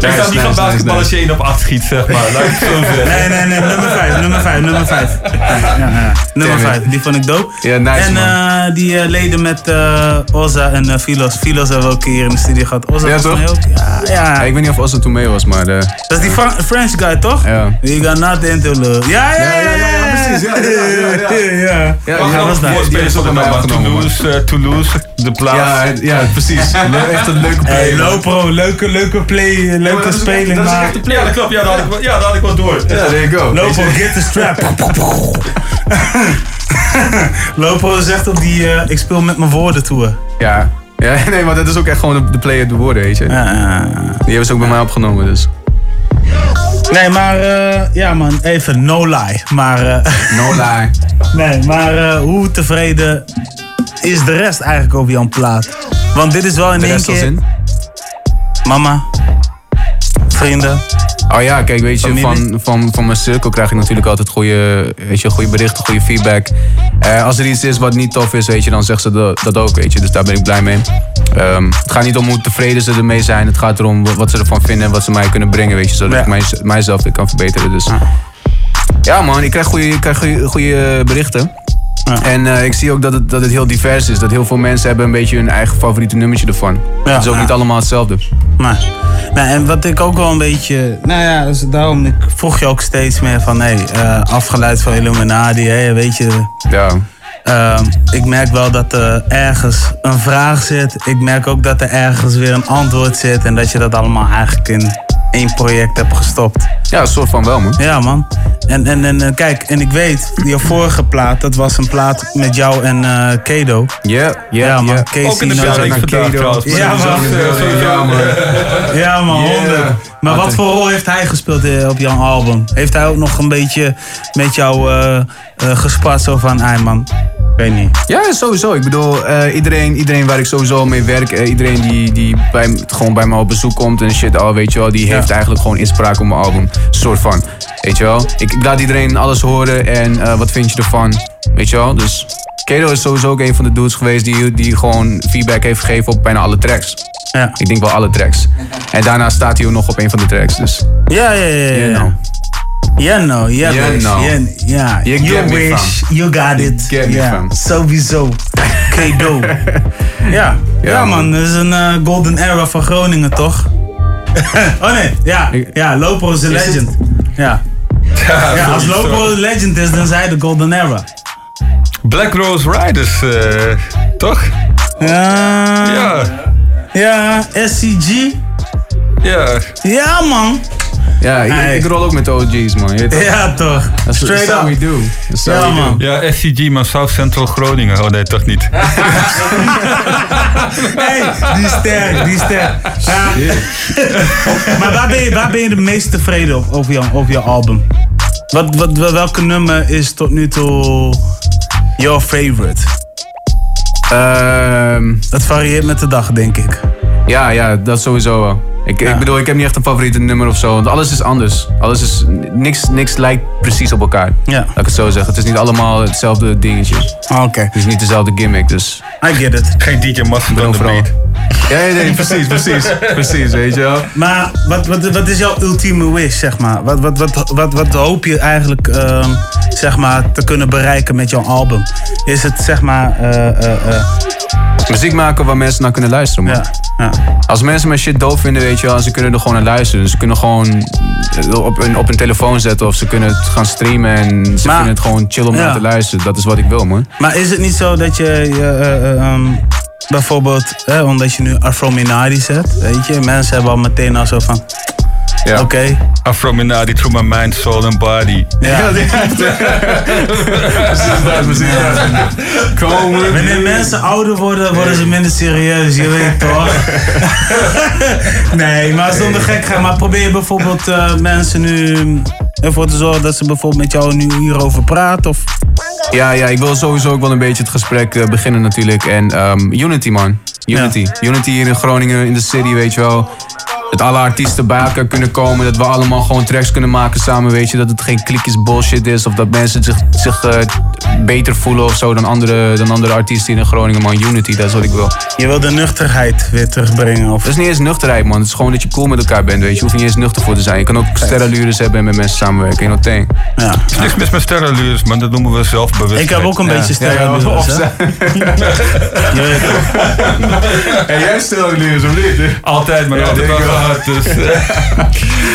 Ik kan niet van basketbal als je één op acht schiet, zeg maar. Nee, nee, nee. Nummer 5, nummer 5, nummer 5. Ja, ja, ja. Nummer. 5, die vond ik dope. Ja, nice, en man. eh, die eh, leden met eh Ozza en eh, Filos. Filos hebben we ook hier in de studio gehad. Ozza Ja, was toch? ook. Ja, ja. ik weet niet of Ozzy toen mee was, maar... eh, Dat is die Fra- French guy, toch? Ja. You got nothing to lose. Ja, ja, ja, ja, ja, precies. Ja, ja, ja, ja. ja. Ja, ja, Die is ook van bij mij de opgenomen, man. Toulouse, eh, Toulouse, de plaats. Ja, ja, precies. Le- Echt een leuke play. Hey. Lopro, leuke, leuke play, leuke speling. Dat is echt de play. Ja, dat klopt. Ja, dat had ik, wel- ja, had ik wel door. Ja, there you go. Lopo, get the strap. Lopo zegt op die eh, ik speel met mijn woorden tour. Ja. ja, nee, maar dat is ook echt gewoon de, de play de woorden, weet je. Die hebben ze ook bij mij opgenomen, dus. Nee, maar eh, ja man, even no lie. Maar, eh, No lie. nee, maar eh, hoe tevreden is de rest eigenlijk over Jan Plaat? Want dit is wel in De één keer... in? Mama, vrienden. Oh ja, kijk, weet je, van, van, van mijn cirkel krijg ik natuurlijk altijd goede, weet je, goede berichten, goede feedback. Eh, als er iets is wat niet tof is, weet je, dan zegt ze dat, dat ook, weet je. Dus daar ben ik blij mee. Ehm, het gaat niet om hoe tevreden ze ermee zijn. Het gaat erom wat ze ervan vinden en wat ze mij kunnen brengen, weet je. Zodat ik mij, mijzelf weer kan verbeteren. Dus ja man, ik krijg goede, ik krijg goede, goede berichten. En eh, ik zie ook dat het, dat het heel divers is. Dat heel veel mensen hebben een beetje hun eigen favoriete nummertje ervan. het is ook ja. niet allemaal hetzelfde. Maar, nou, en wat ik ook wel een beetje. Nou ja, dus daarom ik vroeg je ook steeds meer van. Hé, eh, afgeleid van Illuminati, hè, weet je. Ja. Ehm, ik merk wel dat er ergens een vraag zit. Ik merk ook dat er ergens weer een antwoord zit. En dat je dat allemaal eigenlijk in één project hebt gestopt. Ja, een soort van wel, man. Ja, man. En, en, en kijk, en ik weet, je vorige plaat, dat was een plaat met jou en eh Kedo. Ja, ja, ja, man. Casey Ook in de building vandaag trouwens. Ja, man. Ja, man. Ja, man, Yeah. honderd. Maar wat voor rol heeft hij gespeeld eh, op jouw album? Heeft hij ook nog een beetje met jou eh eh, gespart zo van, ai man, weet niet. Ja, sowieso. Ik bedoel, eh, iedereen, iedereen waar ik sowieso mee werk, eh, iedereen die, die bij, gewoon bij me op bezoek komt en shit, al weet je wel, die heeft eigenlijk gewoon inspraak op mijn album. Soort van. Weet je wel? Ik, ik laat iedereen alles horen en eh, wat vind je ervan? Weet je wel? Dus Kedo is sowieso ook een van de dudes geweest die, die gewoon feedback heeft gegeven op bijna alle tracks. Ja. Ik denk wel alle tracks. En daarna staat hij ook nog op een van de tracks. Dus. Ja, ja, ja. ja. You know. Ja, no, ja, You wish. know. Ja, ja. You You wish, you got it. get me, ja, fam. sowieso. Ja. ja, man, dat is een eh, golden era van Groningen, toch? oh nee, ja, ja Lopo is een legend. Ja. Ja, als Lopo een legend is, dan zij de golden era. Black Rose Riders, eh, toch? Ja. Ja. Ja, SCG. Ja. Ja, man. Ja, ik, rol ook met de OG's, man. Je weet toch? Ja, toch. Straight that's how up. we do. That's Ja, we do. man. Ja, SCG, maar South Central Groningen. Oh nee, toch niet. Hey, die is sterk, die is sterk. Ja. maar waar ben, je, waar ben je het meest tevreden op, over, jouw, over jouw album? Wat, wat, wel- welke nummer is tot nu toe your favorite? Ehm, Dat varieert met de dag, denk ik. Ja, ja, dat sowieso wel. Ik, ik bedoel, ik heb niet echt een favoriete nummer of zo. Want alles is anders. Alles is, niks, niks lijkt precies op elkaar. Ja. Laat ik het zo zeggen. Het is niet allemaal hetzelfde dingetje. Oké. Het is niet dezelfde gimmick, dus... I get it. Geen DJ ben de overal. beat. Ja, ja, nee, precies, precies. precies, weet je wel. Maar wat, wat, wat is jouw ultieme wish, zeg maar? Wat, wat, wat, wat, wat hoop je eigenlijk ehm, zeg maar, te kunnen bereiken met jouw album? Is het zeg maar... eh, eh, eh, Muziek maken waar mensen naar kunnen luisteren, man. ja, ja. Als mensen mijn shit doof vinden, weet je wel, ze kunnen er gewoon naar luisteren. Ze kunnen gewoon op hun, op hun telefoon zetten of ze kunnen het gaan streamen en ze Maar- vinden het gewoon chill om Ja. naar te luisteren. Dat is wat ik wil, man. Maar is het niet zo dat je, je eh, eh, ehm, bijvoorbeeld, hè, omdat je nu Afro-Minari zet, weet je, mensen hebben al meteen al zo van, Ja. oké, Afro-Minari through my mind, soul and body. ja. Wanneer mensen ouder worden, worden ze minder serieus, je weet toch? nee, maar zonder gek gaan. Maar probeer je bijvoorbeeld eh, mensen nu ervoor te zorgen dat ze bijvoorbeeld met jou nu hierover praten? Of... Ja, ja, ik wil sowieso ook wel een beetje het gesprek eh, beginnen natuurlijk. En ehm, Unity, man. Unity. Unity hier in Groningen, in de city, weet je wel. Dat alle artiesten bij elkaar kunnen komen. Dat we allemaal gewoon tracks kunnen maken samen. Weet je, dat het geen klikjes bullshit is. Of dat mensen zich, zich eh, beter voelen of zo dan andere, dan andere artiesten in Groningen. Man, unity, dat is wat ik wil. Je wil de nuchterheid weer terugbrengen. Of... Dat is niet eens nuchterheid, man. Het is gewoon dat je cool met elkaar bent, weet je. Je hoeft niet eens nuchter voor te zijn. Je kan ook sterrenlures hebben en met mensen samenwerken. You know? Ja. Er is niks mis met sterrenlures, man. Dat noemen we zelfbewust. Ik heb ook een beetje sterrenlures, hè? En jij sterrenlures, of niet? Altijd, maar altijd wel gehad. Dus,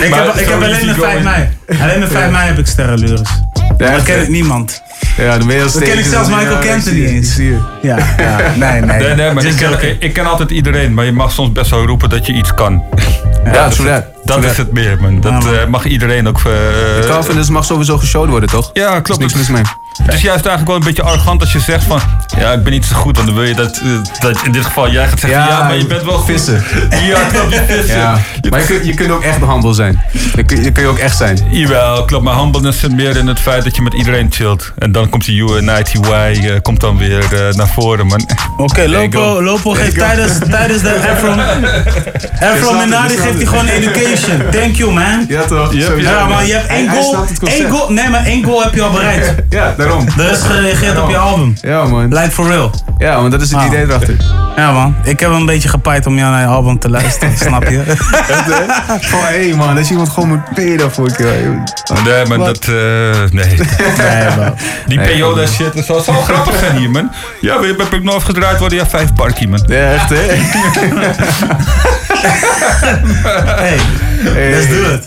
Ik Maar heb, ik heb alleen de 5 going. mei. Alleen de 5 mei heb ik sterrenlures. Ja, Dat ken ik niemand. Ja, dan ben je als Dat ken ik zelfs Michael Ja, ik Kenton zie niet eens. ik zie je. Ja, ja. Nee, nee. Nee, nee, maar ik ken, ik, ik ken altijd iedereen, maar je mag soms best wel roepen dat je iets kan. Ja, that. Dat is het meer, man. Dat eh, mag iedereen ook... eh, Ik hou van, dus mag sowieso geshowd worden, toch? Ja, klopt. Er is niks mis mee. Het is juist eigenlijk wel een beetje arrogant als je zegt van... Ja, ik ben niet zo goed. Want dan wil je dat, eh, dat in dit geval jij gaat zeggen... Ja, maar je bent wel goed. vissen. Ja, klopt, je vissen. Ja. Maar je kunt, je kunt ook echt humble zijn. Dan kun, je kun je ook echt zijn. Jawel, klopt. Maar humbleness zit meer in het feit dat je met iedereen chillt. En dan komt die UNITY eh komt dan weer eh, naar voren, man. Oké, Lopo, Lopo geeft tijdens, tijdens de Efron... Efron Menadi geeft hij gewoon education. Thank you, man. Ja, toch? Ja, maar je hebt één goal, één goal... Nee, maar één goal heb je al bereikt. Ja, daarom. Er is gereageerd op je album. Ja, man. Like for real. Ja, want dat is het Ah. idee erachter. Ja, man. Ik heb een beetje gepaaid om jou naar je album te luisteren, snap je? Gewoon, hé man, dat je iemand gewoon moet payen daarvoor. joh. Nee, maar dat... eh, nee. Nee, bro. Die Nee, peyoda shit, dat zou, zou grappig zijn hier, man. Ja, we hebben nog gedraaid worden. Ja, vijf parkie, man. Ja, echt, hè? Hey, let's do it.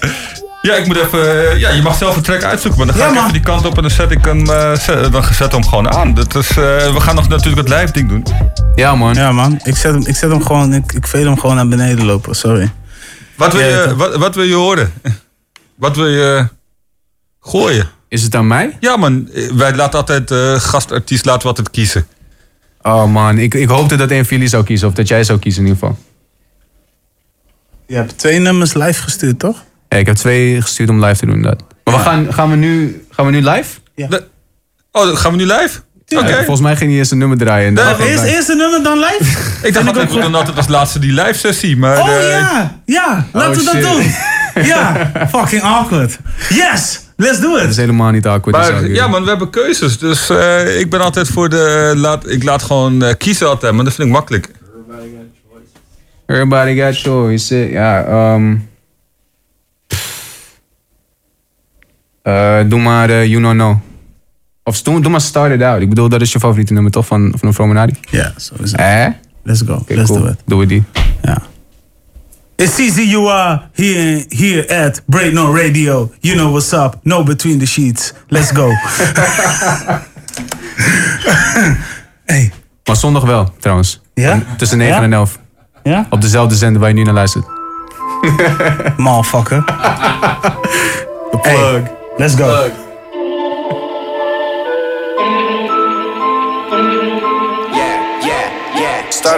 Ja, ik moet even... eh, Ja, je mag zelf een track uitzoeken, maar dan ga Ja, ik even die kant op en dan zet ik hem, eh, zet, dan zet hem gewoon aan. Dat is, eh, we gaan nog natuurlijk het live ding doen. Ja, man. Ja, man. Ik zet hem, ik zet hem gewoon... Ik, ik veel hem gewoon naar beneden lopen, sorry. Wat wil, je, wat, wat wil je horen? Wat wil je gooien? Is het aan mij? Ja, man. Wij laten altijd eh gastartiest laten we altijd kiezen. Oh man, ik, ik hoopte dat een van jullie zou kiezen. Of dat jij zou kiezen in ieder geval. Je hebt twee nummers live gestuurd, toch? Ja, ik heb twee gestuurd om live te doen. Dat. Maar we gaan, gaan, we nu, gaan we nu live? De- oh, gaan we nu live? Oké. Ja, volgens mij ging hij eerst een nummer draaien. en dan gaan we eerst, eerst een nummer, dan live? Ik dacht altijd, we doen altijd als laatste die live sessie, maar... Oh eh, ja, ja, laten we Oh, dat doen. Ja, fucking awkward. Yes, let's do Dat it. is helemaal niet awkward. Maar ja, man, we hebben keuzes. Dus eh, ik ben altijd voor de. Laat, ik laat gewoon eh, kiezen altijd, maar dat vind ik makkelijk. Everybody got choice. Ja, ehm eh, doe maar eh, You Know No. Of doe, doe maar Start It Out. Ik bedoel, dat is je favoriete nummer toch van, van Promenade? Ja, sowieso. Eh? Let's go, let's cool. do it. Doen we die. It's easy you are here, here at Break No Radio. You know what's up, no between the sheets. Let's go. hey. Maar zondag wel, trouwens. Ja? Tussen 9 Ja? en 11. Ja? Op dezelfde zender waar je nu naar luistert. Motherfucker. Hey, let's go.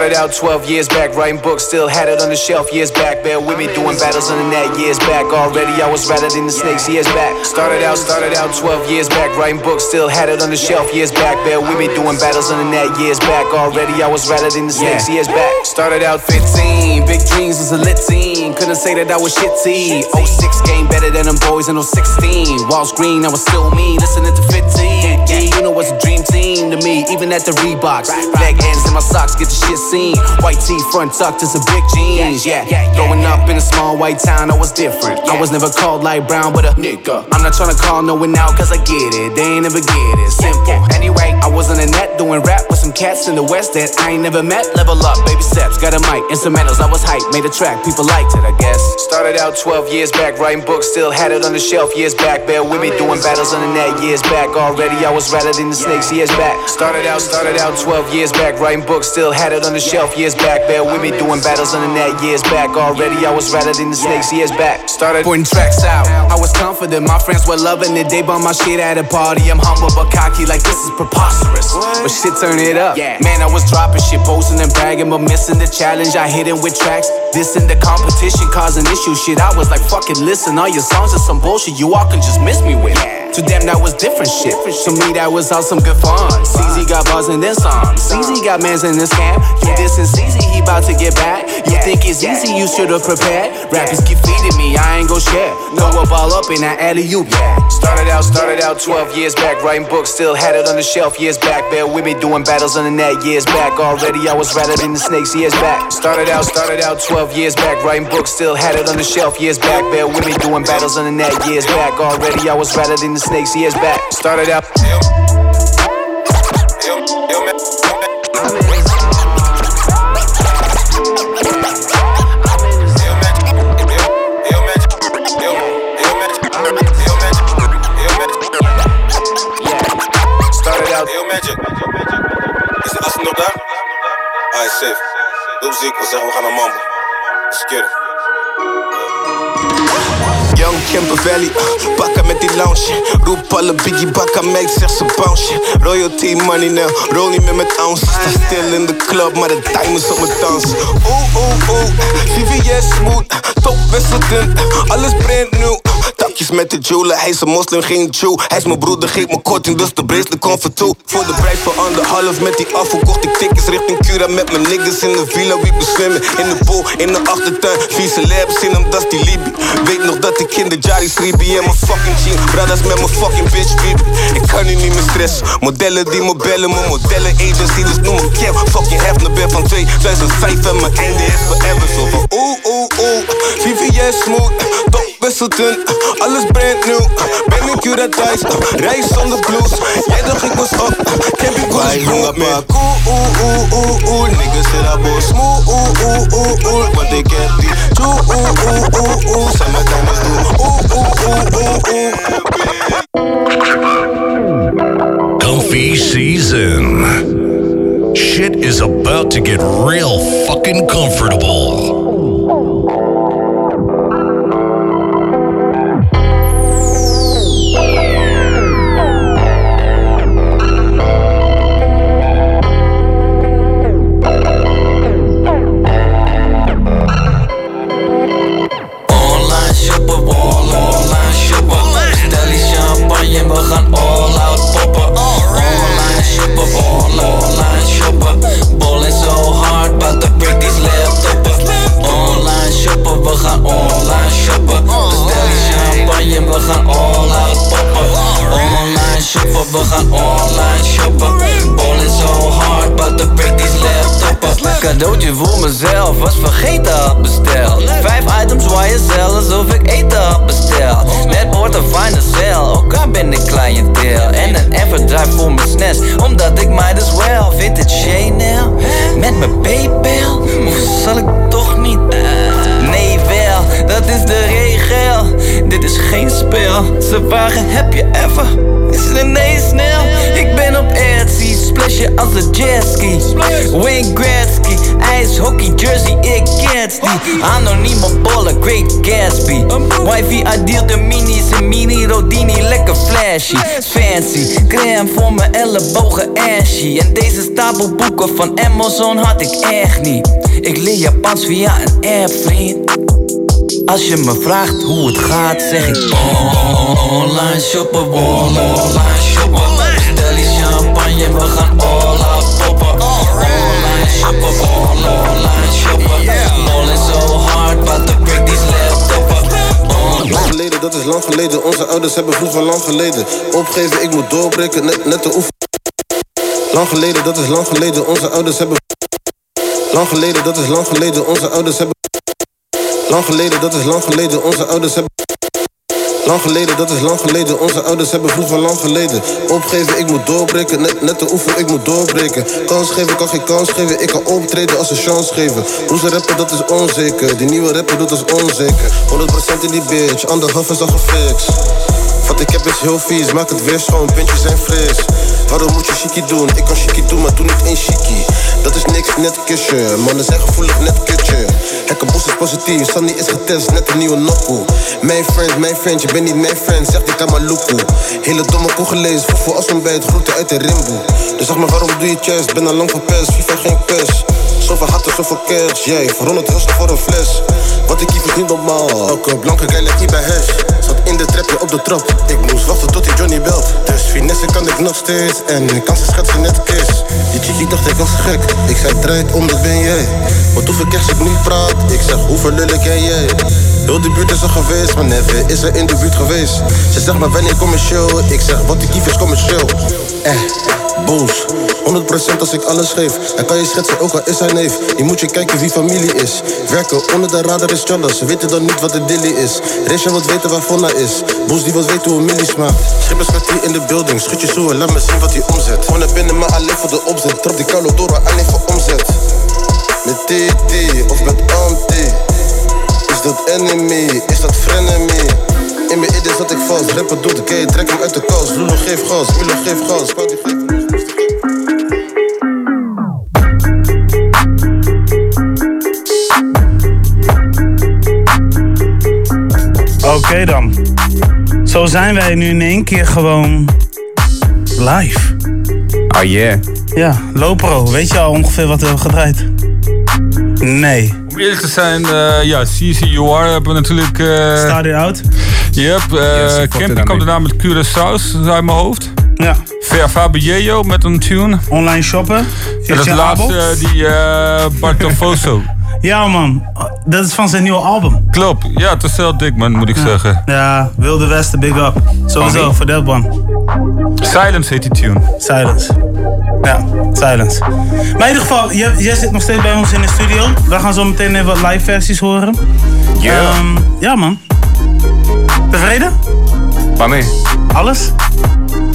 Started out 12 years back, writing books, still had it on the shelf years back. Bear with me, doing battles on the net years back. Already I was rather than the snakes years back. Started out, started out 12 years back, writing books, still had it on the shelf years back. Bear with me, doing battles on the net years back. Already I was rather than the snakes years back. Started out 15, big dreams was a lit team. Couldn't say that I was shitty. 06 game better than them boys in 016. Walls green, I was still me, listening to 15. Yeah, you know it's a dream team to me, even at the Reeboks. Flag ends in my socks, get the shit seen. White tee, front tucked to some big jeans. Yeah, growing up in a small white town, I was different. I was never called light brown, but a nigga. I'm not trying to call no one out, cause I get it. They ain't never get it. Simple. Anyway, I was on the net doing rap with some cats in the West that I ain't never met. Level up, baby steps, got a mic, instrumentals. I was hype, made a track, people liked it, I guess. Started out 12 years back, writing books, still had it on the shelf years back. Bear with me, doing battles on the net years back. Already I was rather than the snakes years back. Started out, started out 12 years back, writing books, still had it on the shelf years back. Bear with me, doing battles on the net years back. Already I was rather than the snakes years back. Started putting tracks out. I was confident, my friends were loving it. They bought my shit at a party. I'm humble but cocky, like this is preposterous. But shit, turn it up. Man, I was dropping shit, posting and bragging, but missing the challenge. I hit it with tracks. This in the competition causing issues. Shit, I was like, fucking listen, all your songs are some bullshit. You all can just miss me with. To them, that was different shit. To me, that was all some good fun. CZ got bars in this song. CZ got mans in this camp. You dissing CZ, he bout to get back. You think it's easy, you should've prepared. Rappers keep feeding me, I ain't gon' share. Throw a ball up in that alley yeah. Started out, started out 12 years back, writing books, still had it on the shelf years back. Bear with me doing battles on the net years back. Already I was rather than the snakes years back. Started out, started out 12 years back, writing books, still had it on the shelf years back. Bear with me doing battles on the net years back. Already I was rather than the snakes years back. Started out. Alright, safe. We zeggen we gaan naar Mambo. Let's get it. Young Kemper Valley, uh, bakken met die lounge. Roep alle biggie bakken, meid zegt ze bounce. Royalty money now, roll niet meer met ounces. Sta stil in de club, maar de diamonds op mijn dans. Oeh, oeh, oeh, VVS smooth, top wisselend, alles brand new. Takjes met de jeweler, hij is een moslim, geen Jew. Hij is mijn broeder, geeft me korting, dus de bracelet komt voor toe. Voor de prijs van anderhalf met die afval kocht ik tickets richting Cura met mijn niggas in de villa. Wie bezwemmen in de pool, in de achtertuin. Vieze labs in hem, dat is die Libi. Weet nog dat ik in de Jari Sribi en mijn fucking jean. Brothers met mijn fucking bitch Bibi. Ik kan nu niet meer stressen. Modellen die me bellen, mijn modellen agency, dus noem me Kev. Fucking Hefner ben van 2005 en mijn einde is forever. Zo van oeh, oeh, oeh. VVS smooth, top wisselten, alles brand new. Ben ik thuis, reis zonder blues. Jij dacht ik was op, camping was smooth. Man, cool, oeh, oeh, oeh, oeh. Niggas dat boy smooth, oeh, oeh, oeh, oeh. Season. Shit is about to get real fucking comfortable. Wifey, I deal de minis in mini Rodini, lekker flashy. Fancy, crème voor mijn ellebogen ashy. En deze stapel boeken van Amazon had ik echt niet. Ik leer Japans via een app, vriend. Als je me vraagt hoe het gaat, zeg ik Online shoppen, online shoppen Stel die champagne, we gaan all out poppen Online shoppen, online shoppen dat is lang geleden. Onze ouders hebben vroeger lang geleden. Opgeven, ik moet doorbreken, net, net de oefen. Lang geleden, dat is lang geleden. Onze ouders hebben. Lang geleden, dat is lang geleden. Onze ouders hebben. Lang geleden, dat is lang geleden. Onze ouders hebben. Lang geleden, dat is lang geleden. Onze ouders hebben vroeger lang geleden. Opgeven, ik moet doorbreken. Net, net de oefen, ik moet doorbreken. Kans geven, kan geen kans geven. Ik kan optreden als een chance geven. Hoe ze rappen, dat is onzeker. Die nieuwe rapper doet als onzeker. 100% in die bitch, anderhalf is al gefixt. Wat ik heb is heel vies, maak het weer schoon, pintjes zijn fris. Waarom moet je chicky doen? Ik kan chicky doen, maar doe niet één chicky. Dat is niks, net kusje. Mannen zijn gevoelig, net kutje. Hekkenbos is positief, Sandy is getest, net een nieuwe nokkoe. Mijn friend, mijn friend, je bent niet mijn friend, aan mijn loekoe. Hele domme koe gelezen, voel als het groeten uit de rimboe. Dus zeg maar, waarom doe je chest? Ben al lang verpest, FIFA geen pest. Zoveel hatten, zoveel cash, jij, voor 100 rustig voor een fles. Wat ik hier verdien normaal. Elke blanke guy lijkt niet bij hash. De trap, op de trap. Ik moest wachten tot hij Johnny belt. Dus finesse kan ik nog steeds. En ik kan ze schetsen net Chris. Die chickie dacht ik was gek. Ik zei draait om, dat ben jij. Want hoeveel cash ik nu praat. Ik zeg hoeveel lullen ken jij. Heel de buurt is er geweest, maar never is er in de buurt geweest. Ze zegt maar wanneer commercieel. Ik zeg wat die kief is commercieel. Eh, boos. 100% als ik alles geef. Hij kan je schetsen, ook al is hij neef. Je moet je kijken wie familie is. Werken onder de radar is challa. Ze weten dan niet wat de dilly is. Resha wat weten waar Fonna is. Boos die wat weten hoe een millie smaakt. Schipperskwartier in de building. Schud je zo en laat me zien wat hij omzet. Gewoon naar binnen, maar alleen voor de opzet. Trap die koude door, alleen voor omzet. Met TT of met anti. Is dat enemy? Is dat frenemy? In mijn idee zat ik vast. Rapper doet de K, trek hem uit de kast. Lulo geef gas, Milo geef gas. Oké dan. Zo zijn wij nu in één keer gewoon live. Oh yeah. Ja, Lopro, weet je al ongeveer wat we hebben gedraaid? Nee. Om eerlijk te zijn, eh, ja, CCUR hebben we natuurlijk... eh Start it out. Yep, uh, Yes, daarmee. kwam daarna met Curaçao's uit mijn hoofd. Ja. Ver Fabio met een tune. Online shoppen. En Via dat je laatste, eh, die eh Bartofoso. Ja man, dat is van zijn nieuwe album. Klopt, ja, het is heel dik man, moet ik zeggen. Ja, Wilde Westen, big up. Sowieso, voor that one. Silence heet die tune. Silence. Ja, silence. Maar in ieder geval, jij, jij zit nog steeds bij ons in de studio. We gaan zo meteen even wat live versies horen. Ja. Ehm, ja man. Tevreden? Waarmee? Alles?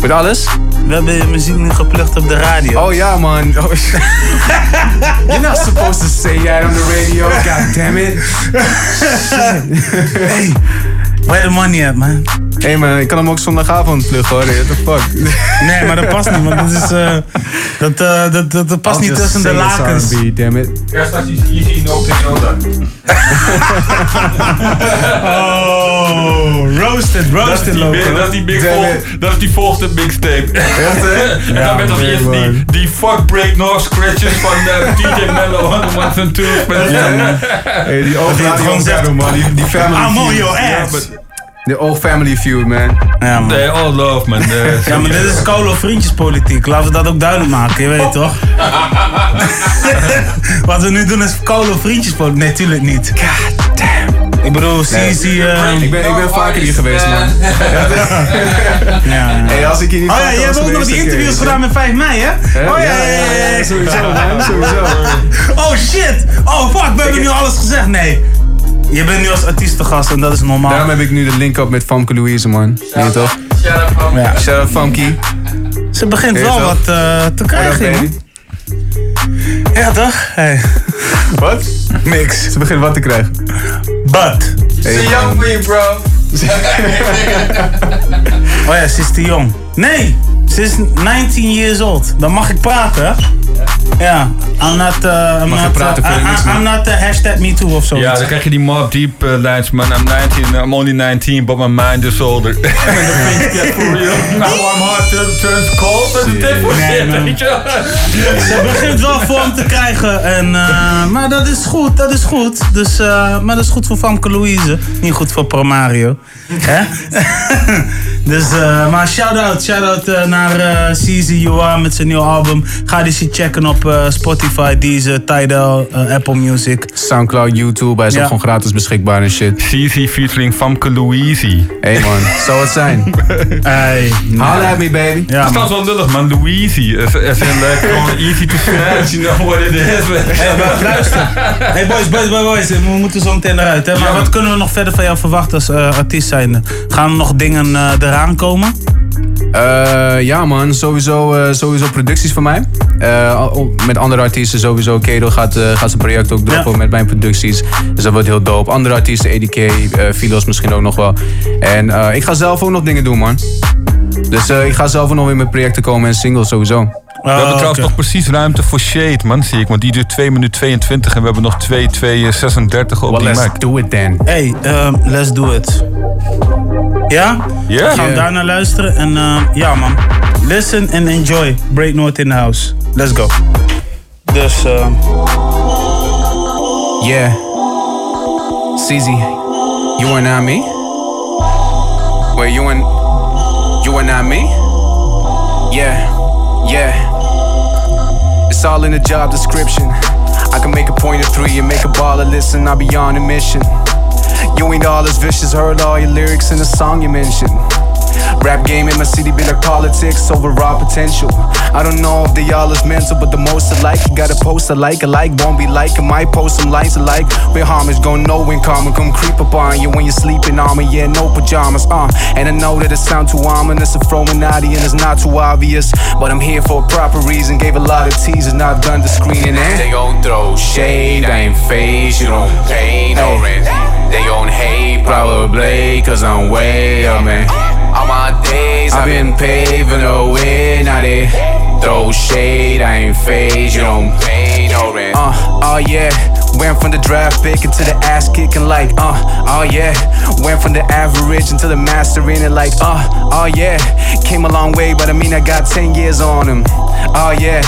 Met alles? We hebben je muziek nu geplukt op de radio. Oh ja, man. Oh, shit. You're not supposed to say that on the radio. God damn it. hey, where the money at, man? Hé hey man, ik kan hem ook zondagavond pluggen hoor. What the fuck? Nee, maar dat past niet, want dat is... eh, dat, eh, dat, dat, dat past I'll niet tussen de lakens. R&B, damn it. Die Easy No Yoda. Oh, roasted, roasted loco. dat is die big vol, dat is die volgende mixtape. en Ja, dan met nog man, eerst man. die, die fuck break North scratches van eh, DJ Mello on the ones and twos. Ja, man. Hey, die radio gewoon battle, man. Die, die family I'm on your ass. De old family feud, man. Ja, man. All love man. Ja, maar dit is Colo vriendjespolitiek. Laten we dat ook duidelijk maken, je weet toch? Wat we nu doen is Colo vriendjespolitiek. Nee, tuurlijk niet. God damn. Ik bedoel, Nee. CC... eh, Ik ben, ik ben vaker hier geweest, man. Ja, Hey, als ik hier niet Oh ja, jij hebt ook nog die interviews gedaan met 5 mei, hè? Oh ja, Ja, ja, ja, ja. sowieso, man, sowieso. Oh shit! Oh fuck, we hebben nu alles gezegd. Nee. Je bent nu als artiest te gast en dat is normaal. Daarom heb ik nu de link-up met Famke Louise, man. Weet je toch? Ja. Shout out Famke. Ze begint wel toch? wat eh, te krijgen, man. Ja, toch? Hey. Wat? Niks. Ze begint wat te krijgen. But. Hey. young me, bro. Oh ja, ze is te jong. Nee, ze is 19 years old. Dan mag ik praten, hè? Ja, I'm not, uh, I'm Mag je not, praten, uh, I- I- I'm not uh, hashtag me too of zo. Ja, dan krijg je die Mob Deep uh, lijns, man. I'm 19, I'm only 19, but my mind is older. En dan vind je, for real, now I'm hard to turns cold. Dat is dit voor shit, je Ze begint wel vorm te krijgen. En, eh, maar dat is goed, dat is goed. Dus, eh, maar dat is goed voor Famke Louise. Niet goed voor Promario. Hè? dus, eh, maar shout-out, shout-out naar eh CZ UR met zijn nieuw album. Ga die shit checken op eh, Spotify, Deezer, Tidal, eh, Apple Music. Soundcloud, YouTube, hij is Ja. ook gewoon gratis beschikbaar en shit. CZ featuring Famke Louise. Hey man, zou het zijn. Hey, Holla at me, baby. dat is trouwens wel lullig, man. Louise. As, as in, like, gewoon easy to pronounce, you know what it is. Hey, maar luister. Hey boys, boys, boys, boys. We moeten zo meteen eruit. Hè? Maar wat kunnen we nog verder van jou verwachten als eh, artiest zijnde? Gaan er nog dingen eh, eraan komen? Eh, ja man, sowieso, eh, sowieso producties van mij. Eh, met andere artiesten sowieso. Kedo gaat, gaat zijn project ook droppen met mijn producties. Dus dat wordt heel dope. Andere artiesten, EDK, Filos misschien ook nog wel. En ik ga zelf ook nog dingen doen man. Dus ik ga zelf ook nog weer met projecten komen en singles sowieso. We hebben trouwens nog precies ruimte voor Shade, man, zie ik. Want die duurt 2 minuten 22 en we hebben nog 2, 2, 36 op Well, die let's mic. do it then. Hey, ehm, let's do it. Ja? Ja. Gaan we Ja. daar naar luisteren. En eh, ja man, listen and enjoy. Break North in the house. Let's go. Dus, eh Yeah. CZ, you are not me? Wait, you and you and not me? Yeah, yeah. It's all in the job description. I can make a point of three and make a ball baller listen. I'll be on a mission. You ain't all as vicious, heard all your lyrics in the song you mentioned. Rap game in my city be like politics over raw potential. I don't know if they all is mental, but the most alike. You gotta post alike, alike, won't be like. I might post some lines alike. With homage, gon' know when karma come creep up on you when you're sleeping on me. Yeah, no pajamas, uh. And I know that it sound too ominous, a Fruminati, and it's not too obvious. But I'm here for a proper reason. Gave a lot of teasers, not done the screening. Eh? They gon' throw shade, I ain't phased, you don't pay no rent. They gon' hate, probably, cause I'm way up, man. All my days I've been paving the way, now they throw shade, I ain't phased, you don't pay no rent. Uh, oh yeah, went from the draft pick into the ass kicking like, uh, oh yeah, went from the average into the master in it like, uh, oh yeah, came a long way, but I mean I got 10 years on him, oh yeah.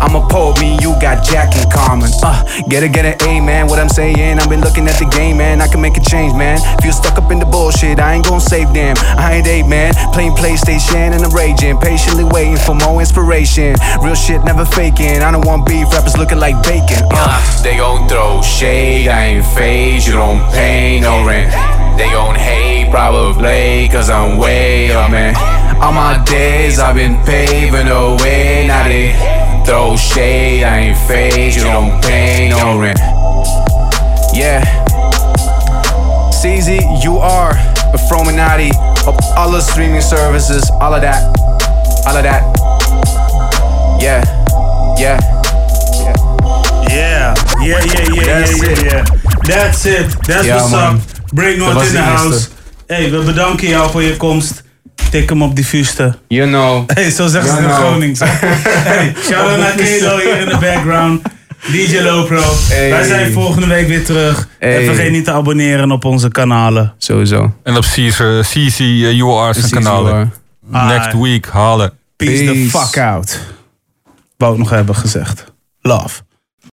I'm a poet, me you got Jack in common. Uh, get it, get it, A man. What I'm saying, I've been looking at the game, man. I can make a change, man. If you stuck up in the bullshit, I ain't gon' save them. I ain't eight, man. Playing PlayStation and I'm raging, patiently waiting for more inspiration. Real shit, never faking. I don't want beef rappers looking like bacon. Uh, they gon' throw shade, I ain't phased. You don't pay no rent. They gon' hate, probably, cause I'm way up, man. All my days I've been paving the way, now they throw shade, I ain't phased, you don't pay no rent. Yeah. CZ, you are a Fruminati of all the streaming services, all of that, all of that. Yeah, yeah. Yeah, yeah, yeah, yeah, That's yeah, yeah, yeah. That's it. That's Ja, what's man. up. North was in the house. Hey, we bedanken jou voor je komst. Tik hem op die fuste. You know. Hey, zo zeggen ze in know. Gronings. hè. hey, shout-out naar Kelo hier in de background. DJ Lopro. Hey. Wij zijn volgende week weer terug. Hey. En vergeet niet te abonneren op onze kanalen. Sowieso. En op CC, uh, UR's CC kanalen. Next week halen. Peace, the Peace. fuck out. Wou ik nog hebben gezegd. Love.